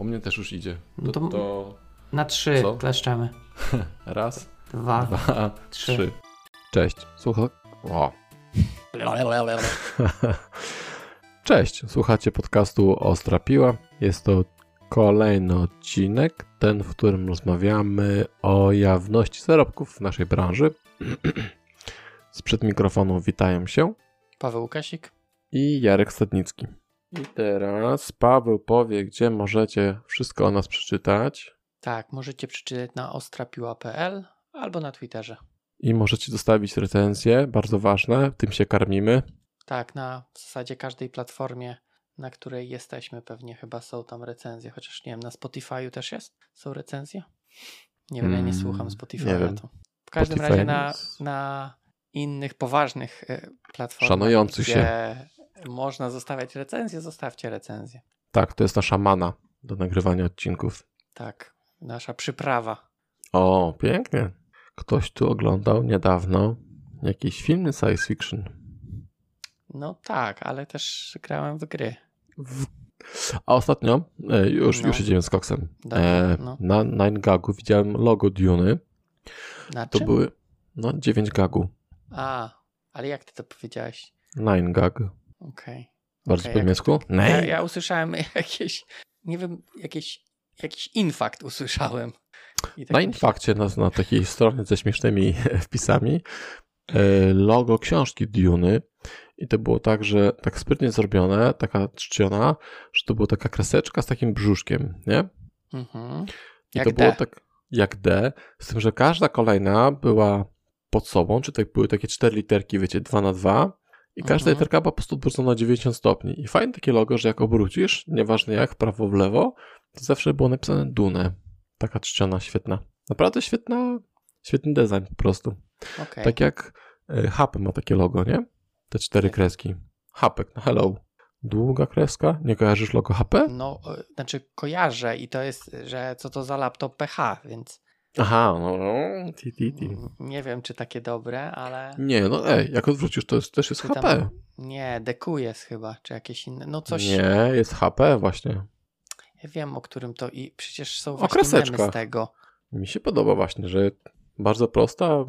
U mnie też już idzie. No To, to- to Na trzy Co? kleszczemy. raz, Dwa. dwa, trzy. trzy. Cześć. Słuchaj. O. Cześć. Słuchacie podcastu Ostra Piła. Jest to kolejny odcinek, ten, w którym rozmawiamy o jawności zarobków w naszej branży. Sprzed mikrofonu witają się Paweł Łukasik. i Jarek Stadnicki. I teraz Paweł powie, gdzie możecie wszystko o nas przeczytać Tak, możecie przeczytać na ostrapiła.pl albo na Twitterze. i możecie zostawić recenzje, bardzo ważne, tym się karmimy. Tak, na w zasadzie każdej platformie, na której jesteśmy, pewnie chyba są tam recenzje, chociaż nie wiem, na Spotify'u też jest? Są recenzje? Nie wiem, ja nie Mm, słucham Spotify'a. W każdym Spotify razie na, na innych poważnych e, platformach, Szanujących gdzie można zostawiać recenzje, zostawcie recenzję. Tak, to jest nasza mana do nagrywania odcinków. Tak, nasza przyprawa. O, pięknie. Ktoś tu oglądał niedawno jakiś film science fiction. No tak, ale też grałem w gry. W... A ostatnio, e, już, No. już idziemy z koksem, Dobra, e, no. na Nine Gagu widziałem logo Duny. Na To czym? były, no 9 gagu. A, ale jak ty to powiedziałeś? Nine Gag. Okej. Bardzo Okej, po jak- niemiecku? Ja, ja usłyszałem jakieś, nie wiem, jakieś, jakiś infakt usłyszałem. Tak Na Infakcie, na, na takiej stronie ze śmiesznymi wpisami, e, logo książki Duny i to było tak, że tak sprytnie zrobione, taka czciona, że to była taka kreseczka z takim brzuszkiem, nie? Mhm. I Jak to było D. tak jak D, z tym, że każda kolejna była pod sobą, czy tak były takie cztery literki, wiecie, 2 na 2 i każda Mhm. literka po prostu obrócona na 90 stopni. I fajne takie logo, że jak obrócisz, nieważne jak, prawo, w lewo, to zawsze było napisane Dune. Taka czciona, świetna. Naprawdę świetna, świetny design po prostu. Okej. Tak jak y, HP ma takie logo, nie? Te cztery Jak? kreski. Hapek, no hello. Długa kreska? Nie kojarzysz logo HP? No, e, znaczy kojarzę i to jest, że co to za laptop PH, więc Aha, no, no. Ti, ti, ti. nie wiem, czy takie dobre, ale Nie, no ej, jak odwrócisz, to jest, też jest HP. tam- nie, DQ jest chyba, czy jakieś inne, no coś, Nie, jest HP właśnie. ja wiem o którym to i przecież są O właśnie z tego. Mi się podoba właśnie, że bardzo prosta.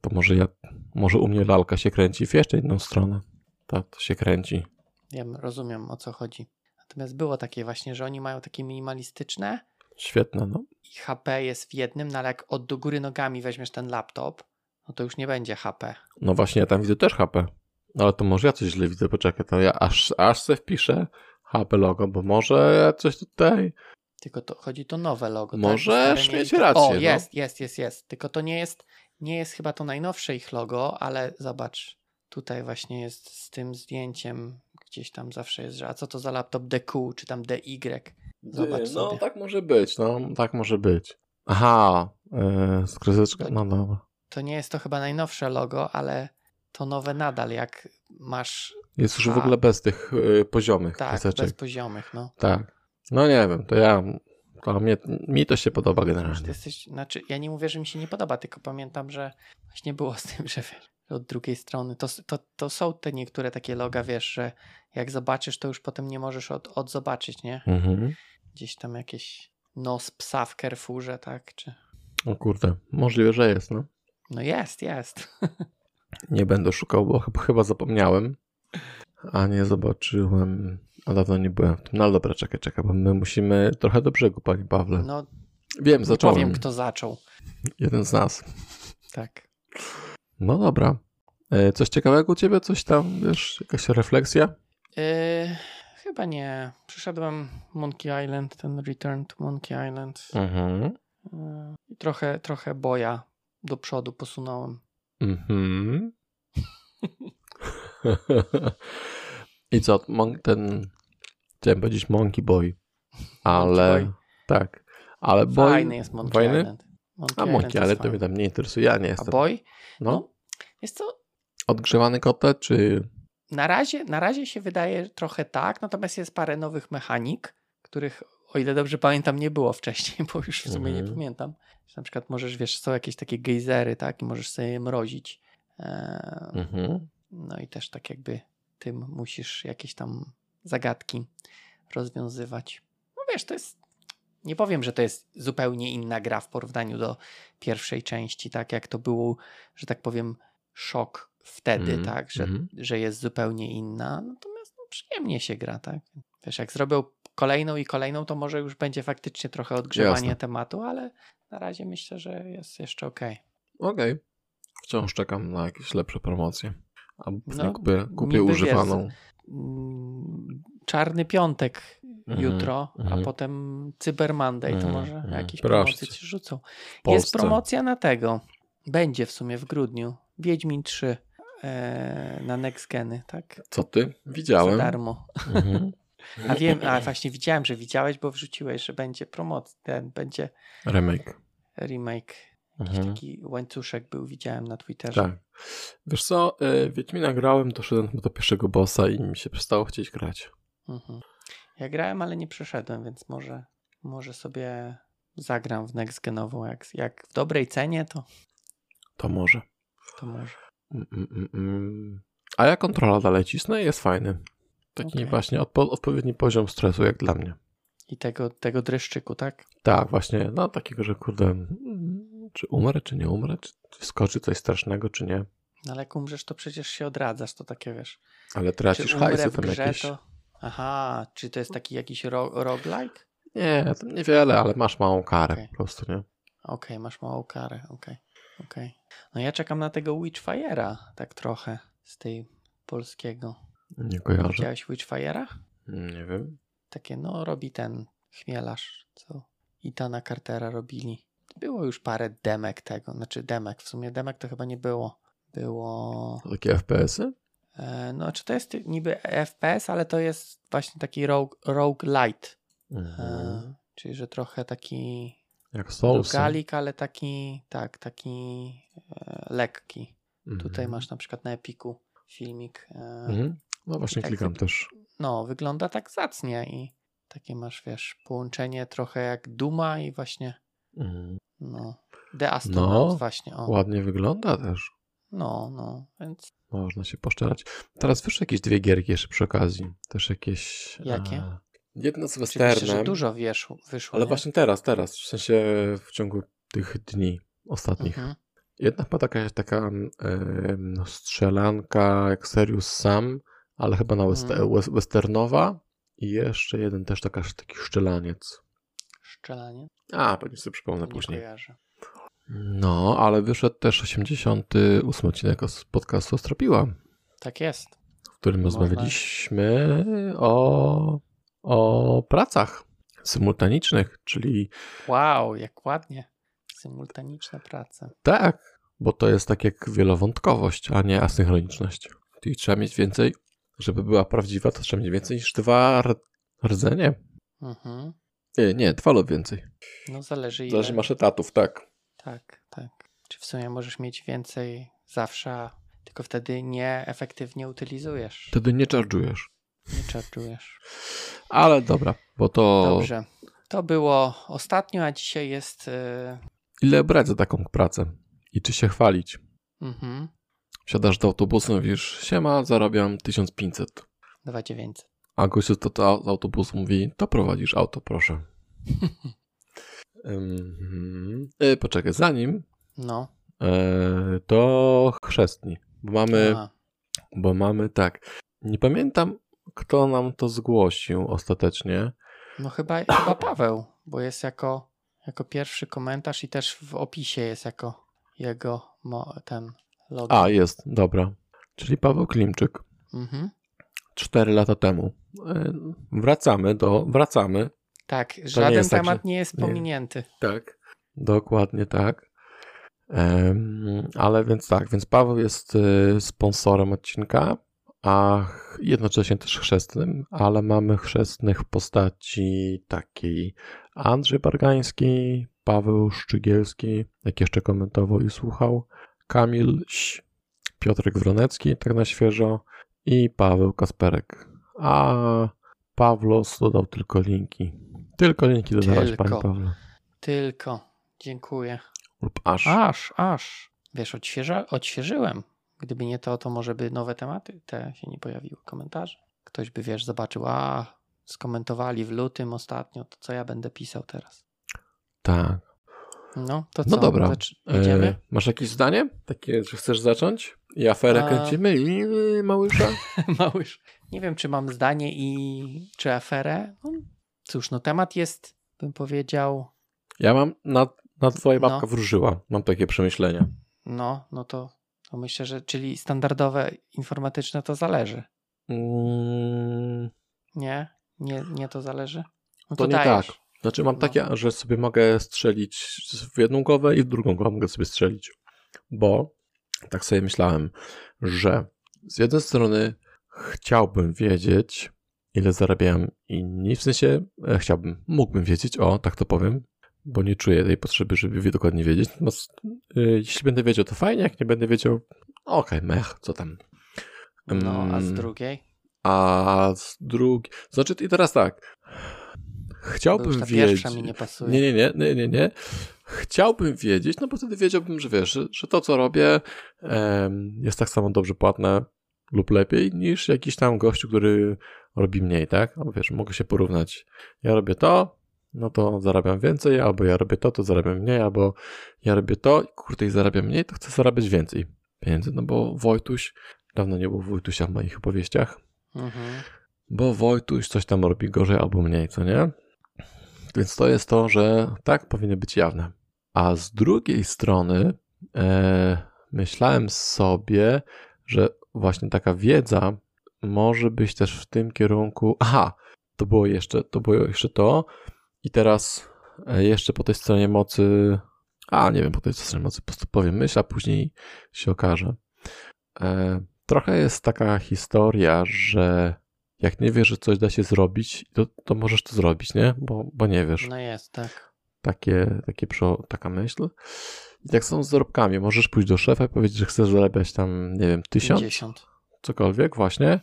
To może ja, może u mnie lalka się kręci w jeszcze inną stronę. Tak, to się kręci. Wiem, rozumiem o co chodzi. Natomiast było takie właśnie, że oni mają takie minimalistyczne Świetne, no. i HP jest w jednym, no ale jak od do góry nogami weźmiesz ten laptop, no to już nie będzie HP. No właśnie, ja tam widzę też HP. No Ale to może ja coś źle widzę, poczekaj, to ja aż, aż se wpiszę HP logo, bo może coś tutaj... Tylko to chodzi to nowe logo. tak? Możesz mieli mieć rację, O, no. jest, jest, jest, jest. Tylko to nie jest, nie jest chyba to najnowsze ich logo, ale zobacz, tutaj właśnie jest z tym zdjęciem, gdzieś tam zawsze jest, że a co to za laptop DQ, czy tam DY. Zobacz no sobie. tak może być, no tak może być. Aha, yy, z kreseczką, no dobra. To nie jest to chyba najnowsze logo, ale to nowe nadal, jak masz Jest już A. w ogóle bez tych yy, poziomych tak, kreseczek. bez poziomych, no. Tak. No nie wiem, to ja. To mnie, mi to się podoba Ty generalnie. jesteś, znaczy, ja nie mówię, że mi się nie podoba, tylko pamiętam, że właśnie było z tym, że wiesz, że od drugiej strony to, to, to są te niektóre takie loga, wiesz, że jak zobaczysz, to już potem nie możesz od, odzobaczyć, nie? Mhm. Gdzieś tam jakieś nos psa w Carrefourze, tak? Czy... O kurde, możliwe, że jest, no. No jest, jest. Nie będę szukał, bo chyba, chyba zapomniałem. A nie zobaczyłem. A dawno nie byłem w tym. No ale dobra, czekaj, czekaj, bo my musimy trochę do brzegu, panie Pawle. No, Wiem, nie zacząłem. powiem, kto zaczął. Jeden z nas. Tak. No dobra. E, Coś ciekawego u ciebie? Coś tam, wiesz, jakaś refleksja? Yy, chyba nie. Przyszedłem Monkey Island, ten Return to Monkey Island. Mhm. Yy, I trochę, trochę boja do przodu posunąłem. Mhm. I co, ten, chciałem powiedzieć Monkey Boy, ale, Monkey Boy. tak, ale Boy, Fajny jest Monkey fajny? Island. Monkey a Island Monkey, jest ale to mnie tam nie interesuje, ja nie A jestem. Boy? No, No. Jest co? odgrzewany kotlet, czy, Na razie, na razie się wydaje trochę tak, natomiast jest parę nowych mechanik, których o ile dobrze pamiętam nie było wcześniej, bo już w sumie nie Mhm. pamiętam. Że Na przykład możesz, wiesz, są jakieś takie gejzery, tak, i możesz sobie je mrozić. Eee, mhm. No i też tak jakby tym musisz jakieś tam zagadki rozwiązywać. No wiesz, to jest Nie powiem, że to jest zupełnie inna gra w porównaniu do pierwszej części, tak jak to było, że tak powiem, szok wtedy, Mhm, tak, że, mhm. że jest zupełnie inna. Natomiast no, przyjemnie się gra, tak. Wiesz, jak zrobią kolejną i kolejną, to może już będzie faktycznie trochę odgrzewanie tematu, ale na razie myślę, że jest jeszcze okej. Okej. Wciąż czekam na jakieś lepsze promocje. Albo pewnie No, kupię, kupię używaną. Mm, Czarny piątek Mhm, jutro, mhm. a potem Cyber Monday, to Mhm, może mhm. jakieś Proszę promocje ci rzucą. Jest promocja na tego. Będzie w sumie w grudniu. Wiedźmin 3 e, na Next Geny, tak? Co ty? Za Widziałem. darmo. Mhm. A wiem, a właśnie widziałem, że widziałeś, bo wrzuciłeś, że będzie promocja, ten będzie Remake. remake. Jakiś Mhm. taki łańcuszek był, widziałem na Twitterze. Tak. Wiesz co, y, Wiedźmina grałem, doszedłem do pierwszego bossa i mi się przestało chcieć grać. Mhm. Ja grałem, ale nie przeszedłem, więc może, może sobie zagram w next genową. Jak, jak w dobrej cenie, to, To może. to może. Mm, mm, mm, mm. A ja kontrola dalej cisnę i jest fajny. Taki Okej. właśnie odpo- odpowiedni poziom stresu jak dla mnie. I tego, tego dreszczyku, tak? Tak, właśnie, no takiego, że kurde, czy umrę, czy nie umrę, czy, czy skoczy coś strasznego, czy nie. No ale jak umrzesz, to przecież się odradzasz, to takie wiesz. Ale tracisz hajsy tam jakieś. to... Aha, czy to jest taki jakiś ro roguelike? Nie, tam niewiele, ale masz małą karę Okej. po prostu, nie? Okej, masz małą karę, okej. okej. No ja czekam na tego Witchfire'a, tak trochę, z tej polskiego. Nie kojarzę. Widziałeś Witchfire'a? Nie wiem. Takie, no, robi ten chmielarz, co Itana Cartera robili. Było już parę demek tego, znaczy demek, w sumie demek to chyba nie było. Było, takie FPS-y? e, no, czy to jest niby FPS, ale to jest właśnie taki rogue, roguelite, Mhm. e, czyli że trochę taki Jak Soulsy. rogalik, ale taki, tak, taki e, lekki. Mhm. Tutaj masz na przykład na Epiku filmik. E, Mhm. No właśnie tak klikam też. No, wygląda tak zacnie i takie masz, wiesz, połączenie trochę jak Duma i właśnie, Mhm. no, The Astronaut No, właśnie, o. Ładnie wygląda też. No, no, więc Można się poszczelać. Teraz wyszły jakieś dwie gierki jeszcze przy okazji. Też jakieś... Jakie? e, Jedna z westernem. dużo wiesz, wyszło, Ale nie? właśnie teraz, teraz. W sensie w ciągu tych dni ostatnich. Mhm. Jedna chyba taka, taka no, strzelanka jak Serious Sam, ale chyba na west- Mhm. wes- westernowa. I jeszcze jeden też taka, taki szczelaniec. Szczelanie? A, pewnie sobie przypomnę Nie później. kojarzę. No, ale wyszedł też 88 odcinek z podcastu Ostropiła, Tak jest. w którym Można. rozmawialiśmy o, o pracach symultanicznych, czyli Wow, jak ładnie. Symultaniczne prace. tak, bo to jest tak jak wielowątkowość, a nie asynchroniczność. Czyli trzeba mieć więcej, żeby była prawdziwa, to trzeba mieć więcej niż dwa rdzenie. Mhm. Nie, nie, dwa lub więcej. No zależy ile. Zależy masz etatów, tak. Tak, tak. Czy w sumie możesz mieć więcej zawsze, tylko wtedy nieefektywnie utylizujesz. Wtedy nie charge'ujesz. Nie czarczujesz. Ale dobra, bo to Dobrze. To było ostatnio, a dzisiaj jest. Yy, ile brać za taką pracę i czy się chwalić. mhm, Wsiadasz do autobusu, mówisz, siema, zarabiam 1500. 2900. A gościu to, to z autobusu mówi, to prowadzisz auto, proszę. Mhm. E, poczekaj, zanim No. e, to chrzestni, bo mamy, A, bo mamy tak, nie pamiętam kto nam to zgłosił ostatecznie. no chyba, chyba Paweł, bo jest jako, jako pierwszy komentarz i też w opisie jest jako jego mo, ten login. A, jest, dobra. Czyli Paweł Klimczyk. Mhm. 4 lata temu. E, Wracamy do, wracamy. Tak, żaden jest tak, temat że- nie jest nie. pominięty. Tak. Dokładnie tak. Em, ale więc tak, więc Paweł jest y, sponsorem odcinka, a jednocześnie też chrzestnym, ale mamy chrzestnych w postaci takiej Andrzej Bargański, Paweł Szczygielski, jak jeszcze komentował i słuchał, Kamil Ś, Piotrek Wronecki, tak na świeżo i Paweł Kasperek. A Pawlos dodał tylko linki. Tylko linki dodawać, Tylko. panie Pawle. Tylko. Dziękuję. Lub aż. Aż, aż. Wiesz, odświeża, odświeżyłem. Gdyby nie to, to może by nowe tematy te się nie pojawiły, komentarze. Ktoś by, wiesz, zobaczył, a skomentowali w lutym ostatnio, to co ja będę pisał teraz. Tak. No, to co? No dobra. Zacz-? E, masz jakieś zdanie? Takie, że chcesz zacząć? I aferę A- kręcimy i i małysza? Małysz. Nie wiem, czy mam zdanie i czy aferę. No, cóż, no temat jest, bym powiedział, Ja mam, na, na twoja babka No. wróżyła. Mam takie przemyślenia. no, no to, to myślę, że czyli standardowe informatyczne to zależy. Mm, Nie? Nie, nie to zależy? No To nie dajesz. tak. Znaczy mam No. takie, że sobie mogę strzelić w jedną głowę i w drugą głowę mogę sobie strzelić. Bo tak sobie myślałem, że z jednej strony chciałbym wiedzieć, ile zarabiają inni. W sensie e, chciałbym, mógłbym wiedzieć, o, tak to powiem, bo nie czuję tej potrzeby, żeby dokładnie wiedzieć. Natomiast e, jeśli będę wiedział, to fajnie, jak nie będę wiedział, okej, mech, co tam. No, a z Mm, drugiej? A z drugiej, znaczy i teraz tak, chciałbym wiedzieć. mi nie pasuje. Nie, nie, nie, nie, nie, nie. Chciałbym wiedzieć, no bo wtedy wiedziałbym, że wiesz, że, że to, co robię, em, jest tak samo dobrze płatne lub lepiej niż jakiś tam gościu, który robi mniej, tak? No wiesz, mogę się porównać. Ja robię to, no to zarabiam więcej, albo ja robię to, to zarabiam mniej, albo ja robię to, i kurde, i zarabiam mniej, to chcę zarabiać więcej pieniędzy, no bo Wojtuś, dawno nie było Wojtusia w moich opowieściach, Mhm. bo Wojtuś coś tam robi gorzej albo mniej, co nie? Więc to jest to, że tak powinny być jawne. A z drugiej strony e, myślałem sobie, że właśnie taka wiedza może być też w tym kierunku. Aha, to było jeszcze, to było jeszcze to. I teraz e, jeszcze po tej stronie mocy. A, nie wiem, po tej stronie mocy po prostu powiem myśl, a później się okaże. E, trochę jest taka historia, że jak nie wiesz, że coś da się zrobić, to, to możesz to zrobić, nie? Bo, bo nie wiesz. No jest, tak. Takie, takie taka myśl. I tak są z zarobkami. Możesz pójść do szefa i powiedzieć, że chcesz zarabiać tam, nie wiem, tysiąc, 50. cokolwiek, właśnie.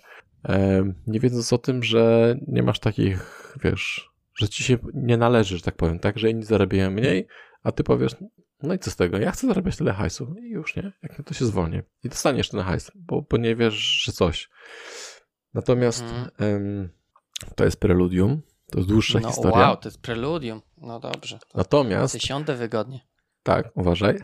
Nie wiedząc o tym, że nie masz takich, wiesz, że ci się nie należy, że tak powiem, tak? Że inni zarabiają mniej, a ty powiesz, no i co z tego? Ja chcę zarabiać tyle hajsu. I już, nie? Jak nie, to się zwolnię. I dostaniesz ten hajs, bo, bo nie wiesz, że coś. Natomiast Mhm. to jest preludium. To jest dłuższa No historia. wow, to jest preludium. No dobrze. To Natomiast siądę wygodnie. Tak, uważaj.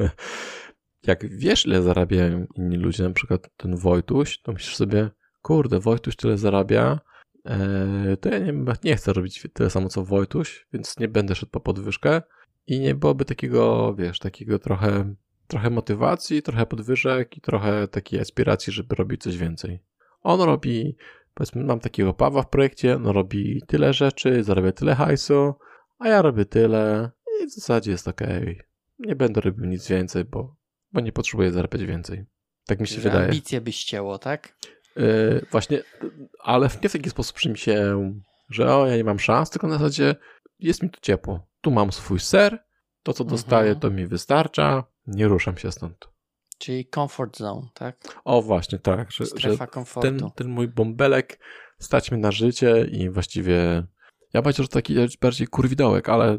Jak wiesz, ile zarabiają inni ludzie, na przykład ten Wojtuś, to myślisz sobie, kurde, Wojtuś tyle zarabia, e, to ja nie, nie chcę robić tyle samo co Wojtuś, więc nie będę szedł po podwyżkę i nie byłoby takiego, wiesz, takiego trochę, trochę motywacji, trochę podwyżek i trochę takiej aspiracji, żeby robić coś więcej. On robi, powiedzmy, mam takiego Pawła w projekcie, on robi tyle rzeczy, zarabia tyle hajsu, a ja robię tyle i w zasadzie jest ok. Nie będę robił nic więcej, bo, bo nie potrzebuję zarabiać więcej. Tak mi się Że wydaje. ambicje by ścięło, tak? Yy, właśnie, ale nie w taki sposób, że mi się, że o, ja nie mam szans, tylko na zasadzie jest mi tu ciepło. Tu mam swój ser, to co dostaję, Mhm. to mi wystarcza, nie ruszam się stąd. Czyli comfort zone, tak? O, właśnie, tak, że, że Strefa komfortu. ten, ten mój bąbelek stać mnie na życie i właściwie ja powiedział, że taki bardziej kurwidołek, ale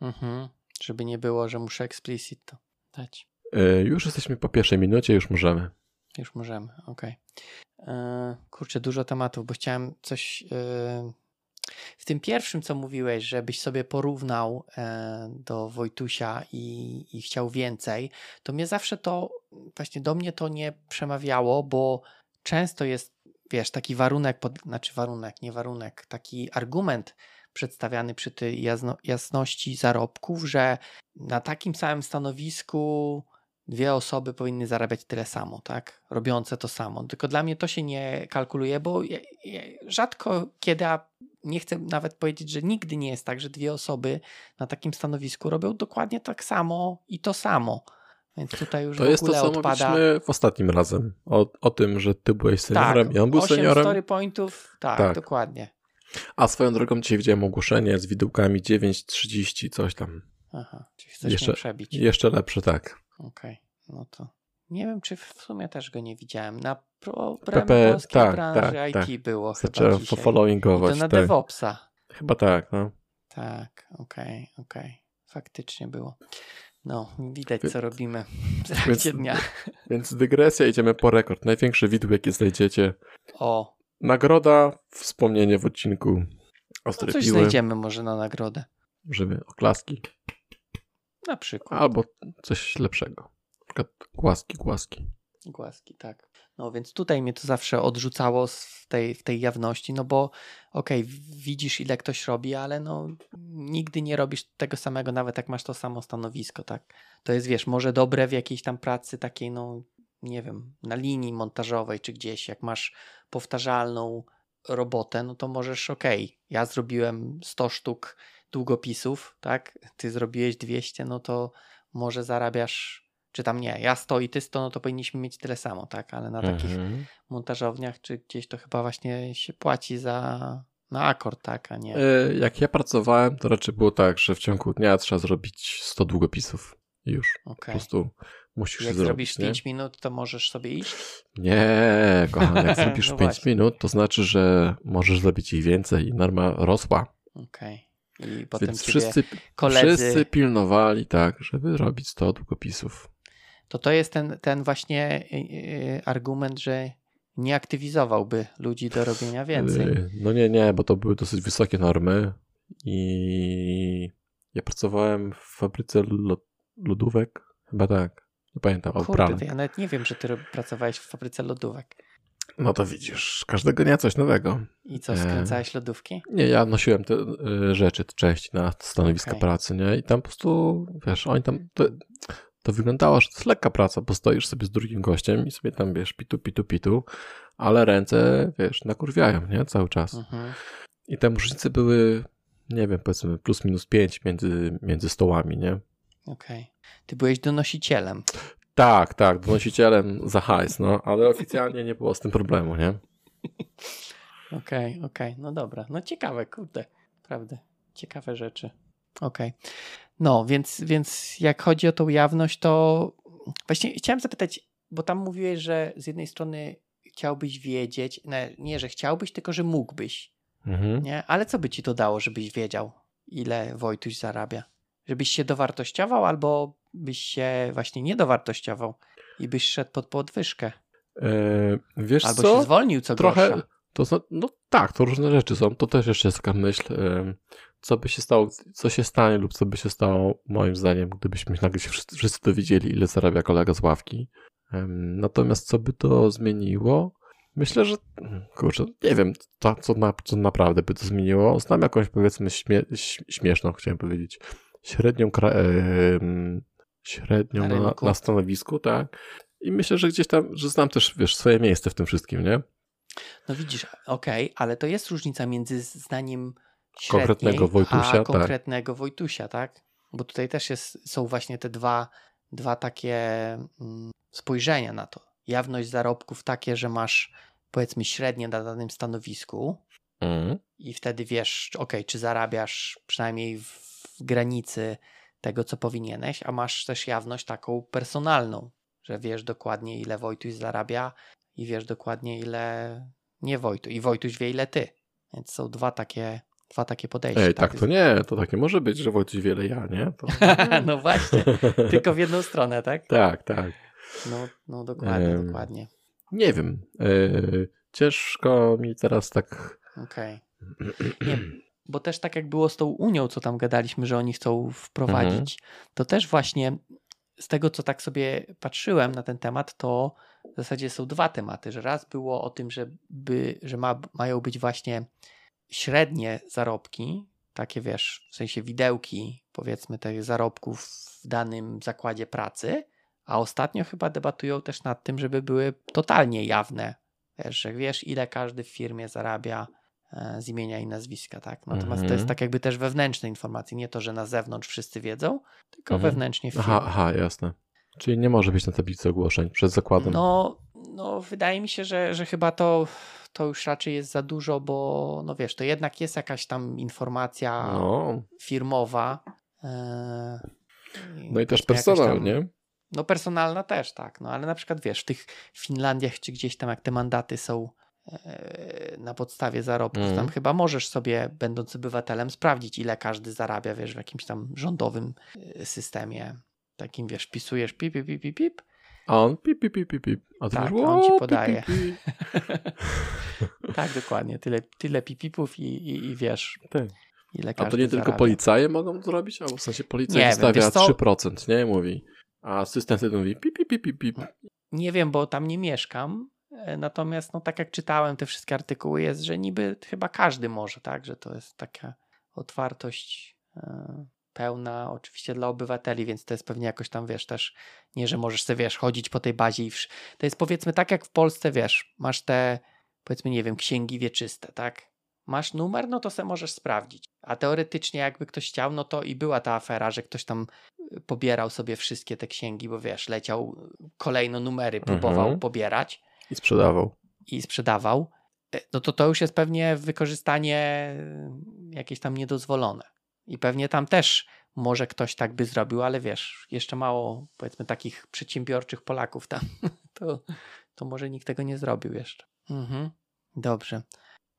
Mhm. Żeby nie było, że muszę explicit to dać. yy, już jesteśmy po pierwszej minucie, już możemy. Już możemy, okej. E, Kurczę, dużo tematów, bo chciałem coś. e, W tym pierwszym, co mówiłeś, żebyś sobie porównał e, do Wojtusia i, i chciał więcej, to mnie zawsze to, właśnie do mnie to nie przemawiało, bo często jest, wiesz, taki warunek, pod, znaczy warunek, nie warunek, taki argument przedstawiany przy tej jasno, jasności zarobków, że na takim samym stanowisku dwie osoby powinny zarabiać tyle samo, tak? Robiące to samo. Tylko dla mnie to się nie kalkuluje, bo rzadko kiedy, nie chcę nawet powiedzieć, że nigdy nie jest tak, że dwie osoby na takim stanowisku robią dokładnie tak samo i to samo. Więc tutaj już To w jest to, co odpada. mówiliśmy w ostatnim razem. O, o tym, że ty byłeś seniorem tak, i on był 8 seniorem. story pointów, tak, Tak. dokładnie. A swoją drogą dzisiaj widziałem ogłoszenie z widełkami 9.30, coś tam. Aha, czyli chcesz Jeszcze- przebić. Jeszcze lepsze, tak. Okej, no to nie wiem, czy w sumie też go nie widziałem. Na pro, PP, polskiej tak, branży tak, IT tak. było chyba Zacząłem followingować. to na tak. DevOpsa. Chyba tak, no. Tak, okej, okej. Faktycznie było. No, widać co robimy w trakcie dnia. Więc dygresja, idziemy po rekord. Największy widł, jaki znajdziecie O, nagroda, wspomnienie w odcinku No Ostre coś Piły, znajdziemy może na nagrodę. żeby oklaski, Na przykład. albo coś lepszego. Przykład głaski, głaski. Głaski, tak. No więc tutaj mnie to zawsze odrzucało w tej, w tej jawności, no bo okej, widzisz ile ktoś robi, ale no nigdy nie robisz tego samego, nawet jak masz to samo stanowisko, tak. To jest, wiesz, może dobre w jakiejś tam pracy takiej, no nie wiem, na linii montażowej czy gdzieś, jak masz powtarzalną robotę, no to możesz, okej, ja zrobiłem 100 sztuk długopisów, tak, ty zrobiłeś 200, no to może zarabiasz czy tam nie, ja 100 i ty 100, no to powinniśmy mieć tyle samo, tak? Ale na takich Mhm. montażowniach czy gdzieś to chyba właśnie się płaci za na akord, tak, a nie. E, Jak ja pracowałem, to raczej było tak, że w ciągu dnia trzeba zrobić 100 długopisów. Już. Po Okej. prostu musisz Jak zrobić. zrobisz nie? 5 minut, to możesz sobie iść? Nie, kochany, jak zrobisz No 5 właśnie. minut, to znaczy, że możesz zrobić ich więcej i norma rosła. Okej. I potem Więc wszyscy, koledzy... wszyscy pilnowali tak, żeby robić 100 długopisów. To to jest ten, ten właśnie y, y, argument, że nie aktywizowałby ludzi do robienia więcej. No nie, nie, bo to były dosyć wysokie normy i ja pracowałem w fabryce lo- lodówek, chyba tak, nie pamiętam, o Kurde, to ja nawet nie wiem, że ty pracowałeś w fabryce lodówek. No to widzisz, każdego dnia coś nowego. I co, skręcałeś lodówki? Nie, ja nosiłem te y, rzeczy, te części na stanowiska Okej. pracy, nie? I tam po prostu, wiesz, oni tam, to, to wyglądało, że to jest lekka praca, bo stoisz sobie z drugim gościem i sobie tam, wiesz, pitu, pitu, pitu, ale ręce, wiesz, nakurwiają, nie? Cały czas. Mhm. I te różnice były, nie wiem, powiedzmy plus minus pięć między, między stołami, nie? Okej. Ty byłeś donosicielem. Tak, tak, donosicielem za hajs, no, ale oficjalnie nie było z tym problemu, nie? Okej, okej, no dobra. No ciekawe, kurde, prawda. Ciekawe rzeczy. Okej. No, więc, więc jak chodzi o tą jawność, to właśnie chciałem zapytać, bo tam mówiłeś, że z jednej strony chciałbyś wiedzieć, nie, nie że chciałbyś, tylko że mógłbyś, Mhm. nie? Ale co by ci to dało, żebyś wiedział, ile Wojtuś zarabia? Żebyś się dowartościował, albo byś się właśnie nie dowartościował i byś szedł pod podwyżkę, E, wiesz albo co? się zwolnił co trochę, gorsza. to no tak, to różne rzeczy są. To też jeszcze jest taka myśl, co by się stało, co się stanie lub co by się stało, moim zdaniem, gdybyśmy nagle się wszyscy, wszyscy dowiedzieli, ile zarabia kolega z ławki. Natomiast co by to zmieniło? Myślę, że kurczę, nie wiem, to, co, na, co naprawdę by to zmieniło. Znam jakąś, powiedzmy, śmie, śmieszną, chciałem powiedzieć, średnią, em, średnią Na na, stanowisku, tak. I myślę, że gdzieś tam, że znam też, wiesz, swoje miejsce w tym wszystkim, nie? No widzisz, okej, ale to jest różnica między zdaniem średniej, Konkretnego Wojtusia, a tak. konkretnego Wojtusia, tak? Bo tutaj też jest, są właśnie te dwa, dwa takie mm, spojrzenia na to. Jawność zarobków takie, że masz powiedzmy średnie na danym stanowisku Mhm. i wtedy wiesz, okej, czy zarabiasz przynajmniej w, w granicy tego, co powinieneś, a masz też jawność taką personalną, że wiesz dokładnie, ile Wojtuś zarabia i wiesz dokładnie, ile nie Wojtuś. I Wojtuś wie, ile ty. Więc są dwa takie, dwa takie podejścia. Ej, tak to nie, to tak nie może być, że Wojciech wiele ja, nie? To... no właśnie, tylko w jedną stronę, tak? tak, tak. No, no dokładnie, Em. dokładnie. Nie wiem. Yy, ciężko mi teraz tak. Okej. Nie, bo też tak jak było z tą Unią, co tam gadaliśmy, że oni chcą wprowadzić, to też właśnie z tego, co tak sobie patrzyłem na ten temat, to w zasadzie są dwa tematy, że raz było o tym, że, by, że ma, mają być właśnie średnie zarobki, takie wiesz, w sensie widełki, powiedzmy, tych zarobków w danym zakładzie pracy, a ostatnio chyba debatują też nad tym, żeby były totalnie jawne, wiesz, że wiesz, ile każdy w firmie zarabia e, z imienia i nazwiska, tak? Natomiast to Mhm. jest tak jakby też wewnętrzne informacje, nie to, że na zewnątrz wszyscy wiedzą, tylko Mhm. wewnętrznie w firmie. Aha, aha, jasne. Czyli nie może być na tablicy ogłoszeń przed zakładem. No, no, wydaje mi się, że, że chyba to, to już raczej jest za dużo, bo no wiesz, to jednak jest jakaś tam informacja No, firmowa. e, no i też powiedzmy jakaś personal, tam-? No personalna też, tak. No ale na przykład wiesz, w tych Finlandiach czy gdzieś tam jak te mandaty są e, na podstawie zarobków, Mhm. tam chyba możesz sobie, będąc obywatelem, sprawdzić, ile każdy zarabia, wiesz, w jakimś tam rządowym e, systemie. Takim, wiesz, pisujesz pip, pip, pip, pip, pip A on pip, pip, pip, pip, pip. A ty Tak, on ci "O, pip, podaje." pip, pip. tak, dokładnie. Tyle, tyle pipipów i, i, i wiesz, Tak. ile A to nie tylko zarabia. policaje mogą zrobić? Albo w sensie policja Nie wiem, co? 3%, nie? Mówi. A asystent wtedy mówi pip, pip, pip, pip. Nie wiem, bo tam nie mieszkam. e, Natomiast, no tak jak czytałem te wszystkie artykuły, jest, że niby chyba każdy może, tak? Że to jest taka otwartość e, pełna, oczywiście dla obywateli, więc to jest pewnie jakoś tam, wiesz, też nie, że możesz sobie, wiesz, chodzić po tej bazie i wsz... to jest powiedzmy tak jak w Polsce, wiesz, masz te, powiedzmy, nie wiem, księgi wieczyste, tak? Masz numer, no to se możesz sprawdzić. A teoretycznie, jakby ktoś chciał, no to i była ta afera, że ktoś tam y, pobierał sobie wszystkie te księgi, bo wiesz, leciał y, kolejno numery, próbował Mhm. pobierać I sprzedawał. i sprzedawał. E, No to to już jest pewnie wykorzystanie y, jakieś tam niedozwolone. I pewnie tam też może ktoś tak by zrobił, ale wiesz, jeszcze mało powiedzmy takich przedsiębiorczych Polaków tam, to, to może nikt tego nie zrobił jeszcze. Mhm. Dobrze.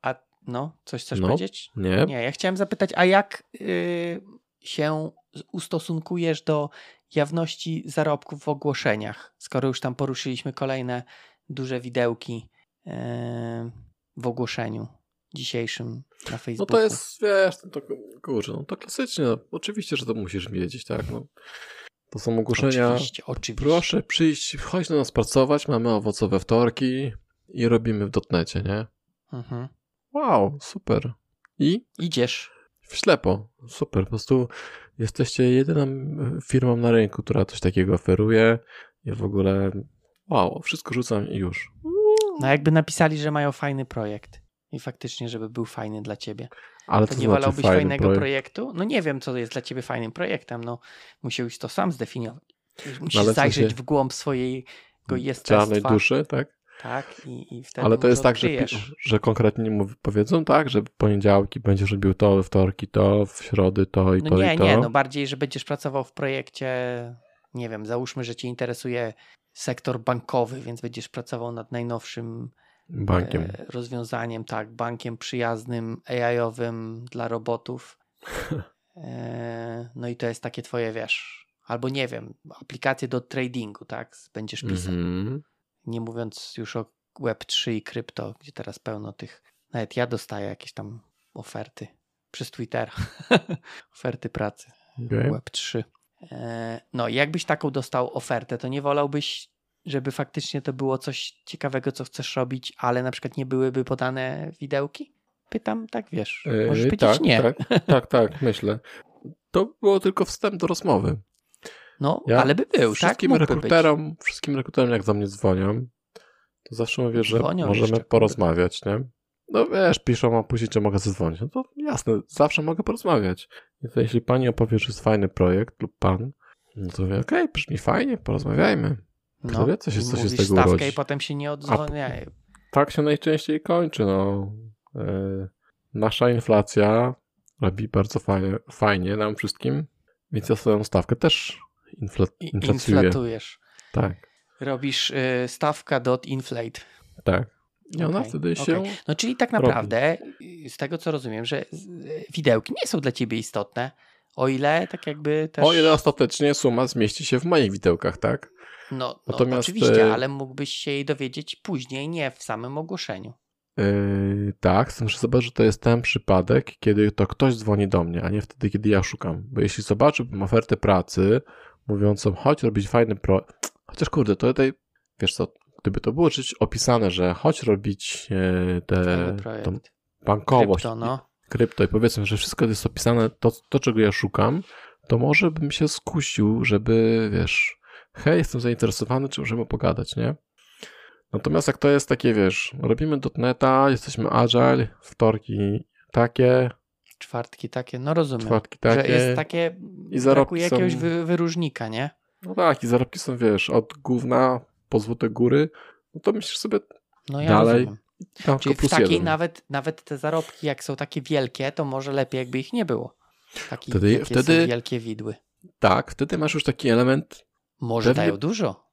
A no, coś chcesz No. powiedzieć? Nie? Nie, ja chciałem zapytać, a jak y, się ustosunkujesz do jawności zarobków w ogłoszeniach, skoro już tam poruszyliśmy kolejne duże widełki y, w ogłoszeniu dzisiejszym na No Facebooku? to jest, wiesz, to, kurczę, no to klasycznie. No, oczywiście, że to musisz wiedzieć, tak? No. To są ogłoszenia. Oczywiście, oczywiście. Proszę przyjść, chodź do nas pracować, mamy owocowe wtorki i robimy w dotnecie, nie? Mhm. Wow, super. I Idziesz. w ślepo, super. Po prostu jesteście jedyną firmą na rynku, która coś takiego oferuje. Ja w ogóle, wow, wszystko rzucam i już. No jakby napisali, że mają fajny projekt i faktycznie, żeby był fajny dla ciebie. Ale To to nie znaczy wolałbyś fajnego projekt. projektu? No nie wiem, co jest dla ciebie fajnym projektem. No musiałbyś to sam zdefiniować. Musisz w zajrzeć w głąb swojego Cialnej jestestwa. duszy, tak? Tak, i, i wtedy Ale to jest tak, że, że konkretnie mu powiedzą tak, że w poniedziałki będziesz robił to, we wtorki to, w środy to i No to nie, i to. nie, no bardziej, że będziesz pracował w projekcie, nie wiem, załóżmy, że cię interesuje sektor bankowy, więc będziesz pracował nad najnowszym Bankiem. e, rozwiązaniem, tak, bankiem przyjaznym, AI-owym dla robotów. E, no i to jest takie twoje, wiesz, albo nie wiem, aplikacje do tradingu, tak, będziesz pisał. Mhm. Nie mówiąc już o Web3 i krypto, gdzie teraz pełno tych, nawet ja dostaję jakieś tam oferty przez Twittera, oferty pracy. Okej. Web3. E, No, i jakbyś taką dostał ofertę, to nie wolałbyś, żeby faktycznie to było coś ciekawego, co chcesz robić, ale na przykład nie byłyby podane widełki? Pytam, tak wiesz. Możesz Yy, powiedzieć tak, nie. Tak, tak, tak, myślę. To było tylko wstęp do rozmowy. No, Ja ale by był, tak? wszystkim być. rekruterom, wszystkim rekruterom, jak do mnie dzwonią, to zawsze mówię, że Dzwonią możemy jeszcze, porozmawiać, nie? No wiesz, piszą, a później czy mogę zadzwonić. No to jasne, zawsze mogę porozmawiać. To jeśli pani opowie, że jest fajny projekt lub pan, no to mówię, okej, brzmi fajnie, porozmawiajmy. Kto wie, co się- co się z tego stawkę urodzi. i potem się nie odzwoniają. Tak się najczęściej kończy, no. E, nasza inflacja robi bardzo fajnie, fajnie nam wszystkim, więc ja swoją stawkę też infla, inflacjuję. inflatujesz. Tak, Robisz y, stawka dot inflate. tak. I ona Okej, wtedy się... No czyli tak robi. naprawdę, y, z tego co rozumiem, że widełki nie są dla ciebie istotne, o ile tak jakby też... O ile ostatecznie suma zmieści się w moich widełkach, tak? No, no Natomiast, oczywiście, e, ale mógłbyś się jej dowiedzieć później, nie w samym ogłoszeniu. Yy, tak, z tym, że zobacz, że to jest ten przypadek, kiedy to ktoś dzwoni do mnie, a nie wtedy, kiedy ja szukam. Bo jeśli zobaczyłbym ofertę pracy mówiącą, chodź robić fajny pro... Chociaż kurde, to tutaj, wiesz co, gdyby to było czyś opisane, że chodź robić e, te, Cały tą projekt. bankowość, Krypto, no. Krypto i powiedzmy, że wszystko jest opisane, to, to czego ja szukam, to może bym się skusił, żeby, wiesz, hej, jestem zainteresowany, czy możemy pogadać, nie? Natomiast jak to jest takie, wiesz, robimy dotneta, jesteśmy agile, wtorki takie, Czwartki takie, no rozumiem. czwartki że takie, jest takie, i brakuje jakiegoś są- wy, wyróżnika, nie? no tak, i zarobki są, wiesz, od gówna po złote góry, no to myślisz sobie, No ja Dalej. rozumiem. Tam Czyli tylko w takiej jeden. nawet, nawet te zarobki, jak są takie wielkie, to może lepiej, jakby ich nie było. Taki, Wtedy- wtedy- wielkie widły. Tak, wtedy masz już taki element, Może Pewnie- dają dużo,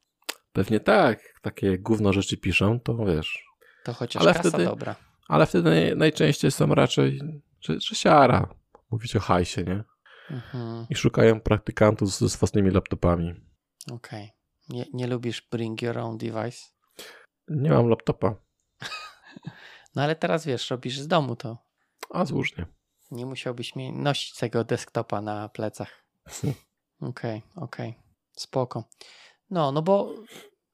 pewnie tak, takie gówno rzeczy piszą, to wiesz, to chociaż Ale kasa wtedy- dobra. ale wtedy naj, najczęściej są raczej, że, że siara, mówić o hajsie, nie? Mhm, I szukają praktykantów z- ze własnymi laptopami. Okej. Nie, nie lubisz bring your own device? Nie mam laptopa, No ale teraz wiesz, robisz z domu to. a złóżnie. Nie musiałbyś mi nosić tego desktopa na plecach. Okej, okej. Spoko. No, no bo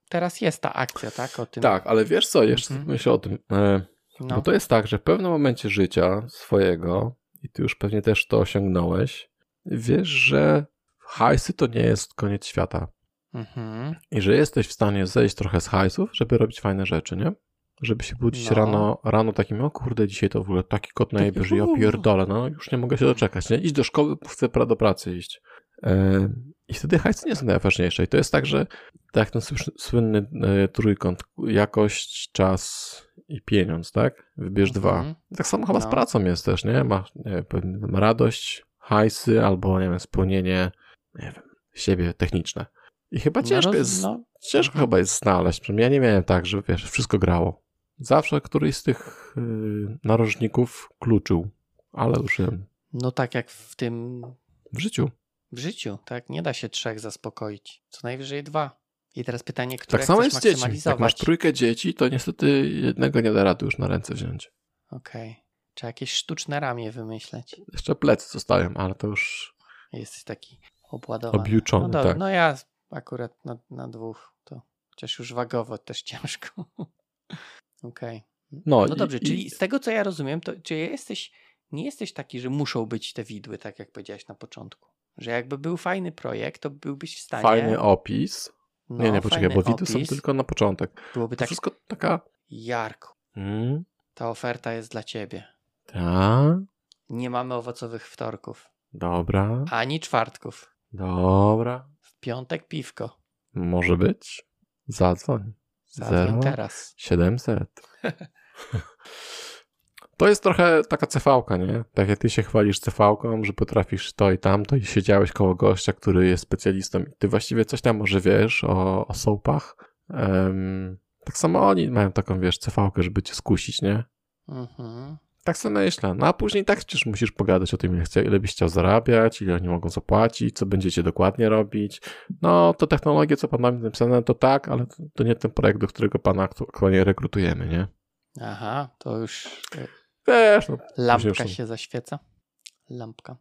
teraz jest ta akcja, tak? O tym. Tak, ale wiesz co, jeszcze Mhm. myślę o tym. E, No. Bo to jest tak, że w pewnym momencie życia swojego, i ty już pewnie też to osiągnąłeś, wiesz, że hajsy to nie jest koniec świata. Mhm. I że jesteś w stanie zejść trochę z hajsów, żeby robić fajne rzeczy, nie? Żeby się budzić No. rano, rano takim, o kurde, dzisiaj to w ogóle taki kot najebie, że ja pierdolę, no już nie mogę się doczekać, nie? Idź do szkoły, chcę do pracy iść. E, I wtedy hajsy nie są najważniejsze. I to jest tak, że tak ten słynny e, trójkąt, jakość, czas i pieniądz, tak? Wybierz dwa. Mhm. Tak samo chyba z No. pracą jest też, nie? Masz nie wiem, radość, hajsy albo, nie wiem, spełnienie, nie wiem, siebie techniczne. I chyba ciężko no, jest, no, ciężko mhm. chyba jest znaleźć. Ja nie miałem tak, że wiesz, wszystko grało. Zawsze któryś z tych yy, narożników kluczył, ale już wiem, no tak jak w tym w życiu. w życiu, tak? Nie da się trzech zaspokoić. Co najwyżej dwa. I teraz pytanie, które Tak samo jest z dziećmi. Jak masz trójkę dzieci, to niestety jednego nie da rady już na ręce wziąć. Okej. Trzeba jakieś sztuczne ramię wymyśleć. Jeszcze plecy zostają, ale to już Jesteś taki obładowany. Objuczony, no dobra, tak. No ja akurat na, na dwóch to chociaż już wagowo też ciężko. Okej. No, No i- dobrze, i- czyli z tego co ja rozumiem, to czy jesteś, nie jesteś taki, że muszą być te widły, tak jak powiedziałeś na początku. Że jakby był fajny projekt, to byłbyś w stanie. fajny opis. no, nie, nie, poczekaj, bo widy są opis. tylko na początek. Byłoby To tak, wszystko taka... Jarku, Mm, ta oferta jest dla ciebie. tak, Nie mamy owocowych wtorków, dobra, ani czwartków. dobra. W piątek piwko. Może być. Zadzwoń. Zero. teraz. 700. To jest trochę taka cefałka, nie? Tak jak ty się chwalisz cefałką, że potrafisz to i tamto i siedziałeś koło gościa, który jest specjalistą i ty właściwie coś tam może wiesz o, o soapach. Em, tak samo oni mają taką, wiesz, cefałkę, żeby cię skusić, nie? Mhm. Tak sobie myślę. No a później tak przecież musisz pogadać o tym, ile, chcia, ile byś chciał zarabiać, ile oni mogą zapłacić, co będziecie dokładnie robić. No, to technologie, co pan nam napisane, to tak, ale to, to nie ten projekt, do którego pana aktu- aktualnie rekrutujemy, nie? Aha, to już e, Wiesz, no, lampka już się zaświeca. Lampka.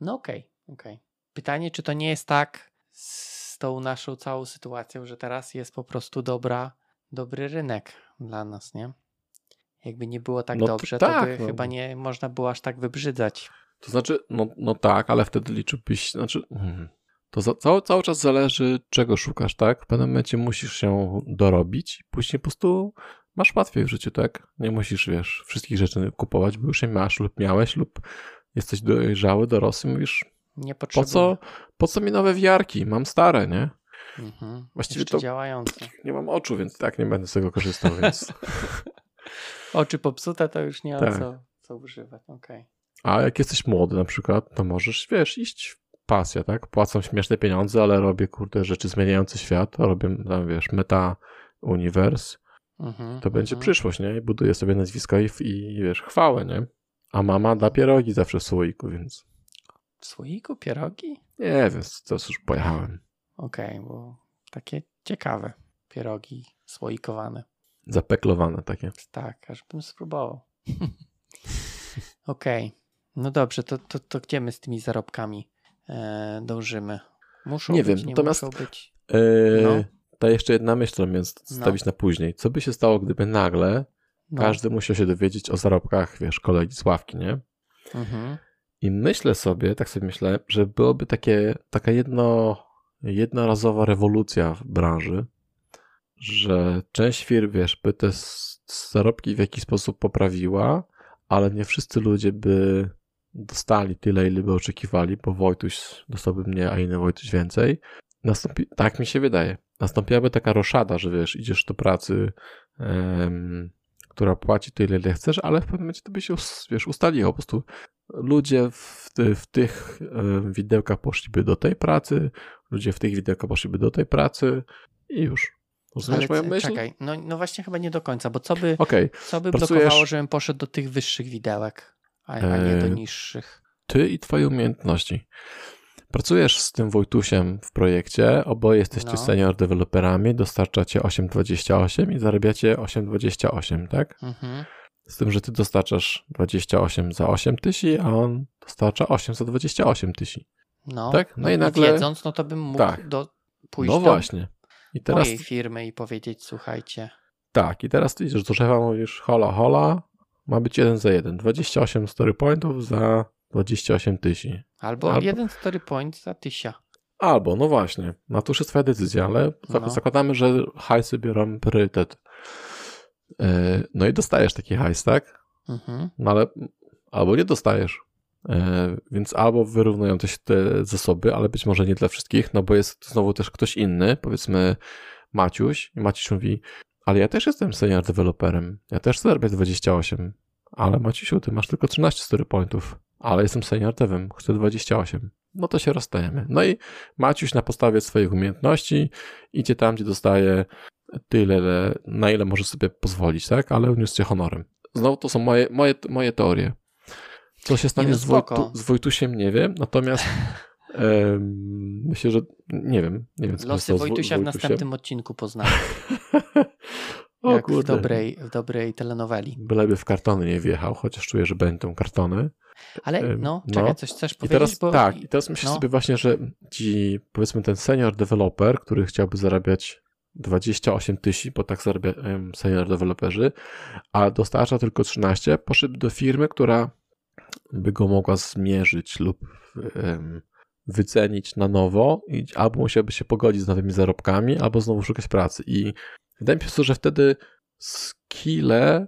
No okej, okej. Pytanie, czy to nie jest tak z tą naszą całą sytuacją, że teraz jest po prostu dobra, dobry rynek dla nas, nie? Jakby nie było tak No to dobrze, to, tak, by no. chyba nie można było aż tak wybrzydzać. to znaczy, no, no tak, ale wtedy liczyłbyś, znaczy, mm, to za, cały, cały czas zależy, czego szukasz, tak? W pewnym momencie musisz się dorobić i później po prostu masz łatwiej w życiu, tak? Nie musisz, wiesz, wszystkich rzeczy kupować, bo już je masz lub miałeś lub jesteś dojrzały, dorosły, mówisz, Nie po potrzebuję. co, po co mi nowe wiarki? Mam stare, nie? Mhm. Właściwie Jeszcze to- działające. Nie mam oczu, więc tak nie będę z tego korzystał, więc... Oczy popsute to już nie ma Tak. co, co używać. Okej. A jak jesteś młody na przykład, to możesz, wiesz, iść w pasję, tak? Płacą śmieszne pieniądze, ale robię, kurde, rzeczy zmieniające świat. Robię tam, wiesz, meta uniwers. Mhm, To będzie mhm. przyszłość, nie? I buduję sobie nazwisko i, i, wiesz, chwałę, nie? A mama da pierogi zawsze w słoiku, więc W słoiku pierogi? nie wiem, to już pojechałem. Okej, bo takie ciekawe pierogi słoikowane. Zapeklowane takie. Tak, aż bym spróbował. Okej, no dobrze, to, to, to gdzie my z tymi zarobkami e, dążymy? Muszą Nie być, wiem, nie natomiast- muszą być. Yy, No. Ta jeszcze jedna myśl, którą miałem zostawić na później. Co by się stało, gdyby nagle No. każdy musiał się dowiedzieć o zarobkach, wiesz, kolegi z ławki, nie? Mhm. I myślę sobie, tak sobie myślę, że byłoby takie, taka jedno, jednorazowa rewolucja w branży, że część firm, wiesz, by te zarobki w jakiś sposób poprawiła, ale nie wszyscy ludzie by dostali tyle, ile by oczekiwali, bo Wojtuś dostałby mniej, a inny Wojtuś więcej. Nastąpi, tak mi się wydaje. Nastąpiłaby taka roszada, że wiesz, idziesz do pracy, która płaci tyle, ile chcesz, ale w pewnym momencie to by się, wiesz, ustaliło. Po prostu ludzie w, ty, w tych widełkach poszliby do tej pracy, ludzie w tych widełkach poszliby do tej pracy i już. Rozumiesz moją myśl? czekaj, no, no właśnie chyba nie do końca, bo co by, Okej, co by pracujesz- blokowało, żebym poszedł do tych wyższych widełek, a, a nie do Eee, niższych? ty i twoje umiejętności. Pracujesz z tym Wojtusiem w projekcie, oboje jesteście No. senior deweloperami, dostarczacie 8,28 i zarabiacie 8,28, tak? Mhm. Z tym, że ty dostarczasz 28 za 8 tysięcy, a on dostarcza 8 za 28 tysięcy. No, Tak? No i nagle- wiedząc, no to bym mógł Tak. do, pójść No do właśnie. I teraz mojej firmy i powiedzieć, słuchajcie, tak, i teraz ty idziesz do szefa, mówisz hola, hola, ma być 1 za 1, 28 story pointów za 28 tysięcy. albo, Albo- jeden story point za tysia. Albo, no właśnie, no to już jest twoja decyzja, ale No. zakładamy, że hajsy biorą priorytet. Yy, No i dostajesz taki hajs, tak? Mhm. No ale albo nie dostajesz. E, Więc albo wyrównują się te zasoby, ale być może nie dla wszystkich, no bo jest znowu też ktoś inny, powiedzmy Maciuś, i Maciuś mówi, ale ja też jestem senior deweloperem, ja też zarabiam 28, ale Maciusiu, ty masz tylko 13 story pointów, ale jestem senior devem, chcę 28. No to się rozstajemy. No i Maciuś na podstawie swoich umiejętności idzie tam, gdzie dostaje tyle, na ile może sobie pozwolić, tak? Ale uniósł się honorem. Znowu to są moje, moje, moje teorie. Co się stanie no z, Wojtu, z Wojtusiem, nie wiem, natomiast myślę, że nie wiem. Nie wiem Losy Wojtusia w następnym odcinku poznamy. o jak w kurde. dobrej, w dobrej telenoweli. Byleby w kartony nie wjechał, chociaż czuję, że będą kartony. Ale no, no. czekaj, coś chcesz I powiedzieć? teraz bo... tak, i teraz myślę no. sobie właśnie, że ci, powiedzmy, ten senior developer, który chciałby zarabiać 28 tysięcy, bo tak zarabiają senior deweloperzy, a dostarcza tylko 13, poszedł do firmy, która by go mogła zmierzyć lub wycenić na nowo i albo musiałby się pogodzić z nowymi zarobkami, albo znowu szukać pracy. I wydaje mi się, że wtedy skille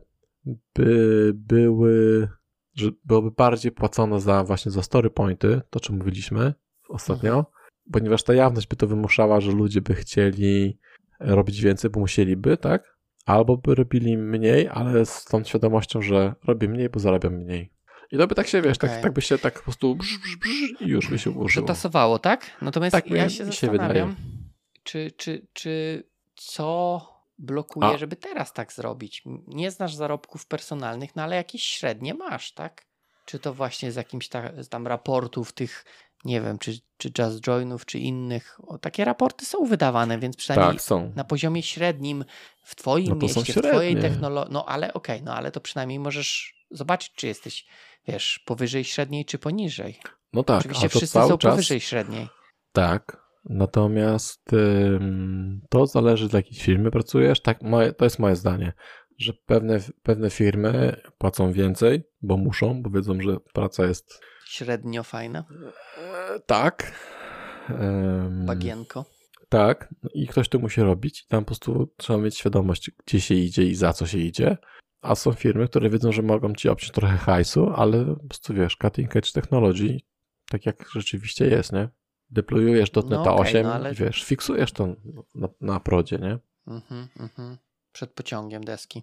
by były, że byłoby bardziej płacone za właśnie za story pointy, to czym mówiliśmy ostatnio, ponieważ ta jawność by to wymuszała, że ludzie by chcieli robić więcej, bo musieliby, tak? Albo by robili mniej, ale z tą świadomością, że robię mniej, bo zarabiam mniej. I to by tak się, wiesz, Okej. tak, tak by się tak po prostu brz, brz, brz i już by się ułożyło. Przetasowało, tak? Natomiast Tak, ja się zastanawiam, czy, czy, czy co blokuje, A. żeby teraz tak zrobić? Nie znasz zarobków personalnych, no ale jakieś średnie masz, tak? Czy to właśnie z jakimś ta, z tam raportów tych, nie wiem, czy, czy Just Joinów, czy innych. O, takie raporty są wydawane, więc przynajmniej Tak, są. na poziomie średnim w twoim No mieście, w twojej technologii, no ale okej, no ale to przynajmniej możesz zobaczyć, czy jesteś, wiesz, powyżej średniej, czy poniżej. No tak, Oczywiście wszyscy są czas... powyżej średniej. Tak, natomiast ym, to zależy z jakiej firmy pracujesz. Tak, moje, to jest moje zdanie, że pewne, pewne firmy płacą więcej, bo muszą, bo wiedzą, że praca jest Średnio fajna. e, tak. Ym, Bagienko. tak, no i ktoś to musi robić i tam po prostu trzeba mieć świadomość, gdzie się idzie i za co się idzie. A są firmy, które wiedzą, że mogą ci obciąć trochę hajsu, ale po prostu wiesz, cutting edge technology, tak jak rzeczywiście jest, nie? Deployujesz .NET No okej, 8 no ale- i wiesz, fiksujesz to na, na prodzie, nie? Mhm, mhm. Przed pociągiem deski.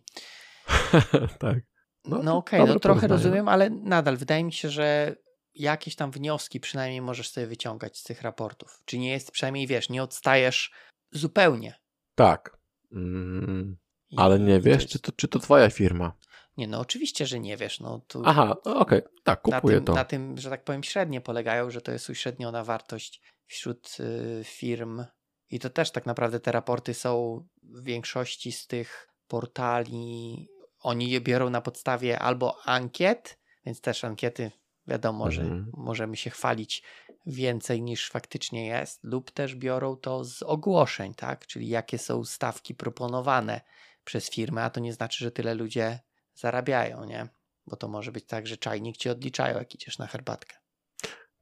tak. No, No, okej, dobre no trochę porównanie. rozumiem, ale nadal wydaje mi się, że jakieś tam wnioski przynajmniej możesz sobie wyciągać z tych raportów. Czy nie jest, przynajmniej wiesz, nie odstajesz zupełnie. Tak. Mm, ale nie wiesz, czy to, czy to twoja firma. Nie, no oczywiście, że nie wiesz. No, tu Aha, okej, tak, na, kupuję tym, to. na tym, że tak powiem, średnie polegają, że to jest uśredniona wartość wśród y, firm. I to też tak naprawdę te raporty są w większości z tych portali. Oni je biorą na podstawie albo ankiet, więc też ankiety, wiadomo, że Mhm. możemy się chwalić więcej niż faktycznie jest, lub też biorą to z ogłoszeń, tak? Czyli jakie są stawki proponowane przez firmę, a to nie znaczy, że tyle ludzie zarabiają, nie? Bo to może być tak, że czajnik ci odliczają, jak idziesz na herbatkę.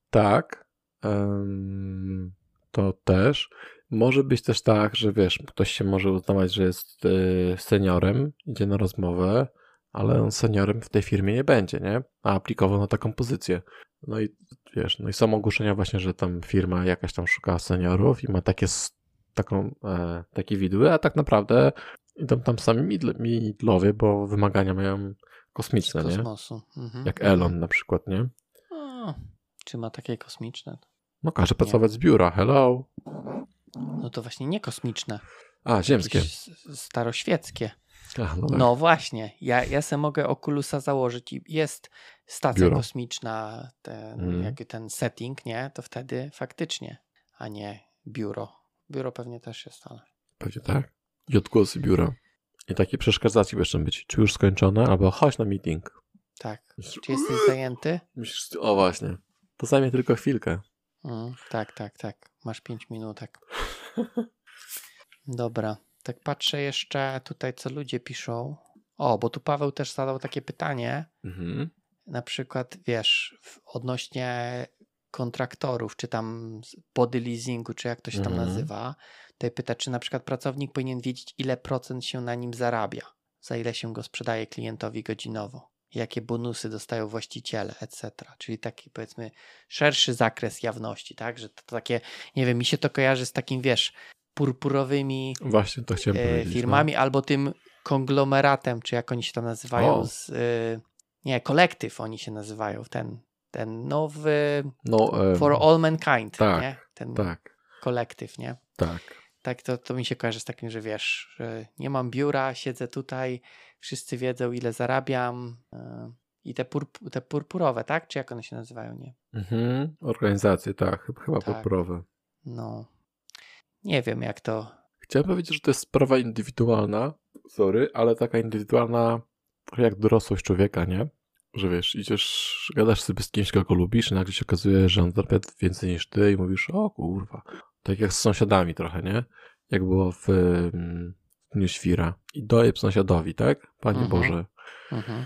Tak. em, to też. Może być też tak, że wiesz, ktoś się może uznawać, że jest y, seniorem, idzie na rozmowę, ale on seniorem w tej firmie nie będzie, nie? A aplikował na taką pozycję. No i wiesz, no i są ogłoszenia właśnie, że tam firma jakaś tam szuka seniorów i ma takie, taką, e, takie widły, a tak naprawdę idą tam sami midl- midlowie, bo wymagania mają kosmiczne, nie? kosmosu. Mhm. Jak Elon na przykład, nie? O, czy ma takie kosmiczne? No każe pracować z biura, hello. No to właśnie nie kosmiczne. A, ziemskie. Staroświeckie. A, no, tak. No właśnie, ja, ja sobie mogę Oculusa założyć i jest stacja Biuro. kosmiczna, ten, jakby ten setting, nie? To wtedy faktycznie, a nie biuro. Biuro pewnie też jest, ale... Pewnie tak. I odgłosy biura. I takie przeszkadzacie jeszcze być. Czy już skończone? Albo chodź na meeting. Tak. Czy jesteś zajęty? Myślisz, o właśnie. To zajmie tylko chwilkę. Mm, tak, tak, tak. Masz pięć minutek. Dobra. Tak patrzę jeszcze tutaj, co ludzie piszą. O, bo tu Paweł też zadał takie pytanie. Mhm. na przykład, wiesz, odnośnie kontraktorów, czy tam body leasingu, czy jak to się tam Mhm. nazywa, tutaj pyta, czy na przykład pracownik powinien wiedzieć, ile procent się na nim zarabia, za ile się go sprzedaje klientowi godzinowo, jakie bonusy dostają właściciele, etc. Czyli taki, powiedzmy, szerszy zakres jawności, tak? Że to takie, nie wiem, mi się to kojarzy z takim, wiesz, purpurowymi Właśnie e, no. firmami albo tym konglomeratem, czy jak oni się tam nazywają, O. z, e, nie, kolektyw oni się nazywają, ten, ten nowy No, em, For All Mankind, tak, nie? Ten tak, kolektyw, nie? tak. Tak, to, to mi się kojarzy z takim, że wiesz, że nie mam biura, siedzę tutaj, wszyscy wiedzą ile zarabiam e, i te, purp- te purpurowe, tak? Czy jak one się nazywają, nie? Mhm. Organizacje, tak. chyba- Tak. podporowe. No, nie wiem jak to, Chciałem powiedzieć, że to jest sprawa indywidualna, sorry, ale taka indywidualna trochę jak dorosłość człowieka, nie? Że wiesz, idziesz, gadasz sobie z kimś, kogo lubisz i nagle się okazuje, że on zarabia więcej niż ty i mówisz, o kurwa. Tak jak z sąsiadami trochę, nie? Jak było w, mm, w Dniu Świra. I dojeb sąsiadowi, tak? Panie Mhm. Boże. Mhm.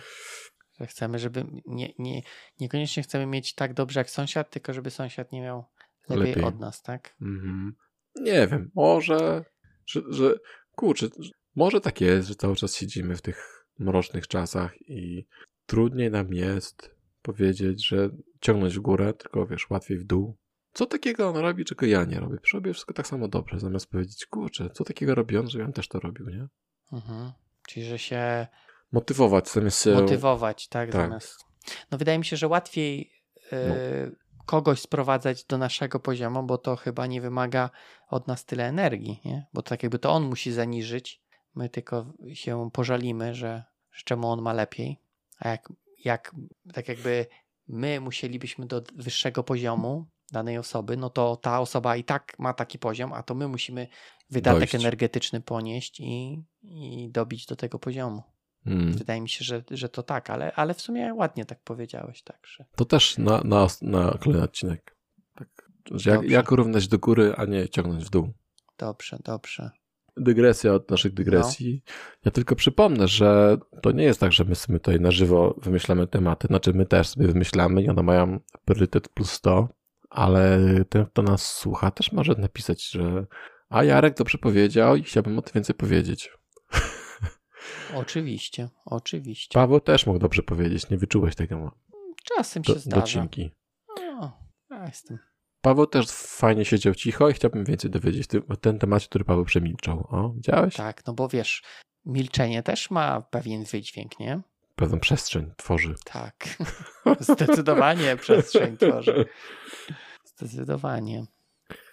Że chcemy, żeby nie, nie, niekoniecznie chcemy mieć tak dobrze jak sąsiad, tylko żeby sąsiad nie miał lepiej, Lepiej. od nas, tak? Mhm. Nie wiem, może, że, że kurczę, że- może tak jest, że cały czas siedzimy w tych mrocznych czasach i trudniej nam jest powiedzieć, że ciągnąć w górę, tylko wiesz, łatwiej w dół. Co takiego on robi, czego ja nie robię? Przecież robię wszystko tak samo dobrze, zamiast powiedzieć, kurczę, co takiego robi on, że ja też to robił, nie? Mhm. Czyli, że się Motywować zamiast się... motywować, tak, tak. zamiast... No wydaje mi się, że łatwiej e, No. kogoś sprowadzać do naszego poziomu, bo to chyba nie wymaga od nas tyle energii, nie? Bo tak jakby to on musi zaniżyć, my tylko się pożalimy, że, że czemu on ma lepiej, a jak, jak tak jakby my musielibyśmy do wyższego poziomu danej osoby, no to ta osoba i tak ma taki poziom, a to my musimy wydatek Dojść. energetyczny ponieść i, i dobić do tego poziomu. Mm. Wydaje mi się, że, że to tak, ale, ale w sumie ładnie tak powiedziałeś, także. To też na, na, na kolejny odcinek. Tak. Jak, jak równać do góry, a nie ciągnąć w dół. Dobrze, dobrze. Dygresja od naszych dygresji. Ja tylko przypomnę, że to nie jest tak, że my sobie tutaj na żywo wymyślamy tematy, znaczy my też sobie wymyślamy i one mają priorytet plus 100, ale ten, kto nas słucha, też może napisać, że a Jarek dobrze powiedział i chciałbym o tym więcej powiedzieć. Oczywiście, oczywiście. Paweł też mógł dobrze powiedzieć, nie wyczułeś tego Czasem do, się zdarza. docinki. O, ja jestem. Paweł też fajnie siedział cicho i chciałbym więcej dowiedzieć o ten temat, który Paweł przemilczał. O, widziałeś? Tak, no bo wiesz, milczenie też ma pewien wydźwięk, nie? Pewną przestrzeń tworzy. Tak. Zdecydowanie przestrzeń tworzy. Zdecydowanie.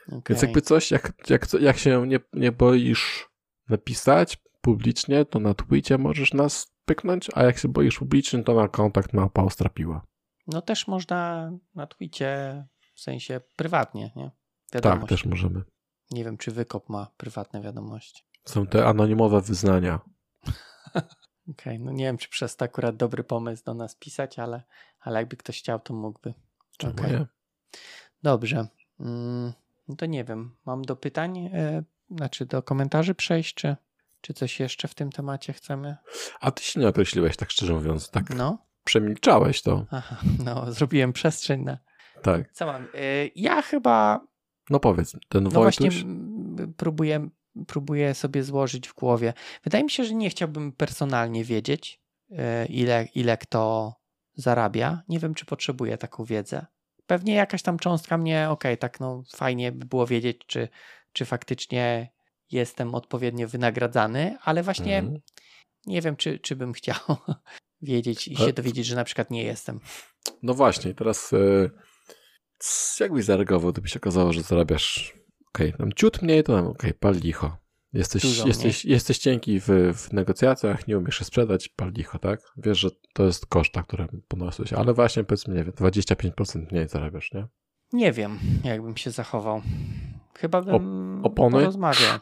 Więc Okej. jakby coś, jak, jak, jak się nie, nie boisz napisać publicznie, to na Twitcie możesz nas pyknąć, a jak się boisz publicznie, to na kontakt małpa Ostrapiła. No też można na Twicie, w sensie prywatnie, nie? Tak, Wiadomość. też możemy. Nie wiem, czy Wykop ma prywatne wiadomości. Są te anonimowe wyznania. Okej, no nie wiem, czy przez to akurat dobry pomysł do nas pisać, ale, ale jakby ktoś chciał, to mógłby. Czemu Okej. nie? Dobrze. Mm, no to nie wiem. Mam do pytań, e, znaczy do komentarzy przejść, czy, czy coś jeszcze w tym temacie chcemy? A ty się nie określiłeś, tak szczerze mówiąc. Tak No, przemilczałeś to. aha, no, zrobiłem przestrzeń na. Tak. Co mam? E, ja chyba, No powiedz, ten no Wojtuś... właśnie, mm, próbuję, próbuję sobie złożyć w głowie. Wydaje mi się, że nie chciałbym personalnie wiedzieć, e, ile, ile kto zarabia. Nie wiem, czy potrzebuję taką wiedzę. Pewnie jakaś tam cząstka mnie, okej, tak no fajnie by było wiedzieć, czy, czy faktycznie jestem odpowiednio wynagradzany, ale właśnie Mhm. nie wiem, czy, czy bym chciał wiedzieć i się dowiedzieć, że na przykład nie jestem. No właśnie, teraz e, c- jak byś zareagował, gdyby się okazało, że zarabiasz okej, tam ciut mniej, to tam okej, pal licho. Jesteś, Dużo jesteś, jesteś cienki w, w negocjacjach, nie umiesz się sprzedać, pal licho, tak? Wiesz, że to jest koszta, które ponosiłeś, ale właśnie powiedzmy, nie wiem, 25% mniej zarabiasz, nie? Nie wiem, jakbym się zachował. Chyba bym opony? porozmawiał.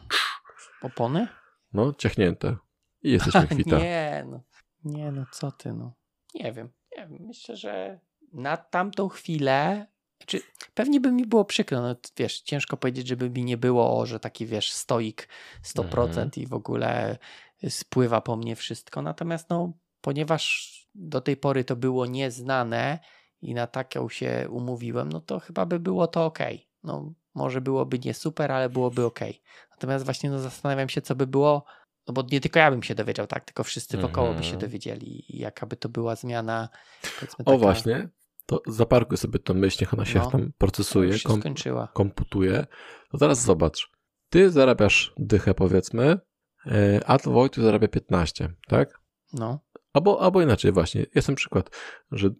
Opony? No, ciachnięte. I jesteś wykwita. nie, no. Nie, no co ty, no. Nie wiem. Nie wiem. Myślę, że na tamtą chwilę czy pewnie by mi było przykro, no wiesz, ciężko powiedzieć, żeby mi nie było, że taki wiesz, stoik 100% Mhm. i w ogóle spływa po mnie wszystko. Natomiast no, ponieważ do tej pory to było nieznane i na taką się umówiłem, no to chyba by było to ok. No, może byłoby nie super, ale byłoby ok. Natomiast właśnie no, zastanawiam się, co by było, no bo nie tylko ja bym się dowiedział, tak, tylko wszyscy wokoło by się Mhm. dowiedzieli jaka by to była zmiana. O właśnie, to zaparkuj sobie tą myśl, niech ona się No. tam procesuje, się kom, skończyła. komputuje. To teraz zobacz. Ty zarabiasz dychę, powiedzmy, e, a to Wojtu zarabia 15, tak? No, Albo, albo inaczej, właśnie. Jest ten przykład, że e,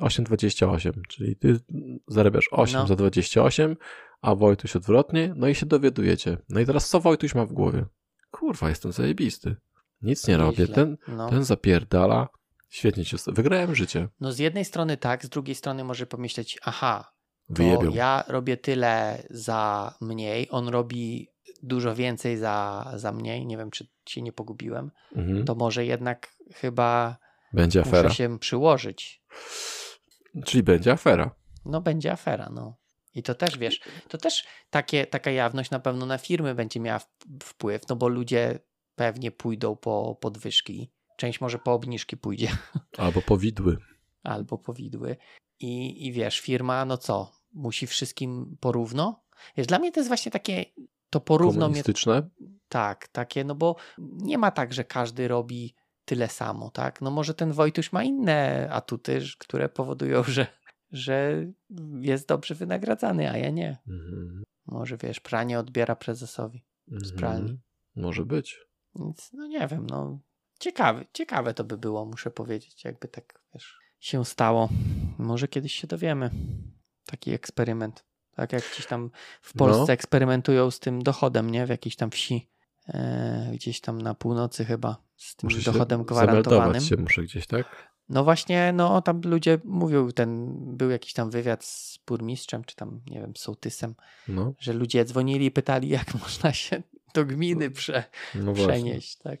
8,28, czyli ty zarabiasz 8 No. za 28, a Wojtuś odwrotnie, no i się dowiadujecie. No i teraz co Wojtuś ma w głowie? Kurwa, jestem zajebisty. Nic nie robię. Ten, no. ten zapierdala. Świetnie cię. Wygrałem życie. no z jednej strony tak, z drugiej strony może pomyśleć, aha, Wyjebią. ja robię tyle za mniej, on robi dużo więcej za, za mniej, nie wiem czy się nie pogubiłem, Mhm. to może jednak chyba Będzie afera. muszę się przyłożyć. Czyli będzie afera. No będzie afera, no. I to też, wiesz, to też takie, taka jawność na pewno na firmy będzie miała wpływ, no bo ludzie pewnie pójdą po podwyżki, część może po obniżki pójdzie, Albo powidły. albo powidły. I, I wiesz, firma, no co, musi wszystkim porówno? Wiesz, dla mnie to jest właśnie takie, to porówno mnie, Komunistyczne. tak, takie, no bo nie ma tak, że każdy robi tyle samo, tak? No może ten Wojtuś ma inne atuty, które powodują, że, że jest dobrze wynagradzany, a ja nie. Mhm. Może wiesz, pranie odbiera prezesowi. Z pralni. Mhm. Może być. Więc no nie wiem, no ciekawe, ciekawe to by było, muszę powiedzieć, jakby tak wiesz, się stało. Może kiedyś się dowiemy. Taki eksperyment. Tak jak gdzieś tam w Polsce No. eksperymentują z tym dochodem, nie? W jakiejś tam wsi. E, gdzieś tam na północy chyba. Z tym Muszę dochodem gwarantowanym. się muszę gdzieś, tak? No właśnie, no tam ludzie mówią, ten był jakiś tam wywiad z burmistrzem, czy tam, nie wiem, sołtysem, No, że ludzie dzwonili i pytali, jak można się do gminy prze, no przenieść, tak?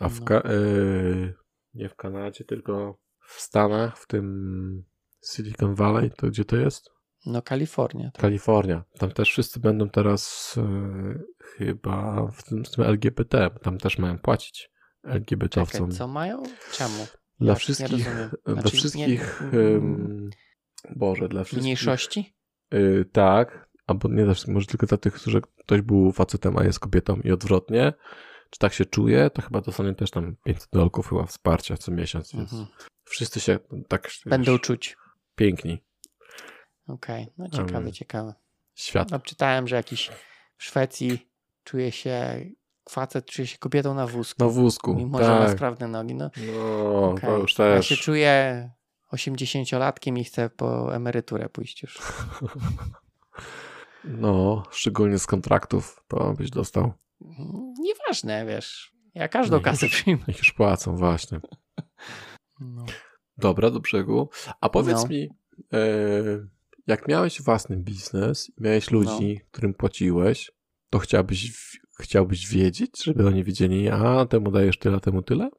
A w No. Ka- y, nie w Kanadzie, tylko w Stanach, w tym Silicon Valley, to gdzie to jest? No Kalifornia. Tak. Kalifornia. Tam też wszyscy będą teraz y, chyba w tym, w tym LGBT, bo tam też mają płacić Czekaj, LGBT-owcom. co mają? Czemu? Dla? Nie wszystkich, dla Znaczy, wszystkich, nie- Boże, dla wszystkich. Mniejszości? Tak, albo nie dla wszystkich, może tylko dla tych, którzy ktoś był facetem, a jest kobietą i odwrotnie. Czy tak się czuje, to chyba dostanie też tam 500 dolków chyba wsparcia co miesiąc, więc Mhm. wszyscy się tak Będą wiesz, czuć. piękni. Okej, no ciekawe, Um, ciekawe. Świat. No, czytałem, że jakiś w Szwecji czuje się, facet czuje się kobietą na wózku. Na wózku, Mimo, że ma tak. sprawne nogi. No, No, okej. to już Ja też. się czuję 80-latkiem i chcę po emeryturę pójść już. No, szczególnie z kontraktów to byś dostał. Nieważne, wiesz. Ja każdą Nie. kasę przyjmę. Niech już płacą, właśnie. No. Dobra, do brzegu. A powiedz No. mi, e, jak miałeś własny biznes, miałeś No. ludzi, którym płaciłeś, to chciałbyś, chciałbyś wiedzieć, żeby oni wiedzieli, a temu dajesz tyle, temu tyle?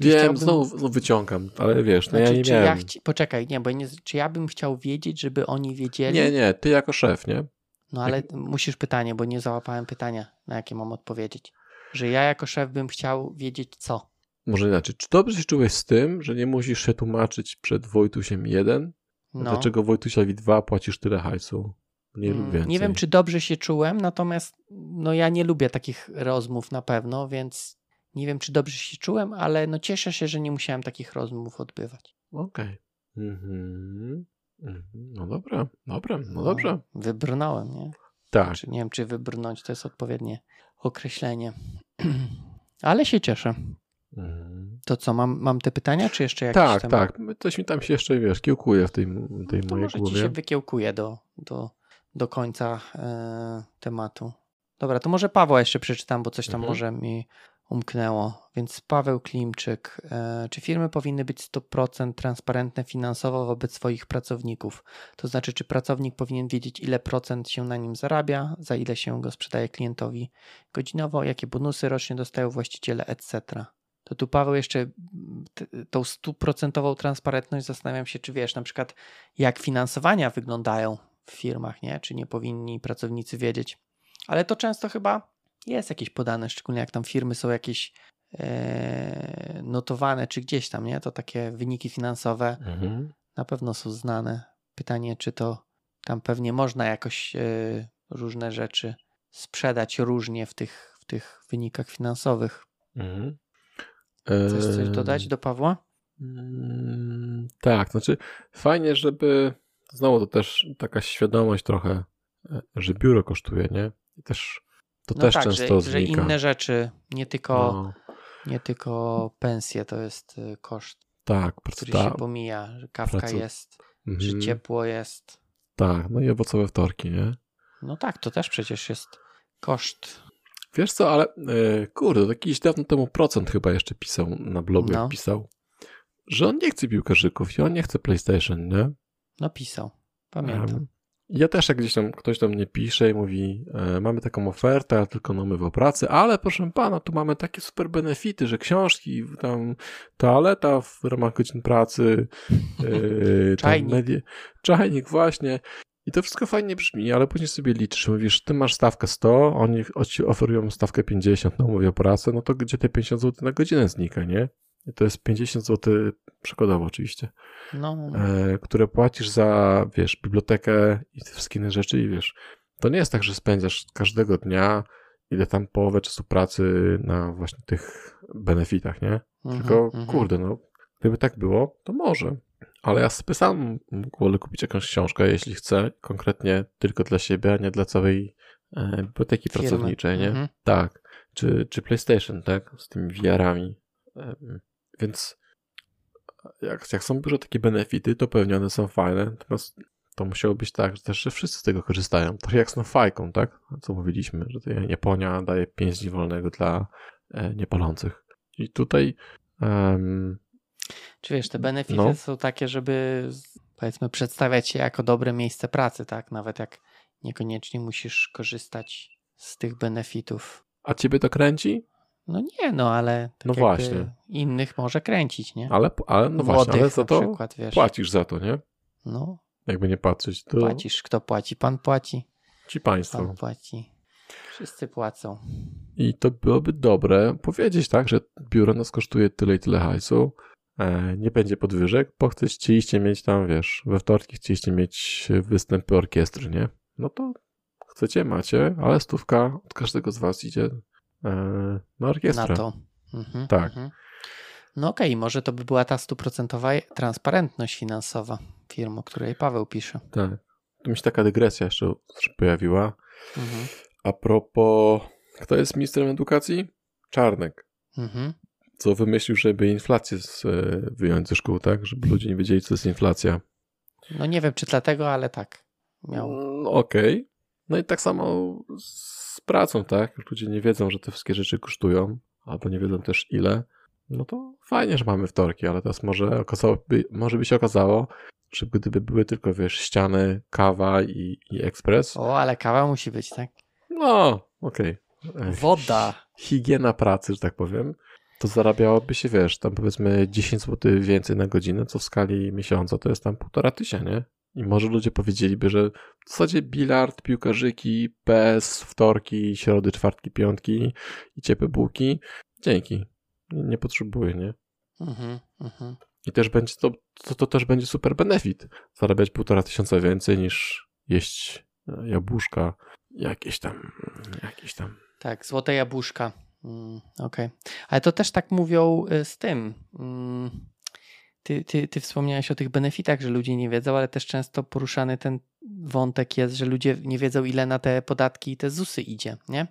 Wiem, chciałbym- znowu, znowu wyciągam, ale wiesz, no ja Znaczy, nie czy miałem. ja chci... Poczekaj, nie, bo nie... czy ja bym chciał wiedzieć, żeby oni wiedzieli? Nie, nie, ty jako szef, nie? No ale musisz pytanie, bo nie załapałem pytania, na jakie mam odpowiedzieć. Że ja jako szef bym chciał wiedzieć co. Może inaczej. Czy dobrze się czułeś z tym, że nie musisz się tłumaczyć przed Wojtusiem 1, No. dlaczego Wojtusiowi 2 płacisz tyle hajsu? Lub Mm. Nie wiem, czy dobrze się czułem, natomiast no ja nie lubię takich rozmów na pewno, więc nie wiem, czy dobrze się czułem, ale no cieszę się, że nie musiałem takich rozmów odbywać. Okej. Mhm. Mhm. No dobra, dobra, no dobrze. Wybrnąłem, nie? Tak. Czy nie wiem, czy wybrnąć to jest odpowiednie określenie. ale się cieszę. Mhm. To co, mam, mam te pytania, czy jeszcze jakieś Tak, tak. Coś mi tam się jeszcze, wiesz, kiełkuje w tej, tej No mojej może ci głowie. się wykiełkuje do, do, do końca e, tematu. Dobra, to może Pawła jeszcze przeczytam, bo coś tam Mhm. może mi umknęło. Więc Paweł Klimczyk. E, czy firmy powinny być 100% transparentne finansowo wobec swoich pracowników? To znaczy, czy pracownik powinien wiedzieć, ile procent się na nim zarabia, za ile się go sprzedaje klientowi godzinowo, jakie bonusy rocznie dostają właściciele, etc. To tu Paweł jeszcze tą stuprocentową transparentność zastanawiam się, czy wiesz, na przykład jak finansowania wyglądają w firmach, nie? Czy nie powinni pracownicy wiedzieć? Ale to często chyba jest jakieś podane, szczególnie jak tam firmy są jakieś e, notowane, czy gdzieś tam, nie? To takie wyniki finansowe Mhm. na pewno są znane. Pytanie, czy to tam pewnie można jakoś e, różne rzeczy sprzedać różnie w tych, w tych wynikach finansowych. Mhm. Chcesz coś dodać do Pawła? Mm, tak, znaczy fajnie, żeby znowu to też taka świadomość trochę, e, że biuro kosztuje, nie? I też to No też tak, często że, że inne rzeczy, nie tylko, No, nie tylko pensje to jest y, koszt, tak, który praca, się pomija, że kawka praca- jest, że mhm, ciepło jest. tak, no i owocowe wtorki, nie? No tak, to też przecież jest koszt. Wiesz co, ale e, kurde, jakiś dawno temu procent chyba jeszcze pisał na blogu, No. jak pisał, że on nie chce piłkarzyków i on nie chce PlayStation, nie? Napisał. Pamiętam. Em, Ja też jak gdzieś tam ktoś do mnie pisze i mówi, e, mamy taką ofertę, ale tylko na umowę o pracy, ale proszę pana, tu mamy takie super benefity, że książki, tam toaleta w ramach godzin pracy, e, Czajnik. medie- czajnik właśnie. I to wszystko fajnie brzmi, ale później sobie liczysz, mówisz, ty masz stawkę 100, oni ci oferują stawkę 50 na umowie o pracę, no to gdzie te 50 zł na godzinę znika, nie? To jest 50 zł przykładowo oczywiście No, e, które płacisz za, wiesz, bibliotekę i te wszystkie inne rzeczy i wiesz, to nie jest tak, że spędzasz każdego dnia ile tam połowę czasu pracy na właśnie tych benefitach, nie? mhm, Tylko, mhm. kurde, no, gdyby tak było, to może. Ale ja sobie sam wolę kupić jakąś książkę, jeśli chcę, konkretnie tylko dla siebie, a nie dla całej e, biblioteki Firmy. pracowniczej, nie? Mhm. Tak. Czy, czy PlayStation, tak? Z tymi VR-ami. Em, Więc jak, jak są dużo takie benefity, to pewnie one są fajne. Natomiast to musiało być tak, że też że wszyscy z tego korzystają. Trochę jak z fajką, tak? Co mówiliśmy, że to Japonia daje 5 dni wolnego dla e, niepalących. I tutaj em, Czy wiesz, te benefity No. są takie, żeby powiedzmy przedstawiać się jako dobre miejsce pracy, tak? Nawet jak niekoniecznie musisz korzystać z tych benefitów. a ciebie to kręci? No nie, no ale tak No właśnie. innych może kręcić, nie? Ale, ale no właśnie, ale za to przykład, wiesz. płacisz za to, nie? No, Jakby nie patrzeć, to płacisz. Kto płaci? Pan płaci. ci państwo. Pan płaci. Wszyscy płacą. I to byłoby dobre powiedzieć tak, że biuro nas kosztuje tyle i tyle hajsu, e, nie będzie podwyżek, bo chcieliście mieć tam, wiesz, we wtorki chcieliście mieć występy orkiestry, nie? No to chcecie, macie, ale stówka od każdego z was idzie na orkiestrę. Na to. Mhm, Tak. Mhm. No okej, może to by była ta stuprocentowa transparentność finansowa firm, o której Paweł pisze. Tak. Tu mi się taka dygresja jeszcze pojawiła. Mhm. A propos, kto jest ministrem edukacji? Czarnek. Mhm. Co wymyślił, żeby inflację z, e, wyjąć ze szkół, tak? Żeby ludzie nie wiedzieli, co to jest inflacja. No nie wiem, czy dlatego, ale tak. Miał. Mm, Okej. No i tak samo z pracą, tak? Jak ludzie nie wiedzą, że te wszystkie rzeczy kosztują, albo nie wiedzą też ile, no to fajnie, że mamy wtorki, ale teraz może, okazałoby, może by się okazało, że gdyby były tylko, wiesz, ściany, kawa i, i ekspres, O, ale kawa musi być, tak? no, okej. Ech, Woda. Higiena pracy, że tak powiem, to zarabiałoby się, wiesz, tam powiedzmy 10 zł więcej na godzinę, co w skali miesiąca to jest tam półtora tysiąca, nie? I może ludzie powiedzieliby, że w zasadzie bilard, piłkarzyki, PS, wtorki, środy, czwartki, piątki i ciepłe bułki, dzięki. Nie, potrzebuję, nie? Mhm, mhm. I też będzie to, to, to też będzie super benefit. Zarabiać półtora tysiąca więcej niż jeść e, jabłuszka, jakieś tam, jakieś tam. Tak, złote jabłuszka. Mm, Okej. Ale to też tak mówią y, z tym. Mm, Ty, ty, ty wspomniałeś o tych benefitach, że ludzie nie wiedzą, ale też często poruszany ten wątek jest, że ludzie nie wiedzą, ile na te podatki i te ZUSy idzie, nie?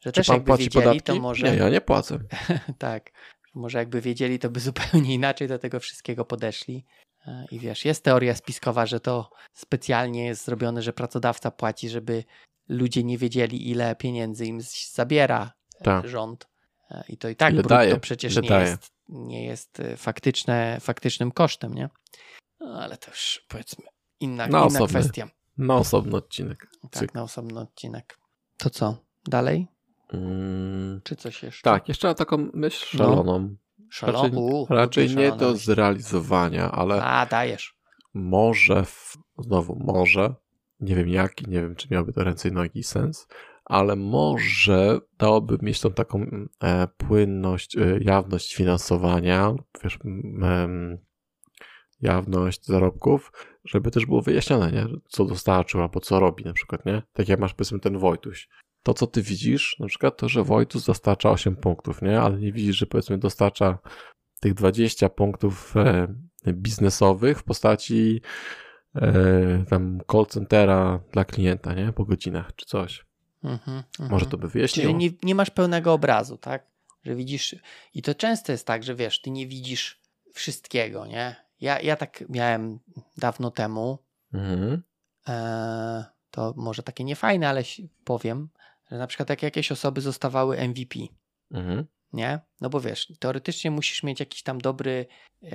Że Czy też pan jakby płaci wiedzieli, podatki? to może. Nie, ja nie płacę. tak. Może jakby wiedzieli, to by zupełnie inaczej do tego wszystkiego podeszli. E, I wiesz, jest teoria spiskowa, że to specjalnie jest zrobione, że pracodawca płaci, żeby ludzie nie wiedzieli, ile pieniędzy im zabiera e, Tak. rząd. E, I to i tak Ile brutto daje, przecież nie daje. jest, nie jest e, faktyczne, faktycznym kosztem, nie? No, ale to już powiedzmy inna, Na inna osobny kwestia. Na osobny odcinek. Tak, Cyk. na osobny odcinek. To co? Dalej? Mm, Czy coś jeszcze? tak, jeszcze taką myśl No. szaloną. Szalo... Raczej, U, raczej nie do zrealizowania, ale A, dajesz. może, w, znowu może, nie wiem jaki, nie wiem czy miałby to ręce i nogi i sens, ale może dałoby mieć tą taką mm, e, płynność, e, jawność finansowania, wiesz, jawność zarobków, żeby też było wyjaśnione, nie? co dostarczył albo co robi na przykład, nie? Tak jak masz powiedzmy ten Wojtuś. To, co ty widzisz, na przykład to, że Wojtus dostarcza 8 punktów, nie? Ale nie widzisz, że powiedzmy dostarcza tych 20 punktów e, biznesowych w postaci tam call centera dla klienta, nie? Po godzinach czy coś. Mhm, mhm. Może to by wyjaśniło. Czyli nie, nie masz pełnego obrazu, tak? Że widzisz. I to często jest tak, że wiesz, ty nie widzisz wszystkiego, nie? Ja, ja tak miałem dawno temu. Mhm. E, to może takie niefajne, ale powiem, że na przykład jak jakieś osoby zostawały MVP, Mhm. nie? No bo wiesz, teoretycznie musisz mieć jakiś tam dobry e,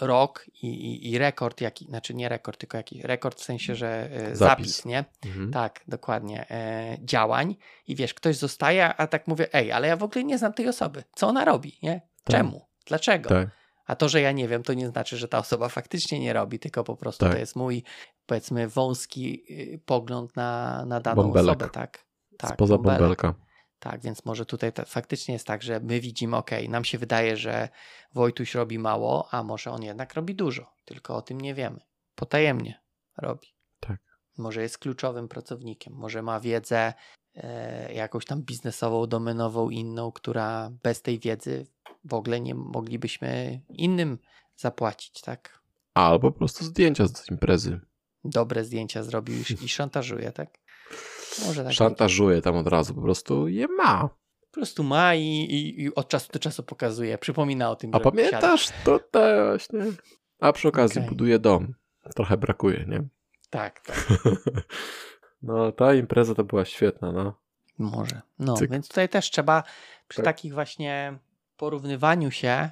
rok i, i, i rekord, jaki, znaczy nie rekord, tylko jakiś rekord w sensie, że e, zapis. Zapis. nie? Mhm. Tak, dokładnie. E, działań i wiesz, ktoś zostaje, a tak mówię, ej, ale ja w ogóle nie znam tej osoby. Co ona robi, nie? Tak. Czemu? Dlaczego? Tak. A to, że ja nie wiem, to nie znaczy, że ta osoba faktycznie nie robi, tylko po prostu Tak. to jest mój, powiedzmy, wąski y, pogląd na, na daną Bąbelek. osobę, tak? Tak, Spoza bąbelek. bąbelka. Tak, więc może tutaj ta, faktycznie jest tak, że my widzimy, ok, nam się wydaje, że Wojtuś robi mało, a może on jednak robi dużo, tylko o tym nie wiemy. Potajemnie robi. Tak. Może jest kluczowym pracownikiem, może ma wiedzę e, jakąś tam biznesową, domenową, inną, która bez tej wiedzy w ogóle nie moglibyśmy innym zapłacić, tak? Albo po prostu zdjęcia z imprezy. Dobre zdjęcia zrobił i szantażuje, tak? Może tak. Szantażuje tam od razu, po prostu je ma. Po prostu ma i, i, i od czasu do czasu pokazuje, przypomina o tym, A pamiętasz? To te właśnie. A przy okazji Okej. buduje dom. Trochę brakuje, nie? Tak, tak. No, ta impreza to była świetna, no. Może. No, Cyk. więc tutaj też trzeba przy Tak. takich właśnie porównywaniu się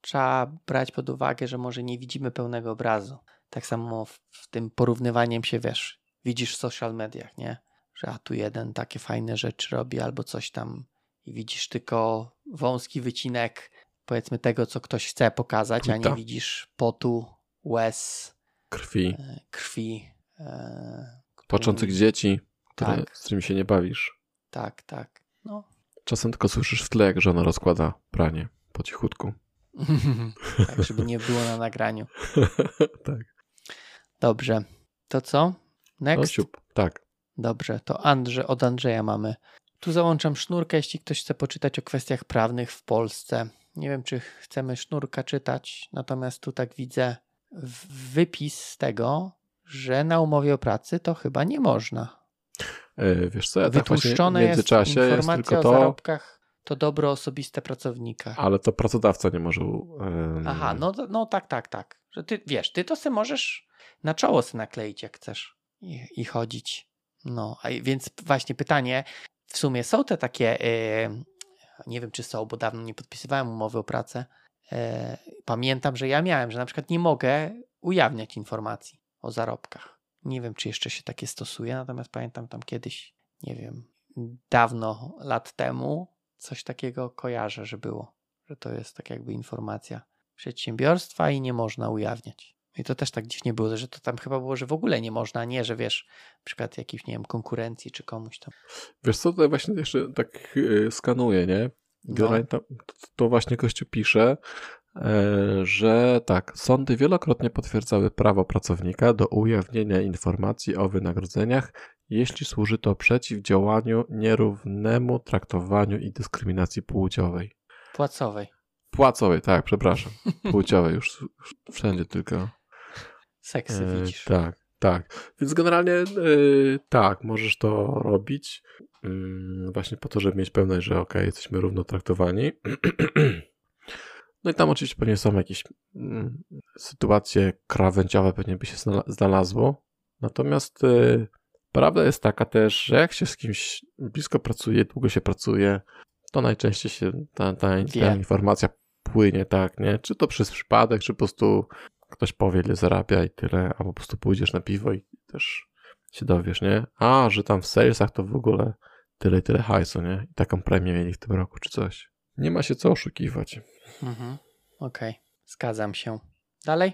trzeba brać pod uwagę, że może nie widzimy pełnego obrazu. Tak samo w, w tym porównywaniem się, wiesz, widzisz w social mediach, nie? Że a tu jeden takie fajne rzeczy robi albo coś tam i widzisz tylko wąski wycinek powiedzmy tego, co ktoś chce pokazać, a nie widzisz potu, łez, Krwi. e, krwi. e, Płaczących którymi- dzieci, które, Tak. z którymi się nie bawisz. Tak, tak. No, Czasem tylko słyszysz w tle, jak żona rozkłada pranie po cichutku. tak, żeby nie było na nagraniu. tak. Dobrze. To co? No, Next? siup. Tak. Dobrze, to Andrze, od Andrzeja mamy. Tu załączam sznurkę, jeśli ktoś chce poczytać o kwestiach prawnych w Polsce. Nie wiem, czy chcemy sznurka czytać, natomiast tu tak widzę w- wypis z tego, że na umowie o pracy to chyba nie można. E, wiesz co, ja tak w Wytłuszczone jest międzyczasie jest informacja tylko o zarobkach, to dobro osobiste pracownika. ale to pracodawca nie może... Aha, no, no tak, tak, tak. Że ty wiesz, ty to se możesz na czoło se nakleić, jak chcesz i, i chodzić. No, a więc właśnie pytanie, w sumie są te takie, e, nie wiem czy są, bo dawno nie podpisywałem umowy o pracę. E, pamiętam, że ja miałem, że na przykład nie mogę ujawniać informacji o zarobkach. Nie wiem, czy jeszcze się takie stosuje, natomiast pamiętam tam kiedyś, nie wiem, dawno lat temu coś takiego kojarzę, że było, że to jest tak jakby informacja przedsiębiorstwa i nie można ujawniać. I to też tak dziwnie było, że to tam chyba było, że w ogóle nie można, a nie, że wiesz, na przykład jakiejś, nie wiem, konkurencji czy komuś tam. Wiesz co, tutaj właśnie jeszcze tak e, skanuję, nie? No. Generalnie to, to właśnie Kościół pisze, e, że tak, sądy wielokrotnie potwierdzały prawo pracownika do ujawnienia informacji o wynagrodzeniach, jeśli służy to przeciwdziałaniu nierównemu traktowaniu i dyskryminacji płciowej. Płacowej. Płacowej, tak, przepraszam. Płciowej już wszędzie tylko. Seksy E, widzisz. tak, tak. Więc generalnie e, tak, możesz to robić. Mm, właśnie po to, żeby mieć pewność, że ok, jesteśmy równo traktowani. No i tam oczywiście pewnie są jakieś mm, sytuacje krawędziowe, pewnie by się znalazło. Natomiast prawda jest taka też, że jak się z kimś blisko pracuje, długo się pracuje, to najczęściej się ta, ta, ta informacja płynie, tak, nie? Czy to przez przypadek, czy po prostu ktoś powie, ile zarabia i tyle, albo po prostu pójdziesz na piwo i też się dowiesz, nie? A, że tam w salesach to w ogóle tyle, tyle hajsu, nie? I taką premię mieli w tym roku, czy coś. Nie ma się co oszukiwać. Mhm. Okej, okay. zgadzam się. Dalej?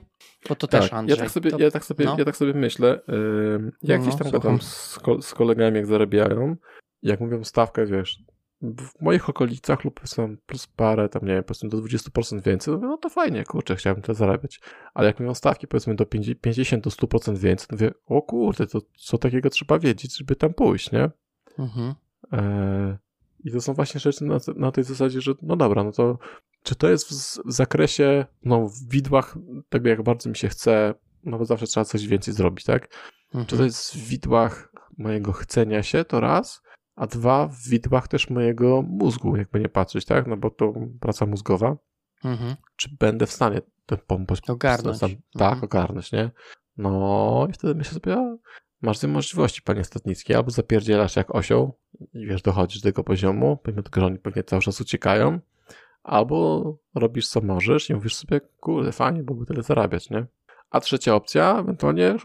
Bo to tak, też Andrzej. Ja tak sobie, to... ja tak sobie, no. ja tak sobie myślę, yy, jak no, gdzieś tam gadam z, z kolegami, jak zarabiają, jak mówią stawkę, wiesz, w moich okolicach lub są plus parę, tam nie wiem, powiedzmy do 20% więcej, no, to fajnie, kurczę, chciałbym to zarabiać. Ale jak mówią stawki powiedzmy do 50 do 100% więcej, to mówię, o kurde, to co takiego trzeba wiedzieć, żeby tam pójść, nie? Mhm. E, I to są właśnie rzeczy na, na, tej zasadzie, że no dobra, no to czy to jest w, w zakresie, no w widłach tego, jak bardzo mi się chce, no bo zawsze trzeba coś więcej zrobić, tak? Mhm. Czy to jest w widłach mojego chcenia się, to raz, a dwa w widłach też mojego mózgu, jakby nie patrzeć, tak? No bo to praca mózgowa. Mhm. Czy będę w stanie ten pomóc? Ogarnąć. Tak, mhm. ogarnąć, nie? No i wtedy myślę sobie, masz dwie możliwości, panie Statnicki, albo zapierdzielasz jak osioł i wiesz, dochodzisz do tego poziomu, pomimo tego, że oni pewnie cały czas uciekają, albo robisz co możesz i mówisz sobie, kurde, fajnie, bo by tyle zarabiać, nie? A trzecia opcja, ewentualnie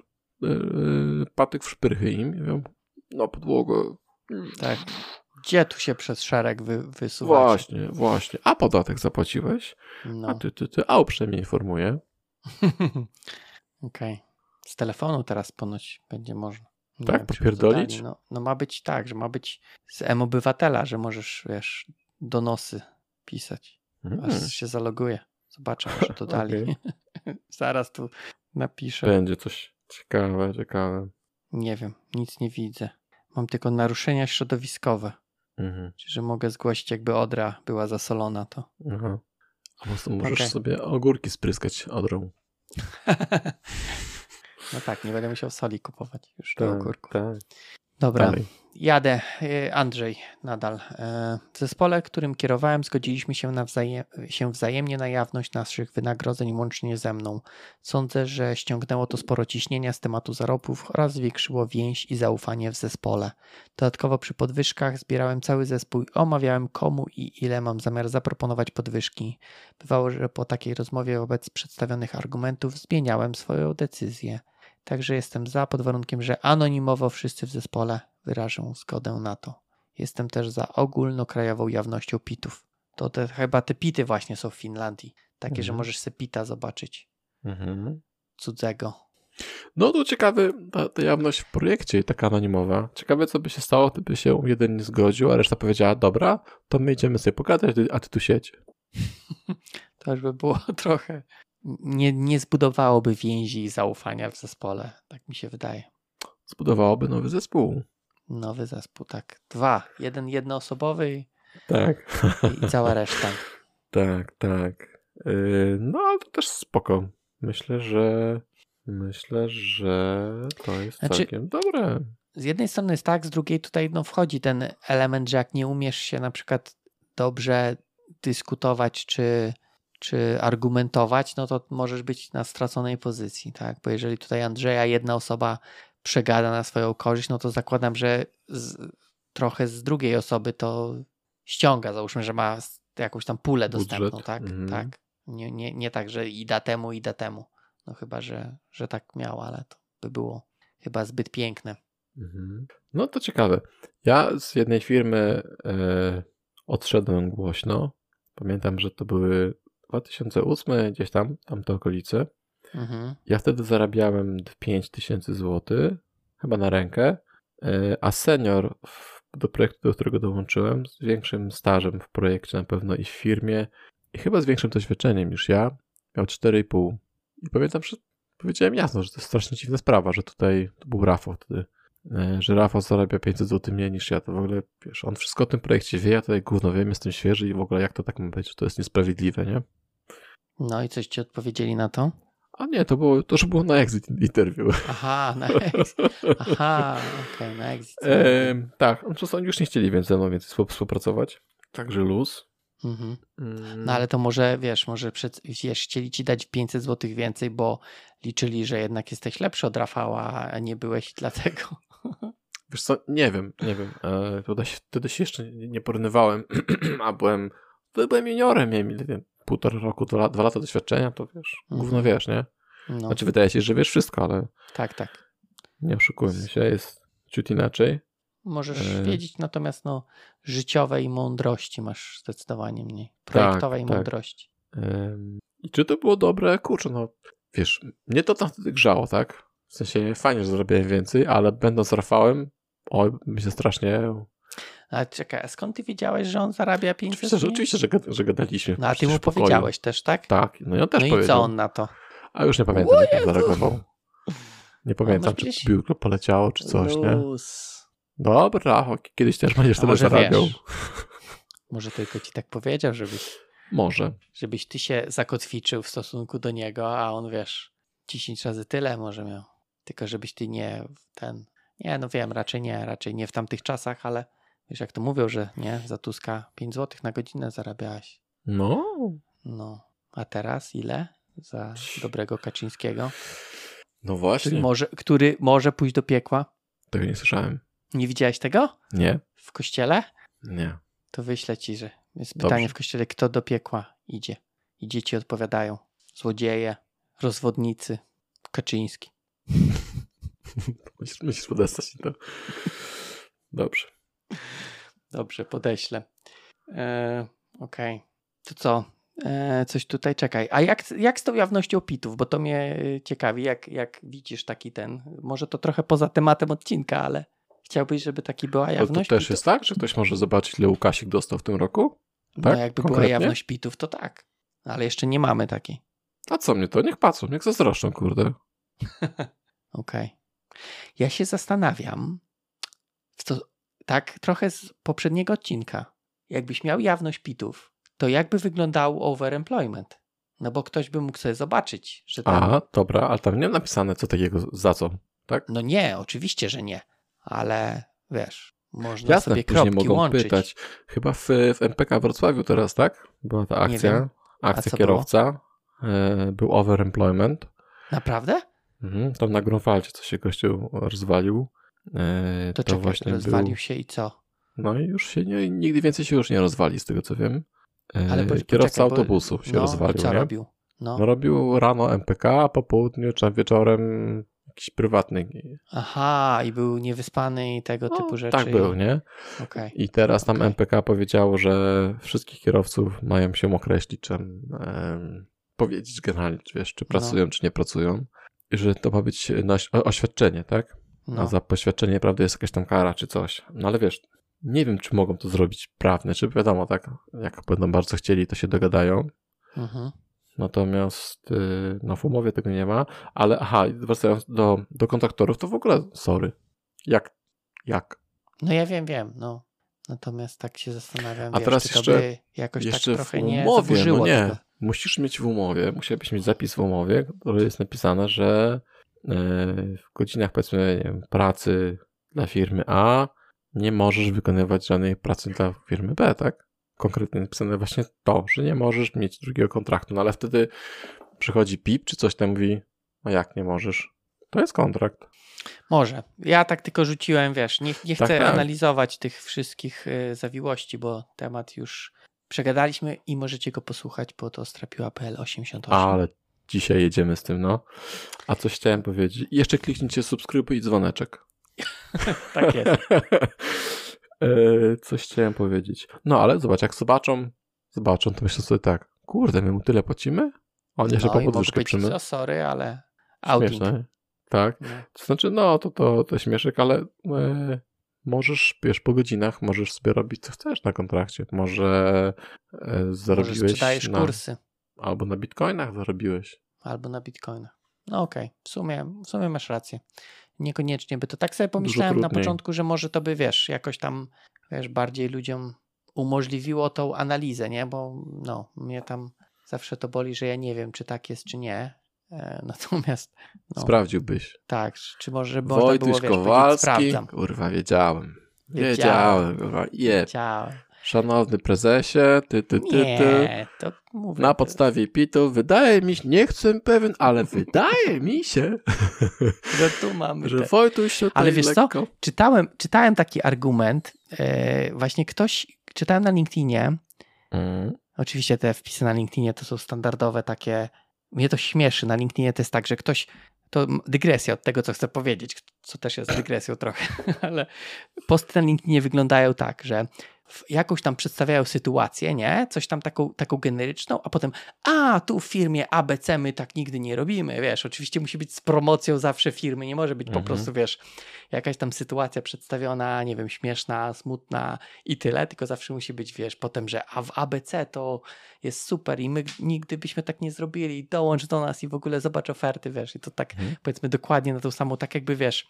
yy, patyk w szprychy im i mówią, no podłogę, tak. Gdzie tu się przez szereg wy? Właśnie, właśnie. A podatek zapłaciłeś? No. A ty, ty, ty. A uprzejmie informuję. Okej. Okay. Z telefonu teraz ponoć będzie można. Nie tak, wiem, popierdolić? No, no ma być tak, że ma być z M-Obywatela, że możesz, wiesz, donosy pisać. Hmm. Aż się zaloguje. Zobaczę, może to dali. Zaraz tu napiszę. Będzie coś ciekawe, ciekawe. Nie wiem, nic nie widzę. Mam tylko naruszenia środowiskowe. Mhm. Czyli, że mogę zgłosić, jakby odra była zasolona, to. Aha. A po możesz okay. sobie ogórki spryskać odrą. no tak, nie będę musiał soli kupować już tak, do ogórków. Tak. Dobra, Dalej. jadę. Y, Andrzej nadal. E, w zespole, którym kierowałem, zgodziliśmy się, nawzajem, się wzajemnie na jawność naszych wynagrodzeń łącznie ze mną. Sądzę, że ściągnęło to sporo ciśnienia z tematu zarobków oraz zwiększyło więź i zaufanie w zespole. Dodatkowo przy podwyżkach zbierałem cały zespół i omawiałem komu i ile mam zamiar zaproponować podwyżki. Bywało, że po takiej rozmowie wobec przedstawionych argumentów zmieniałem swoją decyzję. Także jestem za, pod warunkiem, że anonimowo wszyscy w zespole wyrażą zgodę na to. Jestem też za ogólnokrajową jawnością pitów. To te, chyba te pity właśnie są w Finlandii. Takie, mhm. że możesz sobie pita zobaczyć. Mhm. Cudzego. No to ciekawe, ta, ta, jawność w projekcie taka anonimowa. Ciekawe, co by się stało, gdyby się jeden nie zgodził, a reszta powiedziała, dobra, to my idziemy sobie pogadać, a ty tu siedź. to już by było trochę nie, nie zbudowałoby więzi i zaufania w zespole. Tak mi się wydaje. Zbudowałoby nowy zespół. Nowy zespół, tak. Dwa. Jeden jednoosobowy i, tak. i cała reszta. tak, tak. Yy, no, ale to też spoko. Myślę, że myślę, że to jest znaczy, całkiem dobre. Z jednej strony jest tak, z drugiej tutaj no, wchodzi ten element, że jak nie umiesz się na przykład dobrze dyskutować, czy czy argumentować, no to możesz być na straconej pozycji, tak? Bo jeżeli tutaj Andrzeja jedna osoba przegada na swoją korzyść, no to zakładam, że z, trochę z drugiej osoby to ściąga. Załóżmy, że ma jakąś tam pulę dostępną, tak? Mm. Tak. Nie, nie, nie tak, że i da temu, i da temu. No chyba, że, że tak miał, ale to by było chyba zbyt piękne. Mhm. No to ciekawe. Ja z jednej firmy e, odszedłem głośno. Pamiętam, że to były 2008, gdzieś tam, tam te okolice. Mhm. Ja wtedy zarabiałem 5000 zł, chyba na rękę, e, a senior do projektu, do którego dołączyłem, z większym stażem w projekcie na pewno i w firmie, i chyba z większym doświadczeniem niż ja, miał 4,5. I pamiętam, że powiedziałem jasno, że to jest strasznie dziwna sprawa, że tutaj to był Rafał wtedy, że Rafał zarabia 500 zł mniej niż ja, to w ogóle, wiesz, on wszystko o tym projekcie wie, ja tutaj gówno wiem, jestem świeży i w ogóle jak to tak ma być, to jest niesprawiedliwe, nie? No i coś ci odpowiedzieli na to? A nie, to było, to już było na exit interview. Aha, na exit. Aha, okej, okay, na exit. E, tak, czasami już nie chcieli więcej ze mną więcej współpracować. Także luz. Mhm. Mm, No ale to może, wiesz, może przed, wiesz, chcieli ci dać 500 zł więcej, bo liczyli, że jednak jesteś lepszy od Rafała, a nie byłeś dlatego. Wiesz co, nie wiem, nie wiem. E, wtedy, się, wtedy się jeszcze nie, nie porównywałem, a byłem, byłem juniorem, miałem ile półtora roku, dwa, dwa lata doświadczenia, to wiesz, Mhm. gówno wiesz, nie? No, Znaczy wydaje się, że wiesz wszystko, ale tak, tak. nie oszukujmy się, jest ciut inaczej. Możesz E. wiedzieć, natomiast no, życiowej mądrości masz zdecydowanie mniej. Projektowej tak. mądrości. Ym, I czy to było dobre? Kurczę, no wiesz, mnie to tam wtedy grzało, tak? W sensie fajnie, że zarabiałem więcej, ale będąc Rafałem, oj, mi się strasznie... Ale czekaj, a skąd ty wiedziałeś, że on zarabia 500 Oczywiście, że, oczywiście, że, że gadaliśmy. No a ty mu powiedziałeś też, tak? Tak, no i on też no i powiedział. co on na to? A już nie pamiętam, jak on zareagował. Nie pamiętam, czy gdzieś- biurko poleciało, czy coś, nie? Luz. Dobra, Rafał, kiedyś też będziesz A tyle zarabiał. wiesz? Może tylko ci tak powiedział, żebyś, Może. żebyś ty się zakotwiczył w stosunku do niego, a on wiesz, 10 razy tyle może miał. Tylko żebyś ty nie w ten. Nie, no wiem, raczej nie, raczej nie w tamtych czasach, ale wiesz, jak to mówią, że nie, za Tuska 5 zł na godzinę zarabiałeś. No, No, a teraz ile? Za dobrego Kaczyńskiego, no który właśnie. może, który może pójść do piekła. Tego nie słyszałem. Nie widziałeś tego Nie? w kościele? Nie. To wyślę ci, że jest Dobrze. pytanie w kościele, kto do piekła idzie. I dzieci odpowiadają. Złodzieje, rozwodnicy, Kaczyński. Musisz, musisz podestać to. Dobrze. Dobrze, podeślę. E, Okej. To co? E, coś tutaj, czekaj. A jak, jak z tą jawnością pitów? Bo to mnie y, ciekawi, jak, jak widzisz taki ten, może to trochę poza tematem odcinka, ale chciałbyś, żeby taki była To, to jawność też pitów? jest tak, że ktoś może zobaczyć, ile Łukasik dostał w tym roku? Tak? No jakby była Konkretnie? jawność pitów, to tak. Ale jeszcze nie mamy takiej. A co mnie to? Niech patrzą, niech zazdroszczą, kurde. Okej. Ja się zastanawiam, co, tak trochę z poprzedniego odcinka. Jakbyś miał jawność pitów, to jakby wyglądał overemployment? No bo ktoś by mógł sobie zobaczyć, że tam... A, dobra, ale tam nie ma napisane, co takiego, za co, tak? No nie, oczywiście, że nie. Ale wiesz, można Jasne, sobie kropki mogą łączyć. pytać. Chyba w, w MPK Wrocławiu teraz, tak? Była ta akcja, akcja kierowca, e, był overemployment. Naprawdę? Mhm, tam na Grunwaldzie co się gościu rozwalił. E, To, to czekaj, właśnie rozwalił był... się i co? No i już się nie, nigdy więcej się już nie rozwali, z tego co wiem. E, Ale po- kierowca poczekaj, bo- autobusu się no, rozwalił, co nie? robił? No. No robił rano MPK, a po południu czy wieczorem jakiś prywatny. Aha, i był niewyspany i tego No, typu rzeczy. Tak był, nie? Okej. I teraz tam Okej. MPK powiedziało, że wszystkich kierowców mają się określić, czy em, powiedzieć generalnie, czy wiesz, czy No. pracują, czy nie pracują. Że to ma być na, oświadczenie, tak? A No. za poświadczenie, prawda, jest jakaś tam kara, czy coś. No ale wiesz, nie wiem, czy mogą to zrobić prawnie, czy wiadomo, tak? Jak będą bardzo chcieli, to się dogadają. Mhm. Natomiast y, no, w umowie tego nie ma. Ale aha, wracając do, do kontraktorów, to w ogóle sorry. Jak? Jak? No ja wiem, wiem, no. Natomiast tak się zastanawiam, A wiesz, teraz czy jeszcze- to by jakoś Jeszcze tak trochę w nie umowie, zaburzyło no nie. tego. Musisz mieć w umowie, musiałbyś mieć zapis w umowie, który jest napisane, że y, w godzinach powiedzmy nie wiem, pracy dla firmy A nie możesz wykonywać żadnej pracy dla firmy B, tak? Konkretnie napisane właśnie to, że nie możesz mieć drugiego kontraktu, no ale wtedy przychodzi PIP czy coś tam mówi, no jak nie możesz? To jest kontrakt. Może. Ja tak tylko rzuciłem, wiesz, nie, nie Tak, chcę tak. analizować tych wszystkich y, zawiłości, bo temat już przegadaliśmy i możecie go posłuchać pod ostrapiła.pl 88. Ale dzisiaj jedziemy z tym, no. A coś chciałem powiedzieć. Jeszcze kliknijcie subskrybuj i dzwoneczek. Tak jest. E, coś chciałem powiedzieć. No ale zobacz, jak zobaczą, zobaczą, to myślę sobie tak, kurde, my mu tyle płacimy? On jeszcze no po podwyżkę powiedzieć, przyjmy. o sorry, ale outing. Śmieszne. Tak. No. To znaczy, no to, to, to śmieszek, ale e, możesz, wiesz, po godzinach możesz sobie robić co chcesz na kontrakcie. Może e, Może zarobiłeś sprzedajesz na, kursy albo na bitcoinach zarobiłeś. albo na bitcoina. No okej, w, sumie, w sumie masz rację. Niekoniecznie by to tak sobie pomyślałem na początku, że może to by, wiesz, jakoś tam, wiesz, bardziej ludziom umożliwiło tą analizę, nie? Bo no, mnie tam zawsze to boli, że ja nie wiem, czy tak jest, czy nie. E, natomiast no, Sprawdziłbyś. tak, czy może można było, Wojtuś wiesz, powiedzieć, Kowalski. Kurwa, wiedziałem. Wiedziałem. Wiedziałem, kurwa. Wiedziałem. Szanowny prezesie, ty, ty, ty, ty. Nie, to mówię. Na podstawie PIT-u wydaje mi się, nie chcę pewien, ale wydaje mi się, że tu mamy że te... Wojtuś się Ale tutaj wiesz co? lekko... Czytałem, czytałem taki argument, e, właśnie ktoś, czytałem na LinkedInie, Mm. oczywiście te wpisy na LinkedInie to są standardowe takie, mnie to śmieszy, na LinkedInie to jest tak, że ktoś, to dygresja od tego, co chcę powiedzieć, co też jest dygresją trochę, ale posty na LinkedInie wyglądają tak, że jakąś tam przedstawiają sytuację, nie? Coś tam taką, taką generyczną, a potem, a tu w firmie ABC my tak nigdy nie robimy, wiesz, oczywiście musi być z promocją zawsze firmy, nie może być po Mhm. prostu, wiesz, jakaś tam sytuacja przedstawiona, nie wiem, śmieszna, smutna i tyle, tylko zawsze musi być, wiesz, potem, że a w ABC to jest super i my nigdy byśmy tak nie zrobili, dołącz do nas i w ogóle zobacz oferty, wiesz, i to tak Mhm. powiedzmy dokładnie na tą samą, tak jakby, wiesz,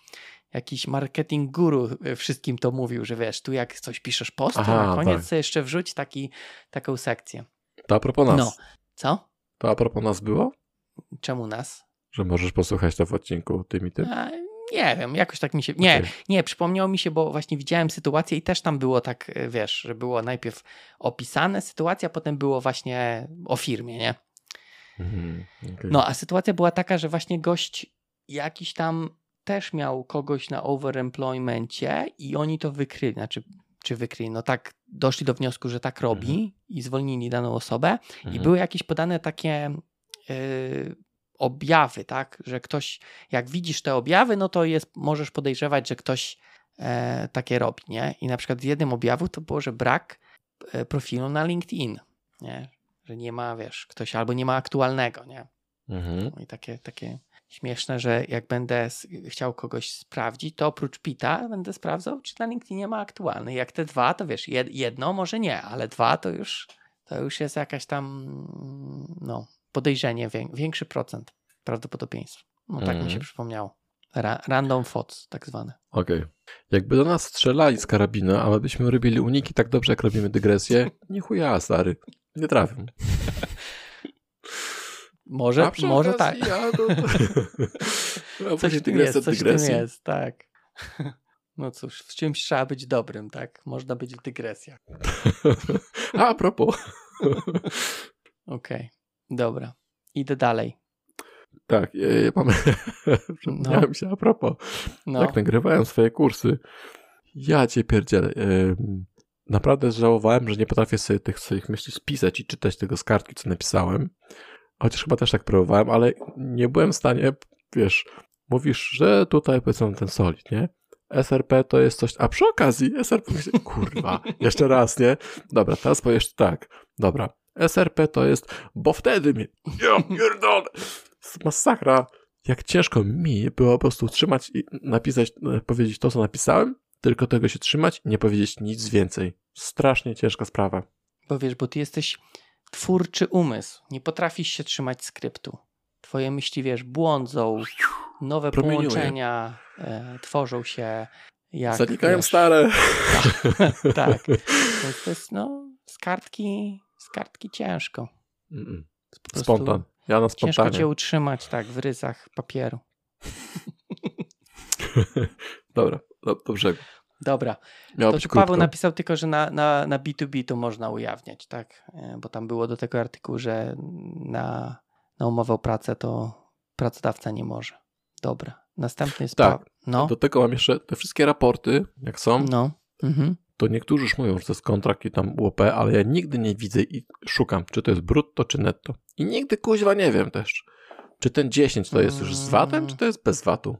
jakiś marketing guru y, wszystkim to mówił, że wiesz, tu jak coś piszesz post, to na koniec tak. sobie jeszcze wrzuć taki, taką sekcję. To a propos nas. No, co? To a propos nas było? Czemu nas? Że możesz posłuchać to w odcinku tym i tym? A, nie wiem, jakoś tak mi się. Nie, Okej. nie, przypomniało mi się, bo właśnie widziałem sytuację i też tam było tak, y, wiesz, że było najpierw opisane sytuacja, potem było właśnie o firmie, nie? Mhm, okej. No, a sytuacja była taka, że właśnie gość jakiś tam też miał kogoś na overemploymencie i oni to wykryli, znaczy, czy wykryli, no tak, doszli do wniosku, że tak robi Mhm. i zwolnili daną osobę i Mhm. były jakieś podane takie y, objawy, tak, że ktoś, jak widzisz te objawy, no to jest, możesz podejrzewać, że ktoś e, takie robi, nie? I na przykład jednym objawów to było, że brak e, profilu na LinkedIn, nie? Że nie ma, wiesz, ktoś albo nie ma aktualnego, nie? Mhm. No I takie, takie śmieszne, że jak będę chciał kogoś sprawdzić, to oprócz Pita będę sprawdzał, czy na LinkedInie ma aktualny. Jak te dwa, to wiesz, jed- jedno może nie, ale dwa to już, to już jest jakaś tam mm, no, podejrzenie, wię- większy procent prawdopodobieństwa. No tak mi się Mhm. przypomniało. Ra- random thoughts, tak zwane. Okej. Jakby do nas strzelali z karabinu, a my byśmy robili uniki tak dobrze, jak robimy dygresję, nie chuja, stary. Nie trafią. Może, może tak. Ja, no, a Coś w tym jest, coś w tym jest, tak. No cóż, w czymś trzeba być dobrym, tak? Można być w dygresjach. A, a propos. Okej, dobra. Idę dalej. Tak, ja, ja mam... Przypomniałem się a propos. No, Jak nagrywałem swoje kursy, ja cię pierdzielę. em, Naprawdę żałowałem, że nie potrafię sobie tych swoich myśli spisać i czytać tego z kartki, co napisałem. Chociaż chyba też tak próbowałem, ale nie byłem w stanie, wiesz, mówisz, że tutaj powiedzmy ten solid, nie? SRP to jest coś, a przy okazji SRP, kurwa, jeszcze raz, nie? Dobra, teraz powiesz tak, dobra, SRP to jest, bo wtedy mnie, ja pierdolę, masakra, jak ciężko mi było po prostu trzymać i napisać, e, powiedzieć to, co napisałem, tylko tego się trzymać i nie powiedzieć nic więcej. Strasznie ciężka sprawa. bo wiesz, bo ty jesteś twórczy umysł. Nie potrafisz się trzymać skryptu. Twoje myśli, wiesz, błądzą, nowe Promieniuje. połączenia e, tworzą się jak... Zanikają wiesz, stare. tak. Więc to jest, no, z kartki, z kartki ciężko. Spontan. Ja na Ciężko spontanie. cię utrzymać, tak, w ryzach papieru. Dobra, do, do brzegu. Dobra, to być tu krótko. Paweł napisał tylko, że na, na, na B2B to można ujawniać, tak? E, Bo tam było do tego artykułu, że na, na umowę o pracę to pracodawca nie może. Dobra. Następny jest Tak. Pa- No, Do tego mam jeszcze te wszystkie raporty, jak są, no. Mhm. to niektórzy już mówią, że to jest kontrakt i tam UOP, ale ja nigdy nie widzę i szukam, czy to jest brutto, czy netto. I nigdy kuźwa nie wiem też, czy ten 10 to jest już z VAT-em, czy to jest bez VAT-u.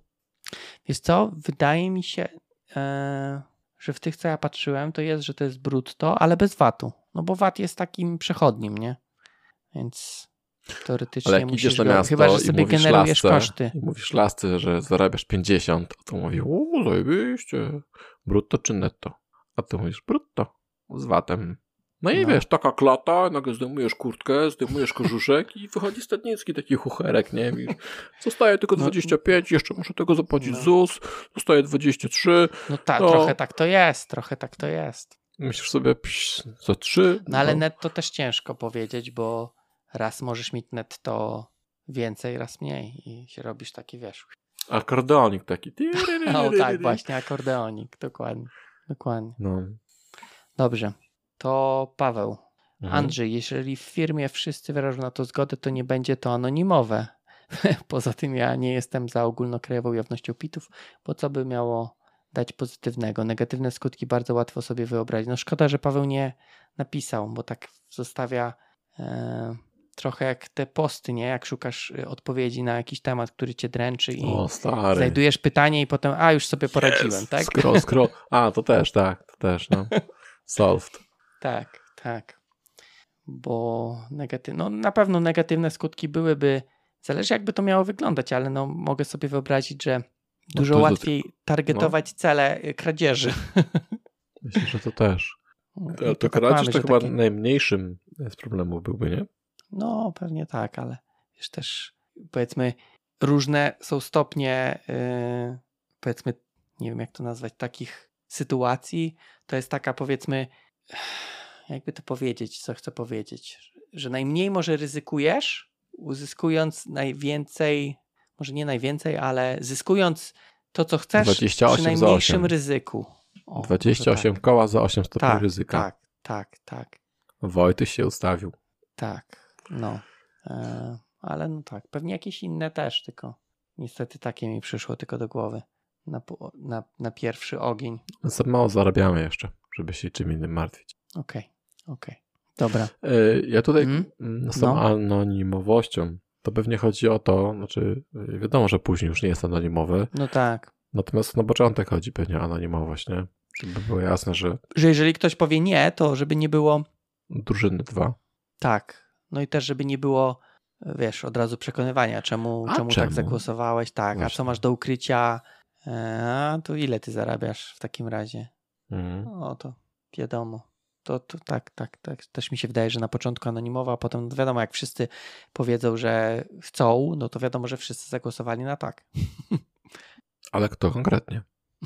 Wiesz co? Wydaje mi się, że w tych, co ja patrzyłem, to jest, że to jest brutto, ale bez VAT-u. No bo VAT jest takim przechodnim, nie? Więc teoretycznie Ale jak musisz na miasto chyba, że sobie generujesz lasce, koszty. mówisz lasce, że zarabiasz 50, a to mówi, o, zajebiście, brutto czy netto? A ty mówisz, brutto, z VAT-em. No i No. wiesz, taka klata, nagle zdejmujesz kurtkę, zdejmujesz kożuszek i wychodzi stadnicki taki chucherek, nie? Wiesz, zostaje tylko No. 25, jeszcze muszę tego zapłacić No. ZUS, zostaje 23, No tak, No. trochę tak to jest, trochę tak to jest. myślisz sobie, za 3. No ale netto też ciężko powiedzieć, bo raz możesz mieć netto więcej, raz mniej i się robisz taki, wiesz. Akordeonik taki. O tak, właśnie, akordeonik, dokładnie, dokładnie. No. Dobrze, to Paweł. Mhm. Andrzej, jeżeli w firmie wszyscy wyrażą na to zgodę, to nie będzie to anonimowe. Poza tym ja nie jestem za ogólnokrajową jawnością pitów, bo co by miało dać pozytywnego? Negatywne skutki bardzo łatwo sobie wyobrazić. No szkoda, że Paweł nie napisał, bo tak zostawia e, trochę jak te posty, nie? Jak szukasz y, odpowiedzi na jakiś temat, który cię dręczy i O, znajdujesz pytanie i potem, a już sobie poradziłem, Yes. tak? Scroll, scroll. A, to też, tak, to też, no. Solved. Tak, tak. Bo negatywne, no na pewno negatywne skutki byłyby, zależy jakby to miało wyglądać, ale no mogę sobie wyobrazić, że dużo to- to- łatwiej targetować cele y, kradzieży. Myślę, że to też. I To, tak kradzież to chyba takie- najmniejszym z problemów byłby, nie? No pewnie tak, ale wiesz też powiedzmy różne są stopnie yy, powiedzmy, nie wiem jak to nazwać, takich sytuacji. To jest taka powiedzmy, jakby to powiedzieć, co chcę powiedzieć, że najmniej może ryzykujesz, uzyskując najwięcej, może nie najwięcej, ale zyskując to, co chcesz 28 przy najmniejszym 8. ryzyku. O, może 28 tak. koła za 8 stopni tak, ryzyka. Tak, tak, tak. Wojtyś się ustawił. Tak, no. E, ale no tak, pewnie jakieś inne też, tylko niestety takie mi przyszło tylko do głowy na, na, na pierwszy ogień. Za mało zarabiamy jeszcze, żeby się czym innym martwić. Okej, okej. Dobra. E, Ja tutaj Mhm. mm, z tą No. anonimowością, to pewnie chodzi o to, znaczy e, wiadomo, że później już nie jest anonimowe, No tak. natomiast na początek chodzi pewnie o anonimowość, nie? Żeby było jasne, że Że jeżeli ktoś powie nie, to żeby nie było drużyny dwa. tak. No i też, żeby nie było, wiesz, od razu przekonywania, czemu, A czemu, czemu? tak zagłosowałeś, tak, a Właśnie. co masz do ukrycia, e, a to ile ty zarabiasz w takim razie? Mhm. No to wiadomo. To, to tak, tak, tak. Też mi się wydaje, że na początku anonimowa, a potem no wiadomo, jak wszyscy powiedzą, że chcą, no to wiadomo, że wszyscy zagłosowali na tak. Ale kto konkretnie?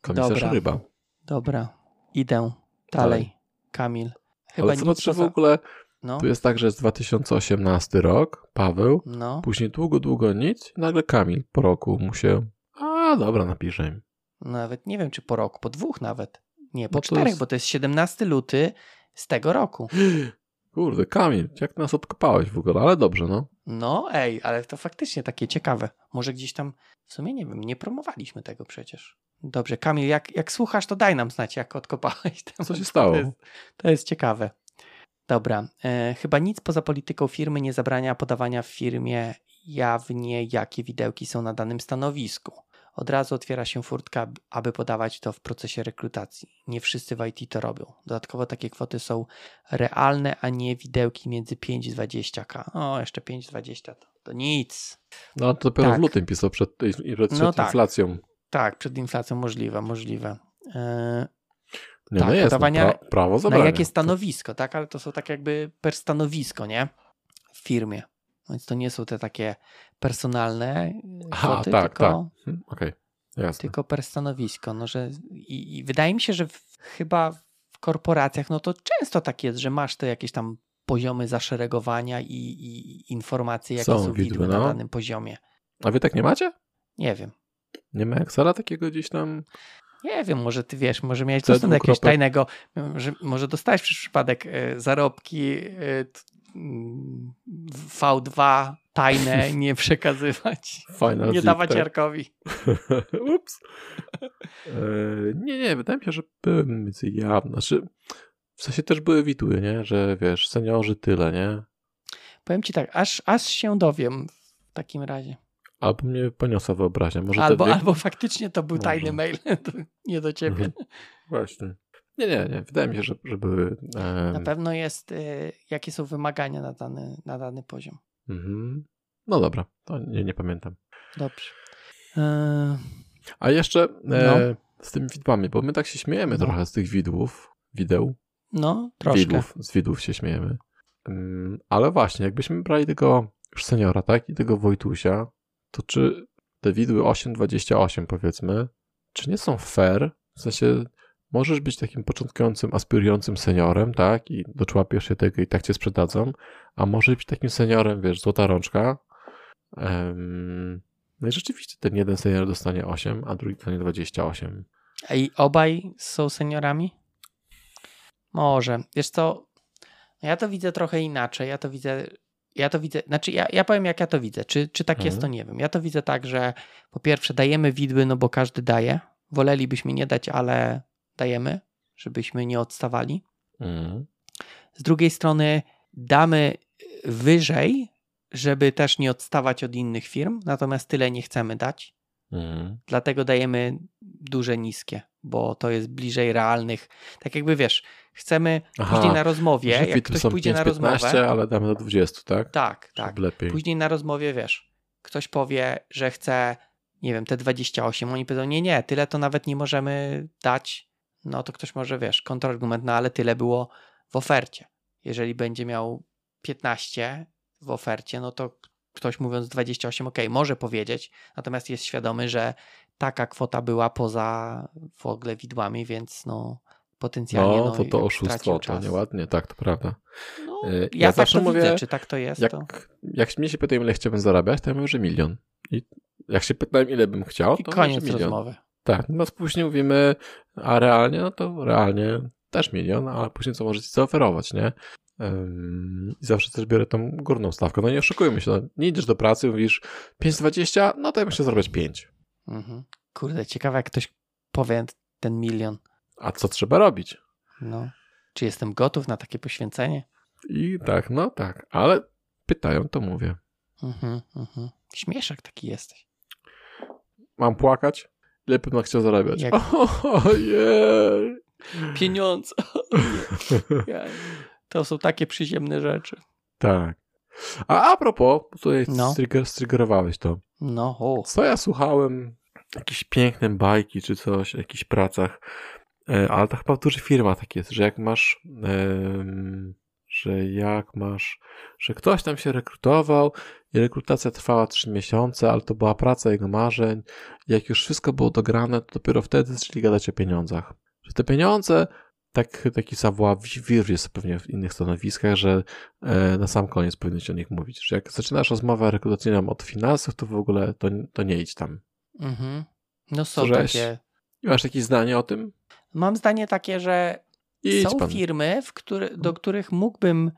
Komisarz Dobra. Ryba. Dobra, idę dalej. Kamil. Chyba Ale zobacz, że w ogóle No, tu jest tak, że jest 2018 rok, Paweł, no, później długo, długo nic i nagle Kamil po roku mu się a dobra, napiszę im. Nawet nie wiem, czy po roku, po dwóch nawet. Nie, po No czterech, jest- bo to jest 17 luty z tego roku. Kurde, Kamil, jak nas odkopałeś w ogóle, ale dobrze, no. No, ej, ale to faktycznie takie ciekawe. Może gdzieś tam, w sumie nie wiem, nie promowaliśmy tego przecież. Dobrze, Kamil, jak, jak słuchasz, to daj nam znać, jak odkopałeś temat. Co się stało? To jest, to jest ciekawe. Dobra, e, chyba nic poza polityką firmy nie zabrania podawania w firmie jawnie, jakie widełki są na danym stanowisku. Od razu otwiera się furtka, ab- aby podawać to w procesie rekrutacji. Nie wszyscy w IT to robią. Dodatkowo takie kwoty są realne, a nie widełki między 5 i 20k. O, jeszcze 5-20 to, to nic. No to dopiero Tak. w lutym pisał przed, przed No tak. inflacją. Tak, przed inflacją możliwe, możliwe. E, Nie, Tak, no jest, podawania no, pra, prawo na zabrania. jakie stanowisko, tak? Ale to są tak jakby per stanowisko, nie? W firmie. Więc to nie są te takie personalne e, Aha, kwoty, tak, tylko, Hmm, Okej, jasne. tylko per stanowisko. No, że i, I wydaje mi się, że w, chyba w korporacjach, no to często tak jest, że masz te jakieś tam poziomy zaszeregowania i, i informacje, jakie Są są, widły, widły, na no. danym poziomie. A wy tak nie macie? Nie wiem. Nie ma Excela takiego gdzieś tam? Nie wiem, może ty wiesz, może miałeś dostęp do jakiegoś tajnego, że może dostałeś przez przypadek e, zarobki e, V2 tajne nie przekazywać, Final nie dawać tak? Jarkowi. Ups. E, nie, nie, wydaje mi się, że były mniej więcej jawne. Znaczy, w sensie też były widły, nie? Że wiesz, seniorzy tyle, nie? Powiem ci tak, aż, aż się dowiem w takim razie. Albo mnie poniosła wyobraźnia. Może Albo, albo faktycznie to był Może. tajny mail, nie do ciebie. Mhm. Właśnie. Nie, nie, nie. Wydaje mi się, że, że były... em, Na pewno jest, e, jakie są wymagania na dany, na dany poziom. mhm. No dobra, to nie, nie pamiętam. Dobrze. E, A jeszcze e, No. z tymi widłami, bo my tak się śmiejemy No. trochę z tych widłów, wideł, no, troszkę. widłów, z widłów się śmiejemy. Ym, ale właśnie, jakbyśmy brali tego już seniora, tak, i tego Wojtusia, to czy te widły 8,28 powiedzmy, czy nie są fair? W sensie, możesz być takim początkującym, aspirującym seniorem, tak, i doczłapiesz się tego i tak cię sprzedadzą, a możesz być takim seniorem, wiesz, złota rączka, Em, no i rzeczywiście ten jeden senior dostanie 8, a drugi dostanie 28. A i obaj są seniorami? Może. Wiesz co, ja to widzę trochę inaczej. Ja to widzę, ja to widzę, znaczy ja, ja powiem jak ja to widzę. Czy, czy tak Mhm. jest, to nie wiem. Ja to widzę tak, że po pierwsze dajemy widły, no bo każdy daje. Wolelibyśmy nie dać, ale dajemy, żebyśmy nie odstawali. Mhm. Z drugiej strony damy wyżej, żeby też nie odstawać od innych firm, natomiast tyle nie chcemy dać. Mhm. Dlatego dajemy duże, niskie, bo to jest bliżej realnych. Tak jakby wiesz, chcemy Aha, później na rozmowie, jak ktoś pójdzie na 5-15, rozmowę. ale damy do 20, tak? Tak, tak. Lepiej. Później na rozmowie wiesz, ktoś powie, że chce, nie wiem, te 28. Oni powiedzą, nie, nie, tyle to nawet nie możemy dać. No to ktoś może, wiesz, kontrargument, no ale tyle było w ofercie. Jeżeli będzie miał 15 w ofercie, no to ktoś mówiąc 28, ok, może powiedzieć, natomiast jest świadomy, że taka kwota była poza w ogóle widłami, więc no potencjalnie No, no, to to oszustwo, to nieładnie, tak, to prawda. No, Y, ja, ja tak zawsze mówię, widzę, czy tak to jest, Jak, to... jak mnie się pytają, ile chciałbym zarabiać, to ja mówię, że milion. I jak się pytałem, ile bym chciał, I to koniec mówię, że milion. rozmowy. Tak, no później mówimy, a realnie, no to realnie też milion, ale później co możecie zaoferować, nie? I zawsze też biorę tą górną stawkę. No nie oszukujmy się, no, nie idziesz do pracy, mówisz 5,20, no to ja chciał zarabiać 5. Mhm. Kurde, ciekawe jak ktoś powie ten milion. A co trzeba robić? No. Czy jestem gotów na takie poświęcenie? I tak, no tak, ale pytają, to mówię. Mhm, mhm. Śmieszek taki jesteś. Mam płakać? Ile bym chciał zarabiać? Jak- Ojej! Pieniądze. To są takie przyziemne rzeczy. Tak. A a propos, tutaj No. strigger, striggerowałeś to. No, o. Co ja słuchałem? Jakieś piękne bajki czy coś, o jakichś pracach, e, ale to chyba w dużych firmach tak jest, że jak masz, em, że jak masz, że ktoś tam się rekrutował i rekrutacja trwała 3 miesiące, ale to była praca jego marzeń. Jak już wszystko było dograne, to dopiero wtedy zaczęli gadać o pieniądzach. Że te pieniądze, tak, taki savoir-vivre jest pewnie w innych stanowiskach, że e, na sam koniec powinno się o nich mówić. Że jak zaczynasz rozmowę rekrutacyjną od finansów, to w ogóle to, to nie idź tam. Mhm. No są Żeś. takie. Masz jakieś zdanie o tym? Mam zdanie takie, że Idź są pan. firmy, który, do których mógłbym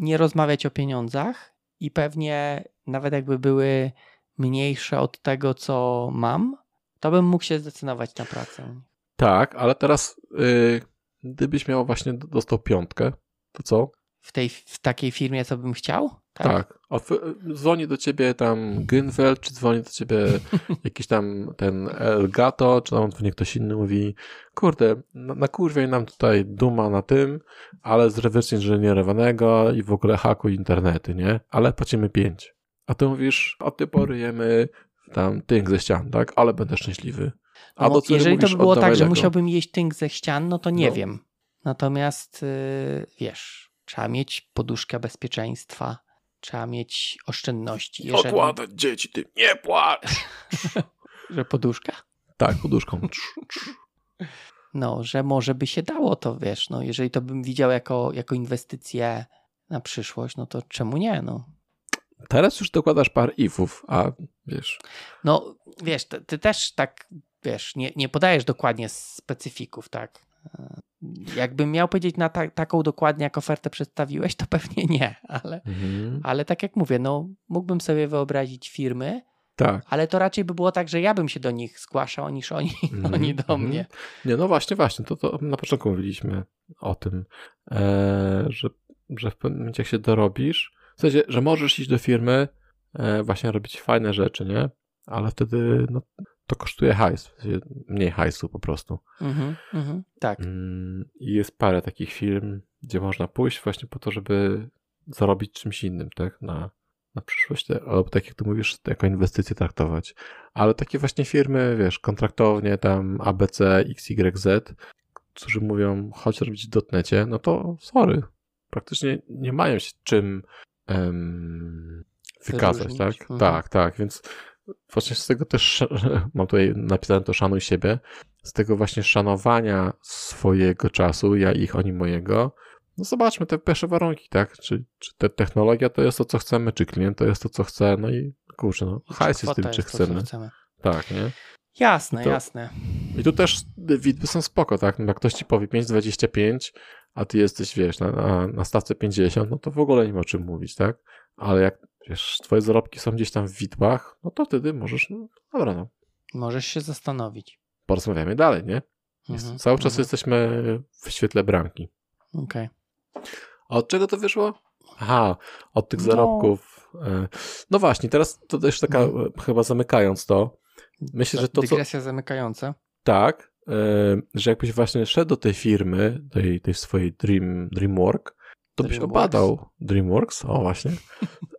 nie rozmawiać o pieniądzach i pewnie nawet jakby były mniejsze od tego, co mam, to bym mógł się zdecydować na pracę. Tak, ale teraz y, gdybyś miał właśnie, dostał piątkę, to co? W, tej, w takiej firmie, co bym chciał? Tak. Of- dzwoni do ciebie tam Günfeld, czy dzwoni do ciebie jakiś tam ten Elgato, czy tam dzwoni ktoś inny, mówi kurde, na, na kurwie nam tutaj duma na tym, ale z rewersu inżynierowanego i w ogóle hakuj internety, nie? Ale płacimy pięć. A ty mówisz, od tej pory jemy tam tynk ze ścian, tak? Ale będę szczęśliwy. A No, jeżeli mówisz, to by było tak, że musiałbym jeść tynk ze ścian, no to nie No. wiem. Natomiast yy, wiesz, trzeba mieć poduszkę bezpieczeństwa, trzeba mieć oszczędności. Jeżeli, Okładać dzieci, ty nie płacz! że poduszka? Tak, poduszką. No, że może by się dało to, wiesz, no jeżeli to bym widział jako, jako inwestycję na przyszłość, no to czemu nie, no. Teraz już dokładasz par ifów, a wiesz, No, wiesz, ty, ty też tak, wiesz, nie, nie podajesz dokładnie specyfików, tak. Jakbym miał powiedzieć na ta, taką dokładnie, jak ofertę przedstawiłeś, to pewnie nie, ale, ale tak jak mówię, no mógłbym sobie wyobrazić firmy, tak. ale to raczej by było tak, że ja bym się do nich zgłaszał, niż oni, Mhm, oni do mhm. mnie. Nie, no właśnie, właśnie, to, to na początku mówiliśmy o tym, e, że, że w pewnym momencie jak się dorobisz, w sensie, że możesz iść do firmy, e, właśnie robić fajne rzeczy, nie? Ale wtedy no, to kosztuje hajs, mniej hajsu po prostu. Mhm, mhm, tak. Mm, I jest parę takich firm, gdzie można pójść właśnie po to, żeby zarobić czymś innym, tak? Na, na przyszłość, albo tak jak ty mówisz, jako inwestycje traktować. Ale takie właśnie firmy, wiesz, kontraktownie tam ABC, XYZ, którzy mówią, chodź robić w dotnecie, no to sorry. Praktycznie nie mają się czym em, wykazać, tak? Mhm. Tak, tak, więc właśnie z tego też mam tutaj napisane to szanuj siebie, z tego właśnie szanowania swojego czasu, ja ich, oni mojego, no zobaczmy te pierwsze warunki, tak? Czy, czy te technologia to jest to, co chcemy, czy klient to jest to, co chce, no i kurczę, no hajs jest tym, czy jest to, co chcemy. chcemy. Tak, nie? Jasne, To- jasne. I tu też widby są spoko, tak? No, jak ktoś ci powie 5,25, a ty jesteś, wiesz, na, na, na stawce 50, no to w ogóle nie ma o czym mówić, tak? Ale jak, wiesz, twoje zarobki są gdzieś tam w widłach, no to wtedy możesz, no dobra, no, Możesz się zastanowić. porozmawiamy dalej, nie? Jest, Mhm, cały czas mhm. jesteśmy w świetle bramki. Okej. A od czego to wyszło? Aha, od tych No. zarobków. e, No właśnie, teraz to też taka, Mhm. e, chyba zamykając to, myślę, że to co, Dygresja zamykająca. tak, e, że jakbyś właśnie szedł do tej firmy, tej, tej swojej Dream, Dreamwork, to byś obadał Dreamworks, o właśnie.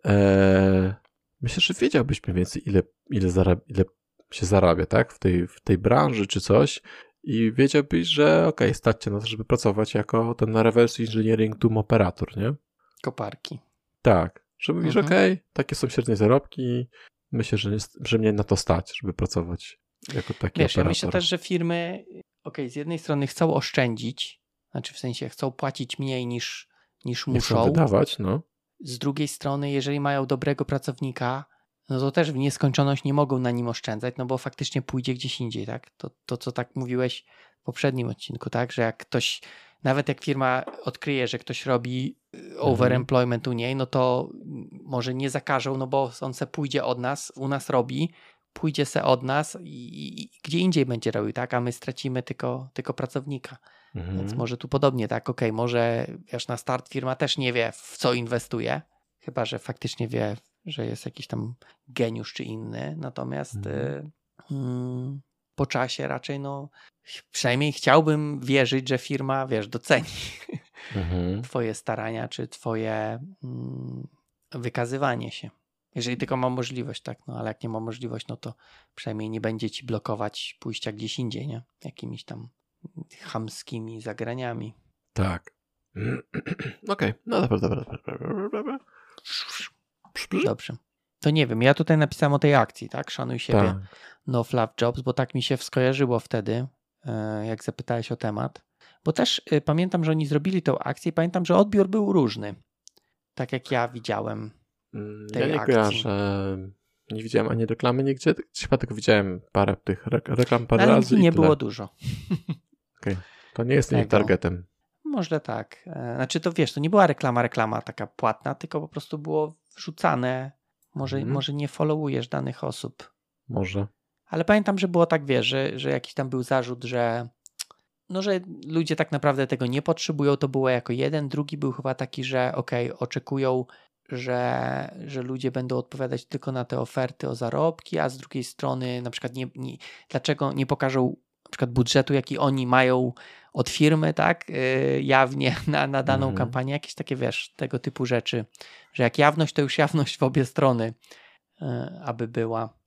E, myślę, że wiedziałbyś mniej więcej, ile, ile, ile się zarabia, tak, w tej, w tej branży czy coś i wiedziałbyś, że okej, stać cię na to, żeby pracować jako ten reverse engineering doom operator, nie? Koparki. Tak, że mówisz, Mhm. okej, takie są średnie zarobki, myślę, że, że mnie na to stać, żeby pracować jako taki Wiesz, ja operator. myślę też, że firmy, okej, z jednej strony chcą oszczędzić, znaczy w sensie chcą płacić mniej niż, niż muszą. wydawać, no. Z drugiej strony, jeżeli mają dobrego pracownika, no to też w nieskończoność nie mogą na nim oszczędzać, no bo faktycznie pójdzie gdzieś indziej, tak? To, to co tak mówiłeś w poprzednim odcinku, tak? Że jak ktoś, nawet jak firma odkryje, że ktoś robi y, overemployment u niej, no to może nie zakażą, no bo on se pójdzie od nas, u nas robi, pójdzie se od nas i, i gdzie indziej będzie robił, tak? A my stracimy tylko, tylko pracownika. Mhm. Więc może tu podobnie, tak? Okej, może wiesz, na start firma też nie wie, w co inwestuje, chyba że faktycznie wie, że jest jakiś tam geniusz czy inny. Natomiast Mhm. y, mm, po czasie raczej, no, przynajmniej chciałbym wierzyć, że firma, wiesz, doceni Mhm. Twoje starania czy Twoje mm, wykazywanie się. Jeżeli tylko ma możliwość, tak, no ale jak nie ma możliwość, no to przynajmniej nie będzie ci blokować pójścia gdzieś indziej, nie? Jakimiś tam chamskimi zagraniami. Tak. Okej, no dobra, dobra, dobra. Dobrze. To nie wiem, ja tutaj napisałem o tej akcji, tak? Szanuj siebie. Tak. No Fluff Jobs, bo tak mi się skojarzyło wtedy, e, jak zapytałeś o temat. Bo też y, pamiętam, że oni zrobili tą akcję i pamiętam, że odbiór był różny. Tak jak ja widziałem. Mm, tej Ja nie akcji. kojarzę, nie widziałem ani reklamy nigdzie, chyba tylko widziałem parę tych re- reklam parę Na razy nie było dużo. To nie jest tego. targetem. Może tak. E, Znaczy to wiesz, to nie była reklama, reklama taka płatna, tylko po prostu było wrzucane. Może, Mhm. może nie followujesz danych osób. Może. Ale pamiętam, że było tak, wiesz, że, że jakiś tam był zarzut, że no, że ludzie tak naprawdę tego nie potrzebują, to było jako jeden. Drugi był chyba taki, że okej, oczekują, że, że ludzie będą odpowiadać tylko na te oferty o zarobki, a z drugiej strony na przykład nie, nie, dlaczego nie pokażą przykład budżetu, jaki oni mają od firmy, tak, yy, jawnie na, na daną Mhm. kampanię, jakieś takie, wiesz, tego typu rzeczy, że jak jawność, to już jawność w obie strony, yy, aby była.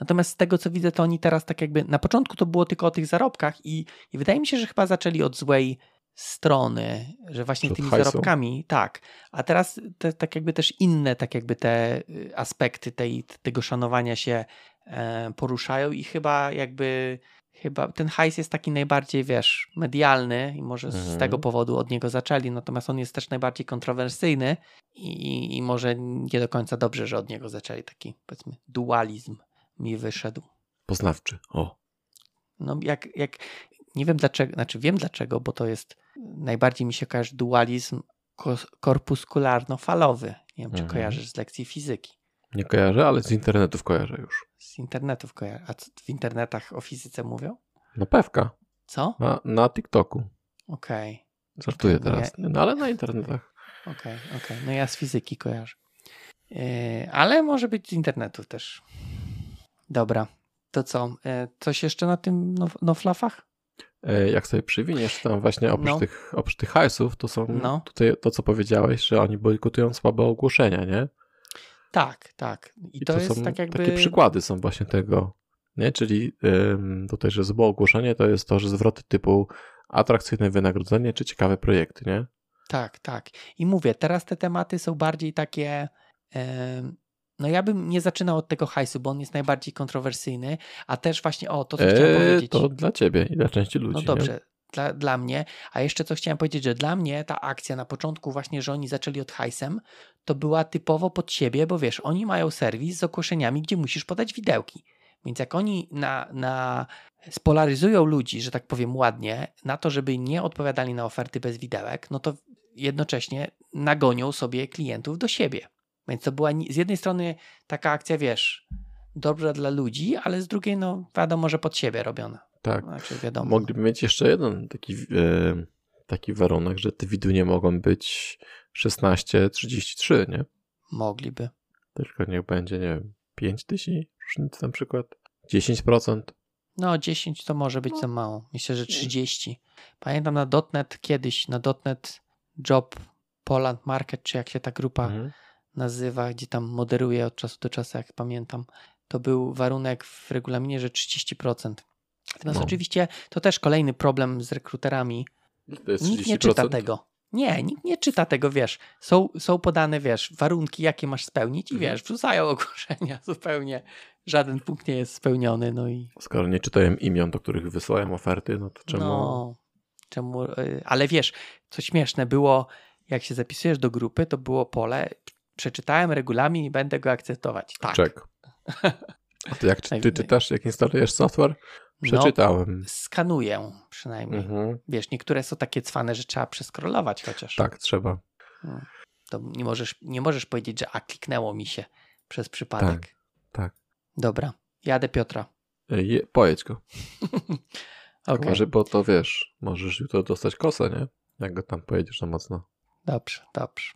Natomiast z tego, co widzę, to oni teraz tak jakby, na początku to było tylko o tych zarobkach i, i wydaje mi się, że chyba zaczęli od złej strony, że właśnie tymi hajsu? zarobkami, tak. A teraz te, tak jakby też inne, tak jakby te y, aspekty tej, tego szanowania się e, poruszają i chyba jakby chyba ten hajs jest taki najbardziej, wiesz, medialny i może z Mhm. tego powodu od niego zaczęli, natomiast on jest też najbardziej kontrowersyjny i, i może nie do końca dobrze, że od niego zaczęli taki, powiedzmy, dualizm mi wyszedł. Poznawczy. O. No jak, jak nie wiem dlaczego, znaczy wiem dlaczego, bo to jest najbardziej mi się kojarzy dualizm ko- korpuskularno-falowy. Nie wiem, czy Mhm. kojarzysz z lekcji fizyki. Nie kojarzę, ale z internetów kojarzę już. Z internetów kojarzę. A co w internetach o fizyce mówią? No pewka. Co? Na, na TikToku. Okej, Żartuję No ja- teraz. No ale na internetach. okej, okej. No ja z fizyki kojarzę. Yy, ale może być z internetu też. Dobra. To co? Yy, coś jeszcze na tym no, noflafach? E, Jak sobie przywiniesz tam właśnie oprócz, No. tych, oprócz tych hajsów, to są No. tutaj to, co powiedziałeś, że oni bojkotują słabe ogłoszenia, nie? Tak, tak. I, I to, to, jest są tak jakby... takie przykłady są właśnie tego, nie? Czyli ym, tutaj, że złe ogłoszenie to jest to, że zwroty typu atrakcyjne wynagrodzenie czy ciekawe projekty, nie? Tak, tak. I mówię, teraz te tematy są bardziej takie. no ja bym nie zaczynał od tego hajsu, bo on jest najbardziej kontrowersyjny, a też właśnie o to, co chciałem E, powiedzieć. to dla ciebie i dla części ludzi. No nie? dobrze, dla, dla mnie. A jeszcze co chciałem powiedzieć, że dla mnie ta akcja na początku właśnie, że oni zaczęli od hajsem, to była typowo pod siebie, bo wiesz, oni mają serwis z ogłoszeniami, gdzie musisz podać widełki. Więc jak oni na, na spolaryzują ludzi, że tak powiem ładnie, na to, żeby nie odpowiadali na oferty bez widełek, no to jednocześnie nagonią sobie klientów do siebie. Więc to była z jednej strony taka akcja, wiesz, dobra dla ludzi, ale z drugiej, no wiadomo, że pod siebie robiona. Tak. Znaczy, wiadomo. Mogliby mieć jeszcze jeden taki, e, taki warunek, że te widy nie mogą być 16-33, nie? Mogliby. Tylko niech będzie, nie wiem, 5 tysięcy różnicy na przykład. 10%. No, 10 to może być za mało. Myślę, że 30. Pamiętam na .NET kiedyś, na .NET Job Poland Market, czy jak się ta grupa Mhm. nazywa, gdzie tam moderuje od czasu do czasu, jak pamiętam, to był warunek w regulaminie, że 30%. Natomiast No. oczywiście to też kolejny problem z rekruterami. To jest 30%. Nikt nie czyta tego. Nie, nikt nie czyta tego, wiesz. Są, są podane, wiesz, warunki, jakie masz spełnić i Mhm. wiesz, wrzucają ogłoszenia zupełnie. Żaden punkt nie jest spełniony, no i Skoro nie czytają imion, do których wysyłają oferty, no to czemu... No, czemu? y, Ale wiesz, co śmieszne było, jak się zapisujesz do grupy, to było pole. Przeczytałem regulamin i będę go akceptować. Tak. Czek. A ty jak czy- ty Tak. czytasz, jak instalujesz software? Przeczytałem. Skanuję przynajmniej. Mhm. Wiesz, niektóre są takie cwane, że trzeba przeskrolować chociaż. Tak, trzeba. To nie możesz, nie możesz powiedzieć, że a kliknęło mi się przez przypadek. tak. Dobra, jadę Piotra. E, Je, pojedź go. Okej, Może, bo to wiesz, możesz jutro dostać kosę, nie? Jak go tam pojedziesz na mocno. dobrze, dobrze.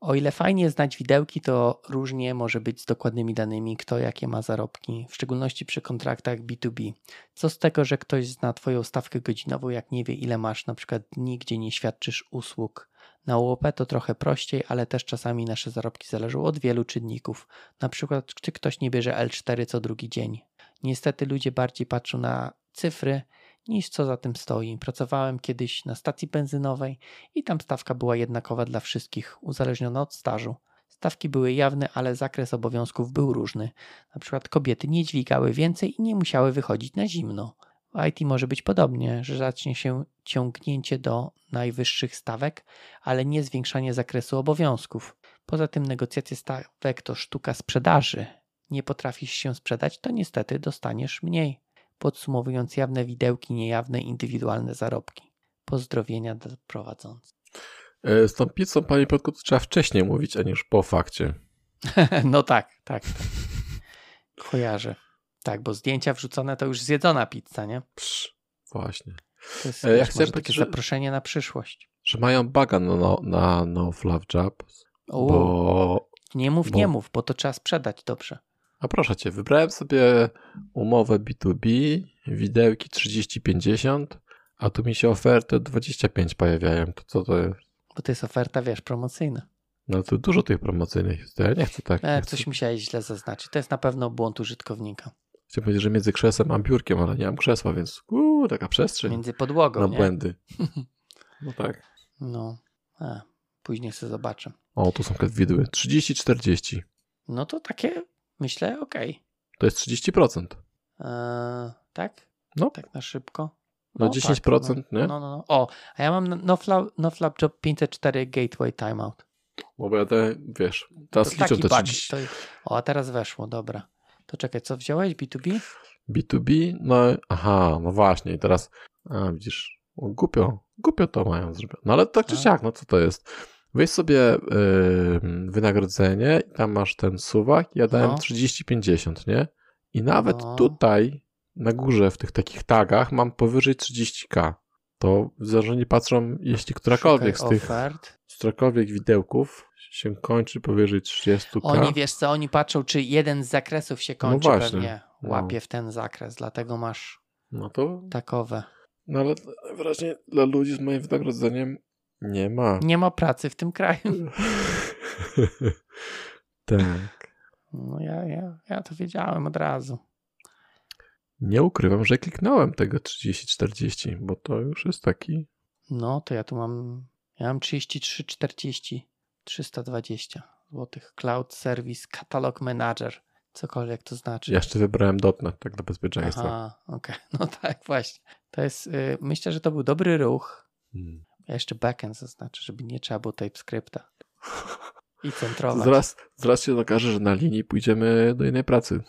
O ile fajnie znać widełki, to różnie może być z dokładnymi danymi, kto jakie ma zarobki, w szczególności przy kontraktach B2B. Co z tego, że ktoś zna Twoją stawkę godzinową, jak nie wie, ile masz na przykład dni, gdzie nie świadczysz usług. Na UOP to trochę prościej, ale też czasami nasze zarobki zależą od wielu czynników. Na przykład, czy ktoś nie bierze L4 co drugi dzień. Niestety ludzie bardziej patrzą na cyfry niż co za tym stoi. Pracowałem kiedyś na stacji benzynowej i tam stawka była jednakowa dla wszystkich, uzależniona od stażu. Stawki były jawne, ale zakres obowiązków był różny. Na przykład kobiety nie dźwigały więcej i nie musiały wychodzić na zimno. W IT może być podobnie, że zacznie się ciągnięcie do najwyższych stawek, ale nie zwiększanie zakresu obowiązków. Poza tym negocjacje stawek to sztuka sprzedaży. Nie potrafisz się sprzedać, to niestety dostaniesz mniej. Podsumowując jawne widełki, niejawne indywidualne zarobki. Pozdrowienia dla prowadzących. E, Z tą pizzą, panie Piotku, to trzeba wcześniej mówić, a niż po fakcie. no tak, tak, tak. Kojarzę. Tak, bo zdjęcia wrzucone to już zjedzona pizza, nie? Psz, właśnie. To jest E, ja wiesz, może takie że- zaproszenie na przyszłość. Że mają baga na no, na no Fluff Job, O, bo... nie mów, bo- nie mów, bo to trzeba sprzedać dobrze. A proszę cię, wybrałem sobie umowę B2B, widełki 30-50, a tu mi się oferty 25 pojawiają. To co to jest? Bo to jest oferta, wiesz, promocyjna. No to dużo tych promocyjnych jest. Ja nie chcę tak. E, nie coś chcę. musiałeś źle zaznaczyć. To jest na pewno błąd użytkownika. Chciałem powiedzieć, że między krzesłem a biurkiem, ale nie mam krzesła, więc uuu, taka przestrzeń Między podłogą, na nie? błędy. No tak. No, a, później sobie zobaczę. O, tu są widły. 30-40. No to takie, myślę, okej. To jest 30%. Eee, tak? No. Tak na szybko? No, 10%, tak, no. nie? No, no, no. O, a ja mam NoFlap no Flap Job 504 Gateway Timeout. Bo ja te, wiesz, teraz To liczę te bug. 30. To, o, a teraz weszło, dobra. To czekaj, co wziąłeś? B2B? B2B, no aha, no właśnie, i teraz, a widzisz, głupio, głupio to mają zrobione. No ale tak czy A. siak, no co to jest? Weź sobie y, wynagrodzenie i tam masz ten suwak, ja dałem No. 30-50, nie? I nawet No. tutaj na górze w tych takich tagach mam powyżej 30k. To zarządzi patrzą, jeśli którakolwiek z tych, ofert. z którakolwiek widełków się kończy powyżej 30k. Oni, wiesz co, oni patrzą, czy jeden z zakresów się kończy No właśnie. pewnie. No. Łapie w ten zakres, dlatego masz No to takowe. No ale wyraźnie dla ludzi z moim wynagrodzeniem nie ma. Nie ma pracy w tym kraju. tak. No ja, ja, ja to wiedziałem od razu. Nie ukrywam, że kliknąłem tego 30-40, bo to już jest taki. No to ja tu mam, ja mam 33, 40, 320 złotych. Cloud Service Catalog Manager. Cokolwiek to znaczy. Ja jeszcze wybrałem dotnet, tak dla bezpieczeństwa. Aha, okej. No tak, właśnie. To jest, y, myślę, że to był dobry ruch. Hmm. Ja jeszcze backend zaznaczę, żeby nie trzeba było TypeScripta. I centrować. Zaraz, zaraz się okaże, że na linii pójdziemy do innej pracy.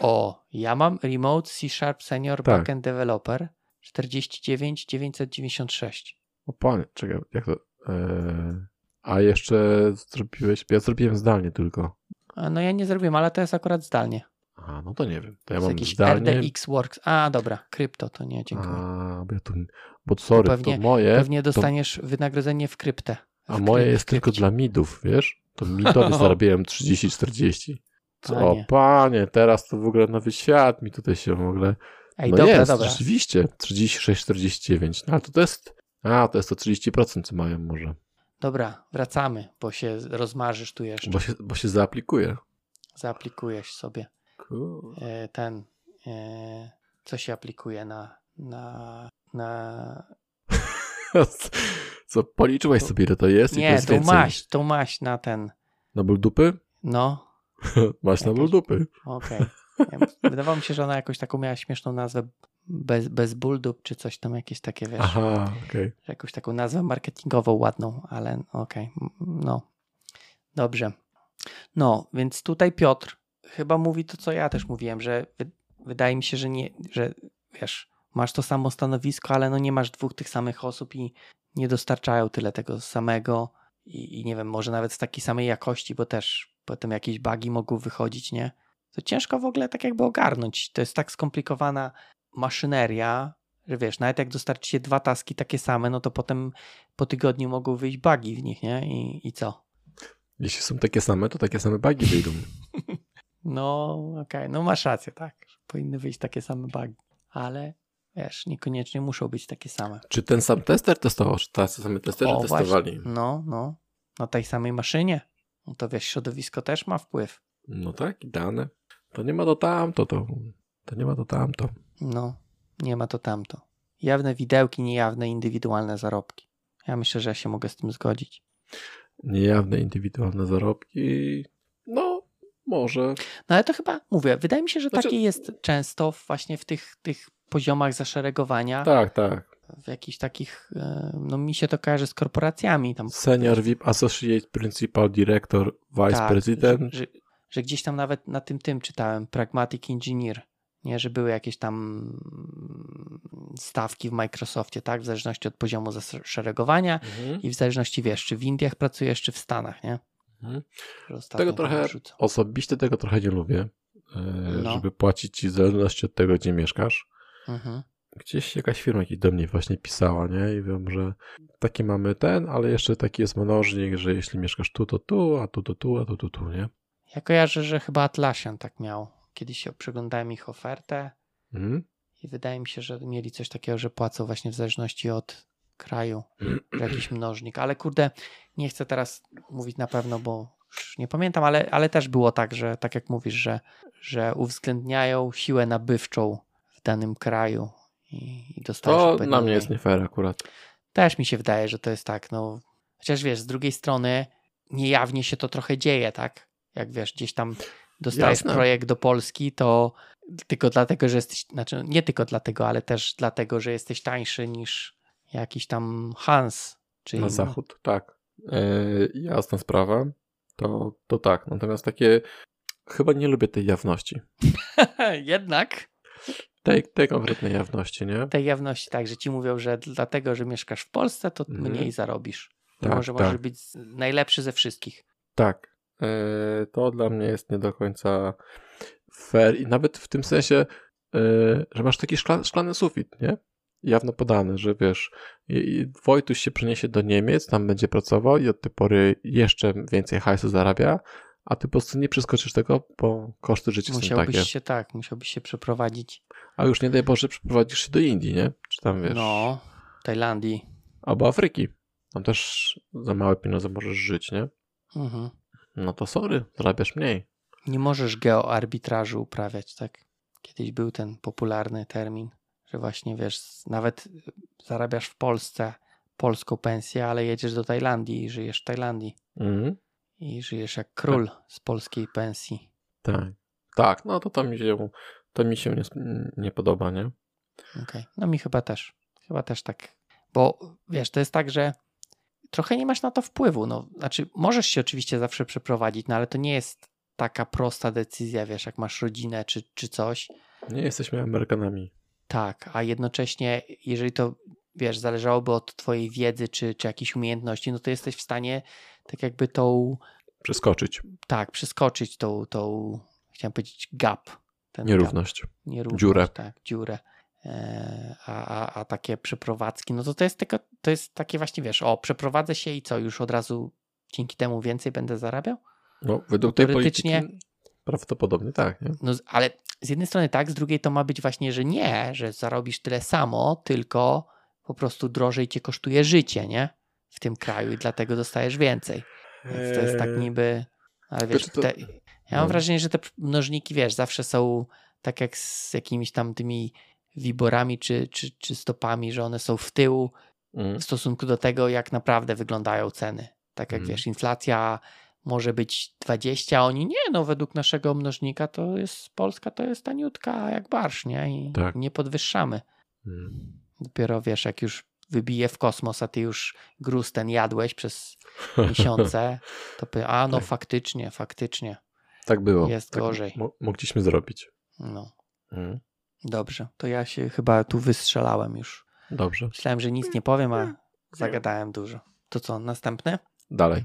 O, ja mam Remote C Sharp Senior Tak. Backend Developer 49 996. O panie, czekaj, jak to... E, a jeszcze zrobiłeś... Ja zrobiłem zdalnie tylko. A, No ja nie zrobiłem, ale to jest akurat zdalnie. A, no to nie wiem. To ja To mam jakiś zdalnie... RDX Works. A, dobra, krypto to nie, dziękuję. A, bo ja tu... Bo sorry, pewnie- to moje... Pewnie dostaniesz wynagrodzenie w kryptę. A W moje jest tylko dla midów, wiesz? To midowy zarabiałem 30-40. Co, Panie. panie, teraz to w ogóle nowy świat mi tutaj się w ogóle... Ej, no dobra, jest, dobra. rzeczywiście, 36-49. No ale to, to jest... A, to jest to 30%, co mają może. Dobra, wracamy, bo się rozmarzysz tu jeszcze. Bo się, bo się zaaplikuje. Zaaplikujesz sobie E, ten, e, co się aplikuje na, na, na... Co, policzyłeś To- sobie, ile to jest? i to Nie, jest tą więcej. maść, tą maść na ten, Na ból dupy? no, Masz na ból dupy. okej. Ja- Wydawało mi się, że ona jakoś taką miała śmieszną nazwę, bez, bez buldup, czy coś tam, jakieś takie, wiesz, Aha, okej. jakąś taką nazwę marketingową ładną, ale okej, m- no, dobrze. No, więc tutaj Piotr chyba mówi to, co ja też mówiłem, że wy, wydaje mi się, że nie, że wiesz, masz to samo stanowisko, ale no nie masz dwóch tych samych osób i nie dostarczają tyle tego samego i, i nie wiem, może nawet z takiej samej jakości, bo też potem jakieś bugi mogą wychodzić, nie? To ciężko w ogóle tak jakby ogarnąć. To jest tak skomplikowana maszyneria, że wiesz, nawet jak dostarczycie dwa taski takie same, no to potem po tygodniu mogą wyjść bugi w nich, nie? I, i co? Jeśli są takie same, to takie same bugi wyjdą. No, okej, no masz rację, tak. Powinny wyjść takie same bugi, ale wiesz, niekoniecznie muszą być takie same. Czy ten sam tester testował? Czy tacy same testerzy O, testowali? No, no, na tej samej maszynie. No to wiesz, środowisko też ma wpływ. No tak, i dane. To nie ma to tamto, to, to nie ma to tamto. No, nie ma to tamto. Jawne widełki, niejawne indywidualne zarobki. Ja myślę, że ja się mogę z tym zgodzić. Niejawne indywidualne zarobki. Może. No ale to chyba, mówię, wydaje mi się, że Znaczy- takie jest często właśnie w tych, tych poziomach zaszeregowania, Tak, tak. w jakichś takich, e, no mi się to kojarzy z korporacjami tam. Senior VIP, Associate Principal Director, Vice Tak, President. Że, że, że gdzieś tam nawet na tym tym czytałem, Pragmatic Engineer, nie, że były jakieś tam stawki w Microsoftie, tak, w zależności od poziomu zaszeregowania Mhm. i w zależności, wiesz, czy w Indiach pracujesz, czy w Stanach, nie? Mhm. Tego trochę. Osobiście tego trochę nie lubię, e, No. żeby płacić ci w zależności od tego, gdzie mieszkasz. Mhm. Gdzieś jakaś firma do mnie właśnie pisała, nie? I wiem, że taki mamy ten, ale jeszcze taki jest mnożnik, że jeśli mieszkasz tu, to tu, a tu, to tu, a tu, to tu, nie? Ja kojarzę, że chyba Atlassian tak miał. Kiedyś się przeglądałem ich ofertę Mhm. i wydaje mi się, że mieli coś takiego, że płacą właśnie w zależności od kraju, że jakiś mnożnik. Ale kurde, nie chcę teraz mówić na pewno, bo już nie pamiętam, ale, ale też było tak, że tak jak mówisz, że, że uwzględniają siłę nabywczą w danym kraju i, i dostajesz To na mnie jest nie fair akurat. Też mi się wydaje, że to jest tak, no. Chociaż wiesz, z drugiej strony niejawnie się to trochę dzieje, tak? Jak wiesz, gdzieś tam dostajesz Jasne. projekt do Polski, to tylko dlatego, że jesteś, znaczy nie tylko dlatego, ale też dlatego, że jesteś tańszy niż jakiś tam Hans, czy Na inny. zachód, tak. E, jasna sprawa. To, to tak. Natomiast takie chyba nie lubię tej jawności. Jednak Tej, tej konkretnej jawności, nie? tej jawności tak, że ci mówią, że dlatego, że mieszkasz w Polsce, to Mhm. mniej zarobisz. Tak, Mimo, że tak. możesz być najlepszy ze wszystkich. Tak. E, to dla mnie jest nie do końca fair i nawet w tym sensie, e, że masz taki szkla, szklany sufit, nie? Jawno podany, że wiesz, Wojtuś się przeniesie do Niemiec, tam będzie pracował i od tej pory jeszcze więcej hajsu zarabia, a ty po prostu nie przeskoczysz tego, bo koszty życia są Musiałbyś takie. się tak, musiałbyś się przeprowadzić. A już nie daj Boże, przeprowadzisz się do Indii, nie? Czy tam wiesz, No, Tajlandii. albo Afryki. Tam też za małe pieniądze możesz żyć, nie? Mhm. No to sorry, zarabiasz mniej. Nie możesz geoarbitrażu uprawiać, tak? Kiedyś był ten popularny termin, że właśnie wiesz, nawet zarabiasz w Polsce polską pensję, ale jedziesz do Tajlandii i żyjesz w Tajlandii. Mhm. I żyjesz jak król z polskiej pensji. Tak. Tak, no to to mi się, to mi się nie, nie podoba, nie? Okej. No mi chyba też. Chyba też tak. Bo wiesz, to jest tak, że trochę nie masz na to wpływu. No, znaczy, możesz się oczywiście zawsze przeprowadzić, no ale to nie jest taka prosta decyzja, wiesz, jak masz rodzinę czy, czy coś. Nie jesteśmy Amerykanami. Tak, a jednocześnie, jeżeli to, wiesz, zależałoby od twojej wiedzy czy, czy jakiejś umiejętności, no to jesteś w stanie tak jakby tą, Przeskoczyć. tak, przeskoczyć tą, tą chciałem powiedzieć gap. Nierówność. Gap, nierówność Dziurę. Tak, dziurę. E, A, a, a takie przeprowadzki, no to to jest tylko, to jest takie właśnie, wiesz, o, przeprowadzę się i co, już od razu dzięki temu więcej będę zarabiał? No, według tej polityki prawdopodobnie tak, nie? No, ale z jednej strony tak, z drugiej to ma być właśnie, że nie, że zarobisz tyle samo, tylko po prostu drożej cię kosztuje życie, nie? W tym kraju i dlatego dostajesz więcej. Więc to jest tak Eee, niby. Ale wiesz, te, ja mam no. wrażenie, że te mnożniki, wiesz, zawsze są tak jak z jakimiś tam tymi wiborami czy, czy, czy stopami, że one są w tył mm, w stosunku do tego, jak naprawdę wyglądają ceny. Tak jak Mhm. wiesz, inflacja może być 20, a oni nie, no według naszego mnożnika to jest Polska to jest taniutka jak barsz, nie? I Tak. nie podwyższamy. mm. Dopiero wiesz, jak już wybije w kosmos, a ty już gruz ten jadłeś przez miesiące, to powie, a no Tak. faktycznie, faktycznie. Tak było. Jest tak gorzej. mo- mogliśmy zrobić. No, Mm. dobrze. To ja się chyba tu wystrzelałem już. Dobrze. Myślałem, że nic nie powiem, a zagadałem dużo. To co, następne? Dalej.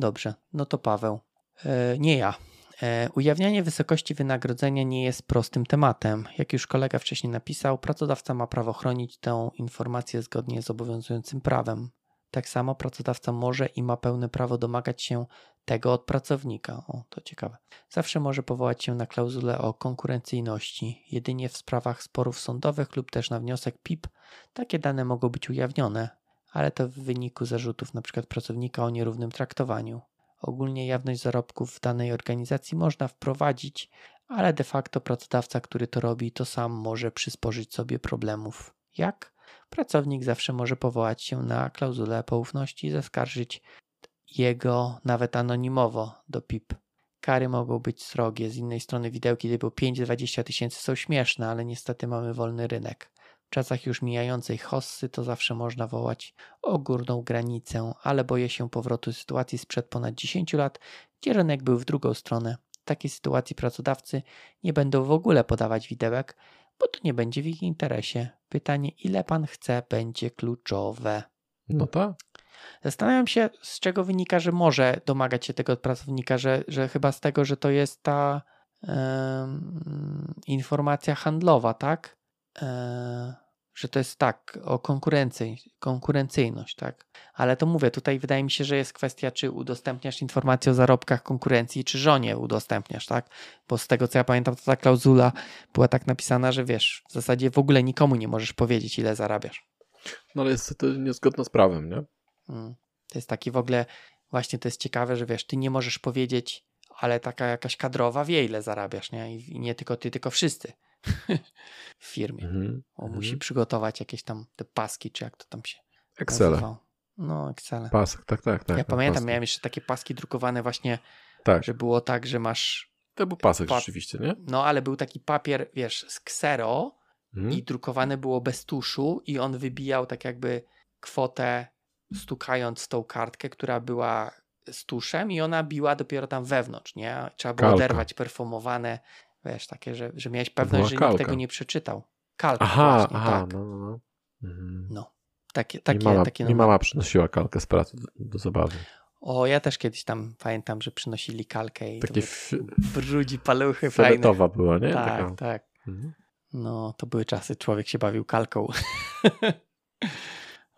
Dobrze, no to Paweł. E, nie ja. E, ujawnianie wysokości wynagrodzenia nie jest prostym tematem. Jak już kolega wcześniej napisał, pracodawca ma prawo chronić tę informację zgodnie z obowiązującym prawem. Tak samo pracodawca może i ma pełne prawo domagać się tego od pracownika. O, to ciekawe. Zawsze może powołać się na klauzulę o konkurencyjności. Jedynie w sprawach sporów sądowych lub też na wniosek PIP takie dane mogą być ujawnione, ale to w wyniku zarzutów np. pracownika o nierównym traktowaniu. Ogólnie jawność zarobków w danej organizacji można wprowadzić, ale de facto pracodawca, który to robi, to sam może przysporzyć sobie problemów. Jak? Pracownik zawsze może powołać się na klauzulę poufności i zaskarżyć jego nawet anonimowo do PIP. Kary mogą być srogie. Z innej strony widełki typu 5-20 tysięcy są śmieszne, ale niestety mamy wolny rynek. W czasach już mijającej hossy to zawsze można wołać o górną granicę, ale boję się powrotu sytuacji sprzed ponad 10 lat, gdzie rynek był w drugą stronę. W takiej sytuacji pracodawcy nie będą w ogóle podawać widełek, bo to nie będzie w ich interesie. Pytanie, ile pan chce, będzie kluczowe. No tak. Zastanawiam się, z czego wynika, że może domagać się tego od pracownika, że, że chyba z tego, że to jest ta informacja handlowa, tak? E, że to jest tak, o konkurencji, konkurencyjność, tak? Ale to mówię, tutaj wydaje mi się, że jest kwestia, czy udostępniasz informacje o zarobkach konkurencji, czy żonie udostępniasz, tak? Bo z tego, co ja pamiętam, to ta klauzula była tak napisana, że wiesz, w zasadzie w ogóle nikomu nie możesz powiedzieć, ile zarabiasz. No ale jest to niezgodne z prawem, nie? Mm. To jest taki w ogóle, właśnie to jest ciekawe, że wiesz, ty nie możesz powiedzieć, ale taka jakaś kadrowa wie, ile zarabiasz, nie? I i nie tylko ty, tylko wszyscy w firmie. Mhm. On Mhm. musi przygotować jakieś tam te paski, czy jak to tam się Excel. nazywało. No, Excel. Pasek, tak, tak, tak. ja no, pamiętam, pasek. miałem jeszcze takie paski drukowane właśnie, Tak, że było tak, że masz, to był pasek pa- rzeczywiście, nie? no ale był taki papier, wiesz, z ksero Mhm. i drukowane było bez tuszu i on wybijał tak jakby kwotę stukając tą kartkę, która była z tuszem i ona biła dopiero tam wewnątrz, nie? Trzeba było Kalka. oderwać perfumowane, wiesz, takie, że, że miałeś pewność, że nikt tego nie przeczytał. Kalka Aha, właśnie, aha, tak. no, no, no. Mhm. No. Takie, mi, takie, mama, takie mi mama przynosiła kalkę z pracy do, do zabawy. O, ja też kiedyś tam pamiętam, że przynosili kalkę i Takie brudzi paluchy fajne. fioletowa była, nie? Tak, Taka. tak. Mhm. No, to były czasy, człowiek się bawił kalką.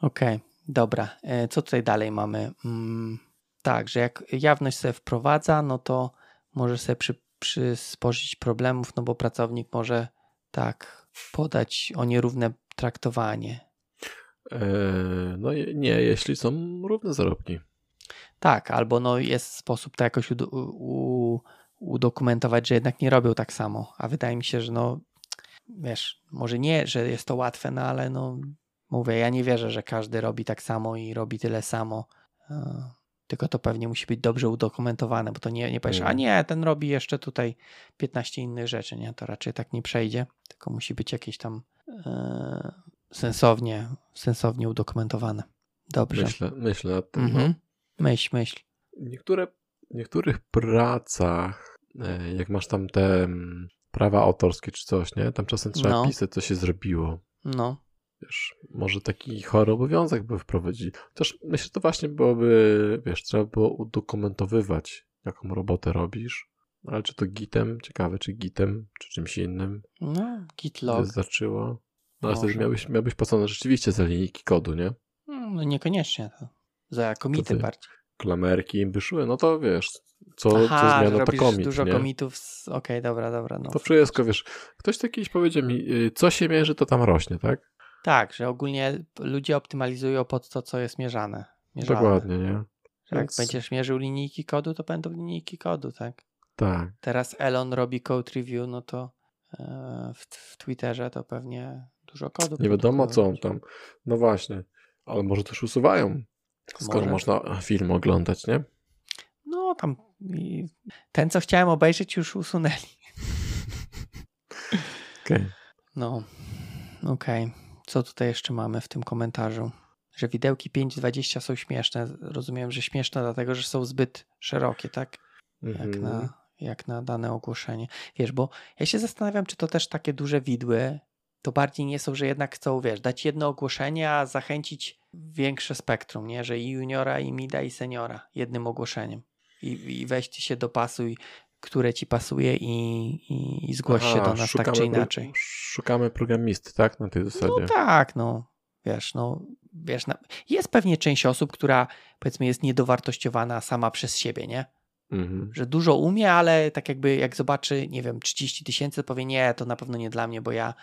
Okej, dobra. E, Co tutaj dalej mamy? Mm, tak, że jak jawność sobie wprowadza, no to może sobie przy, przysporzyć problemów, no bo pracownik może tak podać o nierówne traktowanie. E, no nie, jeśli są równe zarobki. Tak, albo no jest sposób to jakoś u, udokumentować, że jednak nie robią tak samo. A wydaje mi się, że no wiesz, może nie, że jest to łatwe, no ale no mówię, ja nie wierzę, że każdy robi tak samo i robi tyle samo. E, Tylko to pewnie musi być dobrze udokumentowane, bo to nie, nie powiesz, Mm. a nie, ten robi jeszcze tutaj 15 innych rzeczy, nie? To raczej tak nie przejdzie, tylko musi być jakieś tam e, sensownie, sensownie udokumentowane. Dobrze. Myślę, myślę nad tym. Mhm. No. Myśl, myśl. Niektóre, w niektórych pracach, e, jak masz tam te mm, prawa autorskie czy coś, nie? Tam czasem trzeba No. pisać, co się zrobiło. No. Wiesz, może taki chory obowiązek by wprowadzić. Chociaż myślę, że to właśnie byłoby, wiesz, trzeba było udokumentowywać, jaką robotę robisz. Ale czy to gitem? Ciekawe, czy gitem, czy czymś innym No, gitlog. wystarczyło. No ale wtedy miałbyś, miałbyś płacone rzeczywiście za linijki kodu, nie? Mm, No niekoniecznie. To. Za komity ty? bardziej. Klamerki im wyszły, no to wiesz, co, co Aha, że zmiana to komit, dużo nie? komitów. Z... Okej, dobra, dobra. No. To wszystko, wiesz, ktoś to kiedyś powiedział mi, y, co się mierzy, to tam rośnie, tak? Tak, że ogólnie ludzie optymalizują pod to, co jest mierzane. mierzalne. Dokładnie, nie? Że Jak Więc- będziesz mierzył linijki kodu, to będą linijki kodu, tak? Tak. Teraz Elon robi code review, no to e, w, w Twitterze to pewnie dużo kodu. Nie wiadomo, co on tam. No właśnie, ale może też usuwają, skoro Może. można film oglądać, nie? No tam i ten, co chciałem obejrzeć, już usunęli. Okej. No, okej. Co tutaj jeszcze mamy w tym komentarzu? Że widełki 5.20 są śmieszne. Rozumiem, że śmieszne dlatego, że są zbyt szerokie, tak? Jak, Mhm. na, jak na dane ogłoszenie. Wiesz, bo ja się zastanawiam, czy to też takie duże widły to bardziej nie są, że jednak chcą, wiesz, dać jedno ogłoszenie, a zachęcić większe spektrum, nie? Że i juniora, i mida, i seniora jednym ogłoszeniem. I, i weź się dopasuj, które ci pasuje i, i, i zgłoś się Aha, do nas tak czy pro- inaczej. Szukamy programisty, tak? Na tej zasadzie. No tak, no. Wiesz, no, wiesz, na, jest pewnie część osób, która powiedzmy jest niedowartościowana sama przez siebie, nie? Mhm. Że dużo umie, ale tak jakby jak zobaczy, nie wiem, 30 tysięcy, powie nie, to na pewno nie dla mnie, bo ja,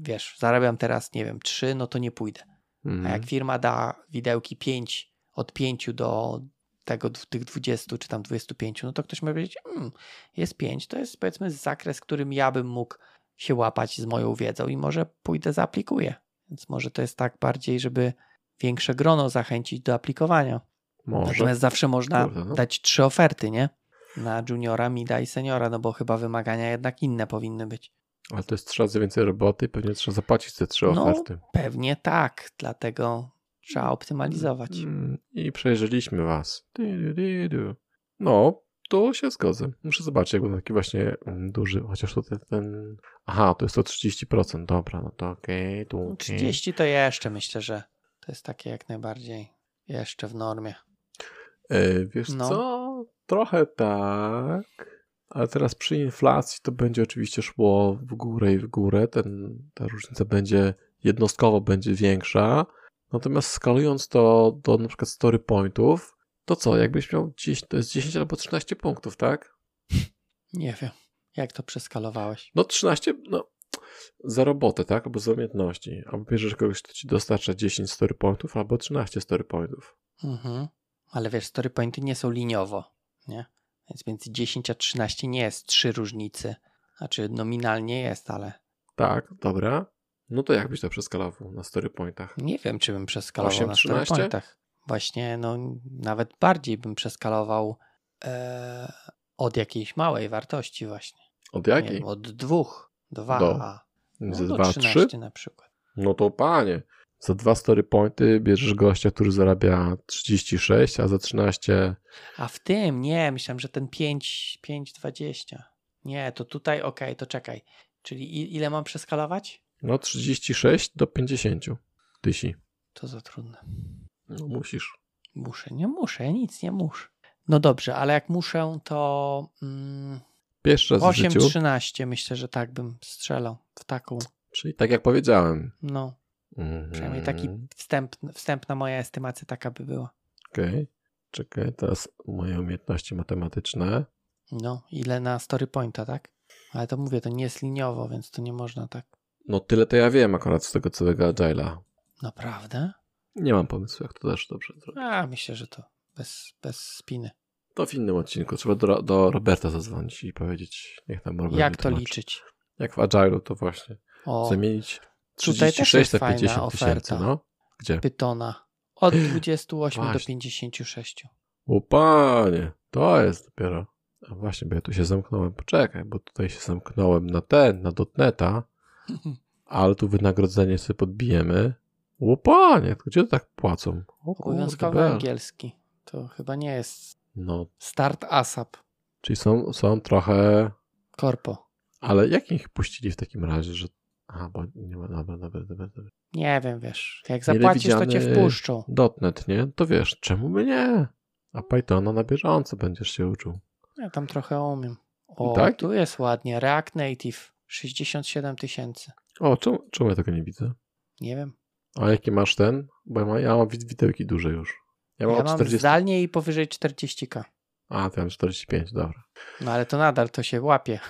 wiesz, zarabiam teraz, nie wiem, 3, no to nie pójdę. A Mhm. jak firma da widełki 5, od 5 do tego, tych 20 czy tam 25, no to ktoś może powiedzieć, mm, jest 5, to jest powiedzmy zakres, którym ja bym mógł się łapać z moją wiedzą i może pójdę, zaaplikuję. Więc może to jest tak bardziej, żeby większe grono zachęcić do aplikowania. Może. Natomiast zawsze można Kurde, no. dać trzy oferty, nie? Na juniora, mida i seniora, no bo chyba wymagania jednak inne powinny być. Ale to jest trzy razy więcej roboty i pewnie trzeba zapłacić te trzy No, oferty. Pewnie tak, dlatego trzeba optymalizować. Mm, I przejrzeliśmy was. No, to się zgodzę. Muszę zobaczyć, jak był taki właśnie mm, duży, chociaż tutaj ten... Aha, to jest to 30%, dobra, no to okej, tu No, okej. 30 to jeszcze myślę, że to jest takie jak najbardziej jeszcze w normie. E, wiesz No. co? Trochę tak, ale teraz przy inflacji to będzie oczywiście szło w górę i w górę. Ten, ta różnica będzie jednostkowo będzie większa. Natomiast skalując to do na przykład story pointów, to co, jakbyś miał 10, to jest 10 albo 13 punktów, tak? Nie wiem, jak to przeskalowałeś. No 13, no za robotę, tak? Albo za umiejętności. Albo bierzesz kogoś, kto ci dostarcza 10 story pointów, albo 13 story pointów. Mhm. Ale wiesz, story pointy nie są liniowo, nie? Więc między 10 a 13 nie jest trzy różnicy. Znaczy nominalnie jest, ale Tak, dobra. No to jak byś to przeskalował na story pointach? nie wiem, czy bym przeskalował 8, na story 13? pointach. Właśnie, no nawet bardziej bym przeskalował e, od jakiejś małej wartości właśnie. Od jakiej? wiem, od dwóch, dwa, Do. a no, Ze do 2, 13 3? na przykład. No to panie. Za dwa story pointy bierzesz gościa, który zarabia 36, a za 13 A w tym, nie, myślałem, że ten 5, 5, 20. Nie, to tutaj, okej, to czekaj. Czyli ile mam przeskalować? No 36 do 50 tysi. To za trudne. No musisz. Muszę, nie muszę, ja nic nie muszę. No dobrze, ale jak muszę, to mm, Pierwszy raz w 8, życiu. 13 myślę, że tak bym strzelał w taką. Czyli tak jak powiedziałem. No, Mhm. przynajmniej taki wstęp, wstępna moja estymacja taka by była. Okej. Czekaj, teraz moje umiejętności matematyczne. No, ile na story pointa, tak? Ale to mówię, to nie jest liniowo, więc to nie można tak. No tyle to ja wiem akurat z tego całego Agile'a. Naprawdę? Nie mam pomysłu, jak to też dobrze zrobić. A, myślę, że to bez, bez spiny. To w innym odcinku. Trzeba do, do Roberta zadzwonić i powiedzieć, niech tam Robert Jak to liczyć? Jak w Agile'u to właśnie. O, Zamienić Tutaj też 36 jest na fajna 50 tysięcy, oferta. no. Gdzie? Pytona. Od 28 do Właśnie. 56. O panie, to jest dopiero. A właśnie, bo ja tu się zamknąłem. Poczekaj, bo tutaj się zamknąłem na ten, na dotneta, ale tu wynagrodzenie sobie podbijemy. O panie, to gdzie to tak płacą? O Obowiązkowy angielski. To chyba nie jest No, start ASAP. czyli są, są trochę... Korpo. Ale jak ich puścili w takim razie, że... Aha, bo nie ma... Dobra, dobra, dobra, dobra. Nie wiem, wiesz. Jak zapłacisz, to cię wpuszczą. .NET, nie? To wiesz, czemu by nie? A Pythona na bieżąco będziesz się uczył. Ja tam trochę umiem. O, Tak? tu jest ładnie. React Native. 67 tysięcy. O, czemu, czemu ja tego nie widzę? Nie wiem. A jaki masz ten? Bo ja mam, ja mam wid- widełki duże już. Ja Ja mam mam 40... zdalnie i powyżej 40k. A, to ja mam 45, dobra. No ale to nadal to się łapie.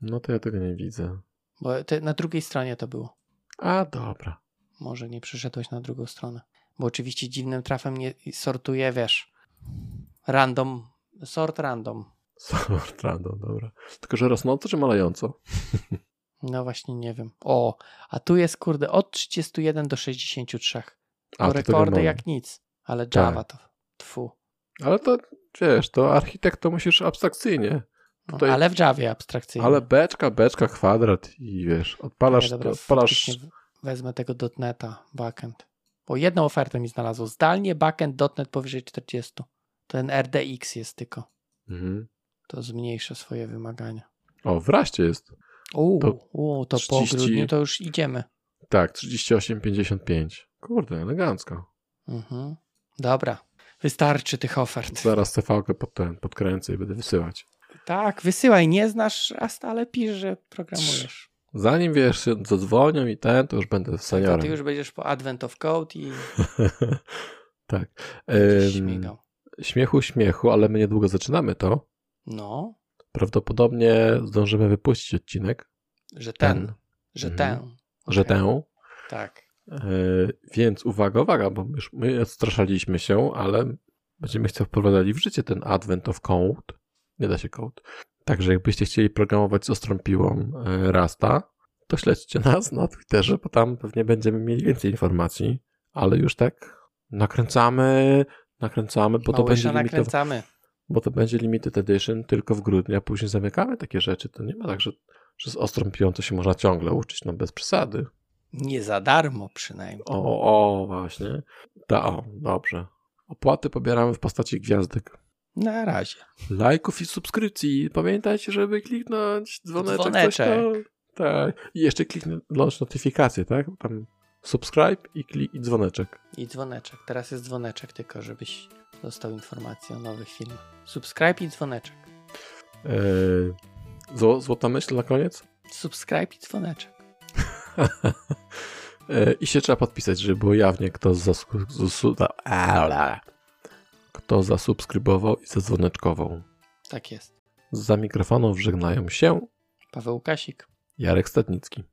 No to ja tego nie widzę. Bo te, na drugiej stronie to było. A, dobra. Może nie przyszedłeś na drugą stronę. Bo oczywiście dziwnym trafem nie sortuje, wiesz, random, sort random. Sort random, dobra. Tylko, że rosnąco czy malejąco? No właśnie nie wiem. O, a tu jest kurde od 31 do 63. To A, rekordy jak nic. Ale Tak. Java to tfu. Ale to, wiesz, to architekt to musisz abstrakcyjnie. No, Tutaj- Ale w Javie abstrakcyjnie. Ale beczka, beczka, kwadrat i wiesz, odpalasz, Nie, dobra, odpalasz Wezmę tego .NETA backend. Bo jedną ofertę mi znalazło. Zdalnie backend .NET powyżej 40. Ten RDX jest tylko. mhm. To zmniejszę swoje wymagania. O, wreszcie jest. Uuu, To to, uu, to 30 po grudniu to już idziemy. Tak, 38,55. Kurde, elegancko. Mhm. Dobra, wystarczy tych ofert. Zaraz CV-kę pod ten, podkręcę i będę wysyłać. Tak, wysyłaj, nie znasz, a stale pisz, że programujesz. Zanim wiesz, zadzwonią i ten, to już będę seniorem. ty już będziesz po Advent of Code i tak. Ym, śmigał. śmiechu, śmiechu, ale my niedługo zaczynamy to. No, Prawdopodobnie zdążymy wypuścić odcinek, że ten, Ten. że Mhm. ten. że tę. Tak. E, więc uwaga, uwaga, bo już my odstraszaliśmy się, ale będziemy chcieli wprowadzali w życie ten Advent of Code. Nie da się code. Także jakbyście chcieli programować z ostrą piłą e, Rasta, to śledźcie nas na Twitterze, bo tam pewnie będziemy mieli więcej informacji. Ale już tak nakręcamy, nakręcamy, bo to, będzie Małysza limitowane, nakręcamy. Bo to będzie limited edition tylko w grudniu, a później zamykamy takie rzeczy. To nie ma tak, że, że z ostrą piłą to się można ciągle uczyć, no bez przesady. Nie za darmo przynajmniej. O, o, właśnie. Da, o, dobrze. Opłaty pobieramy w postaci gwiazdek. Na razie. Lajków i subskrypcji. Pamiętajcie, żeby kliknąć dzwoneczek. Coś Dzwoneczek. tam. Tak. I jeszcze kliknąć notyfikację, tak? Tam subscribe i, klik, i dzwoneczek. I dzwoneczek. Teraz jest dzwoneczek tylko, żebyś dostał informację o nowych filmach. Subscribe i dzwoneczek. Eee, zło, złota myśl na koniec? Subscribe i dzwoneczek. Eee, I się trzeba podpisać, żeby było jawnie, kto, ala. kto zasubskrybował i zadzwoneczkował. Tak jest. Za mikrofonem żegnają się Paweł Kasik. Jarek Stadnicki.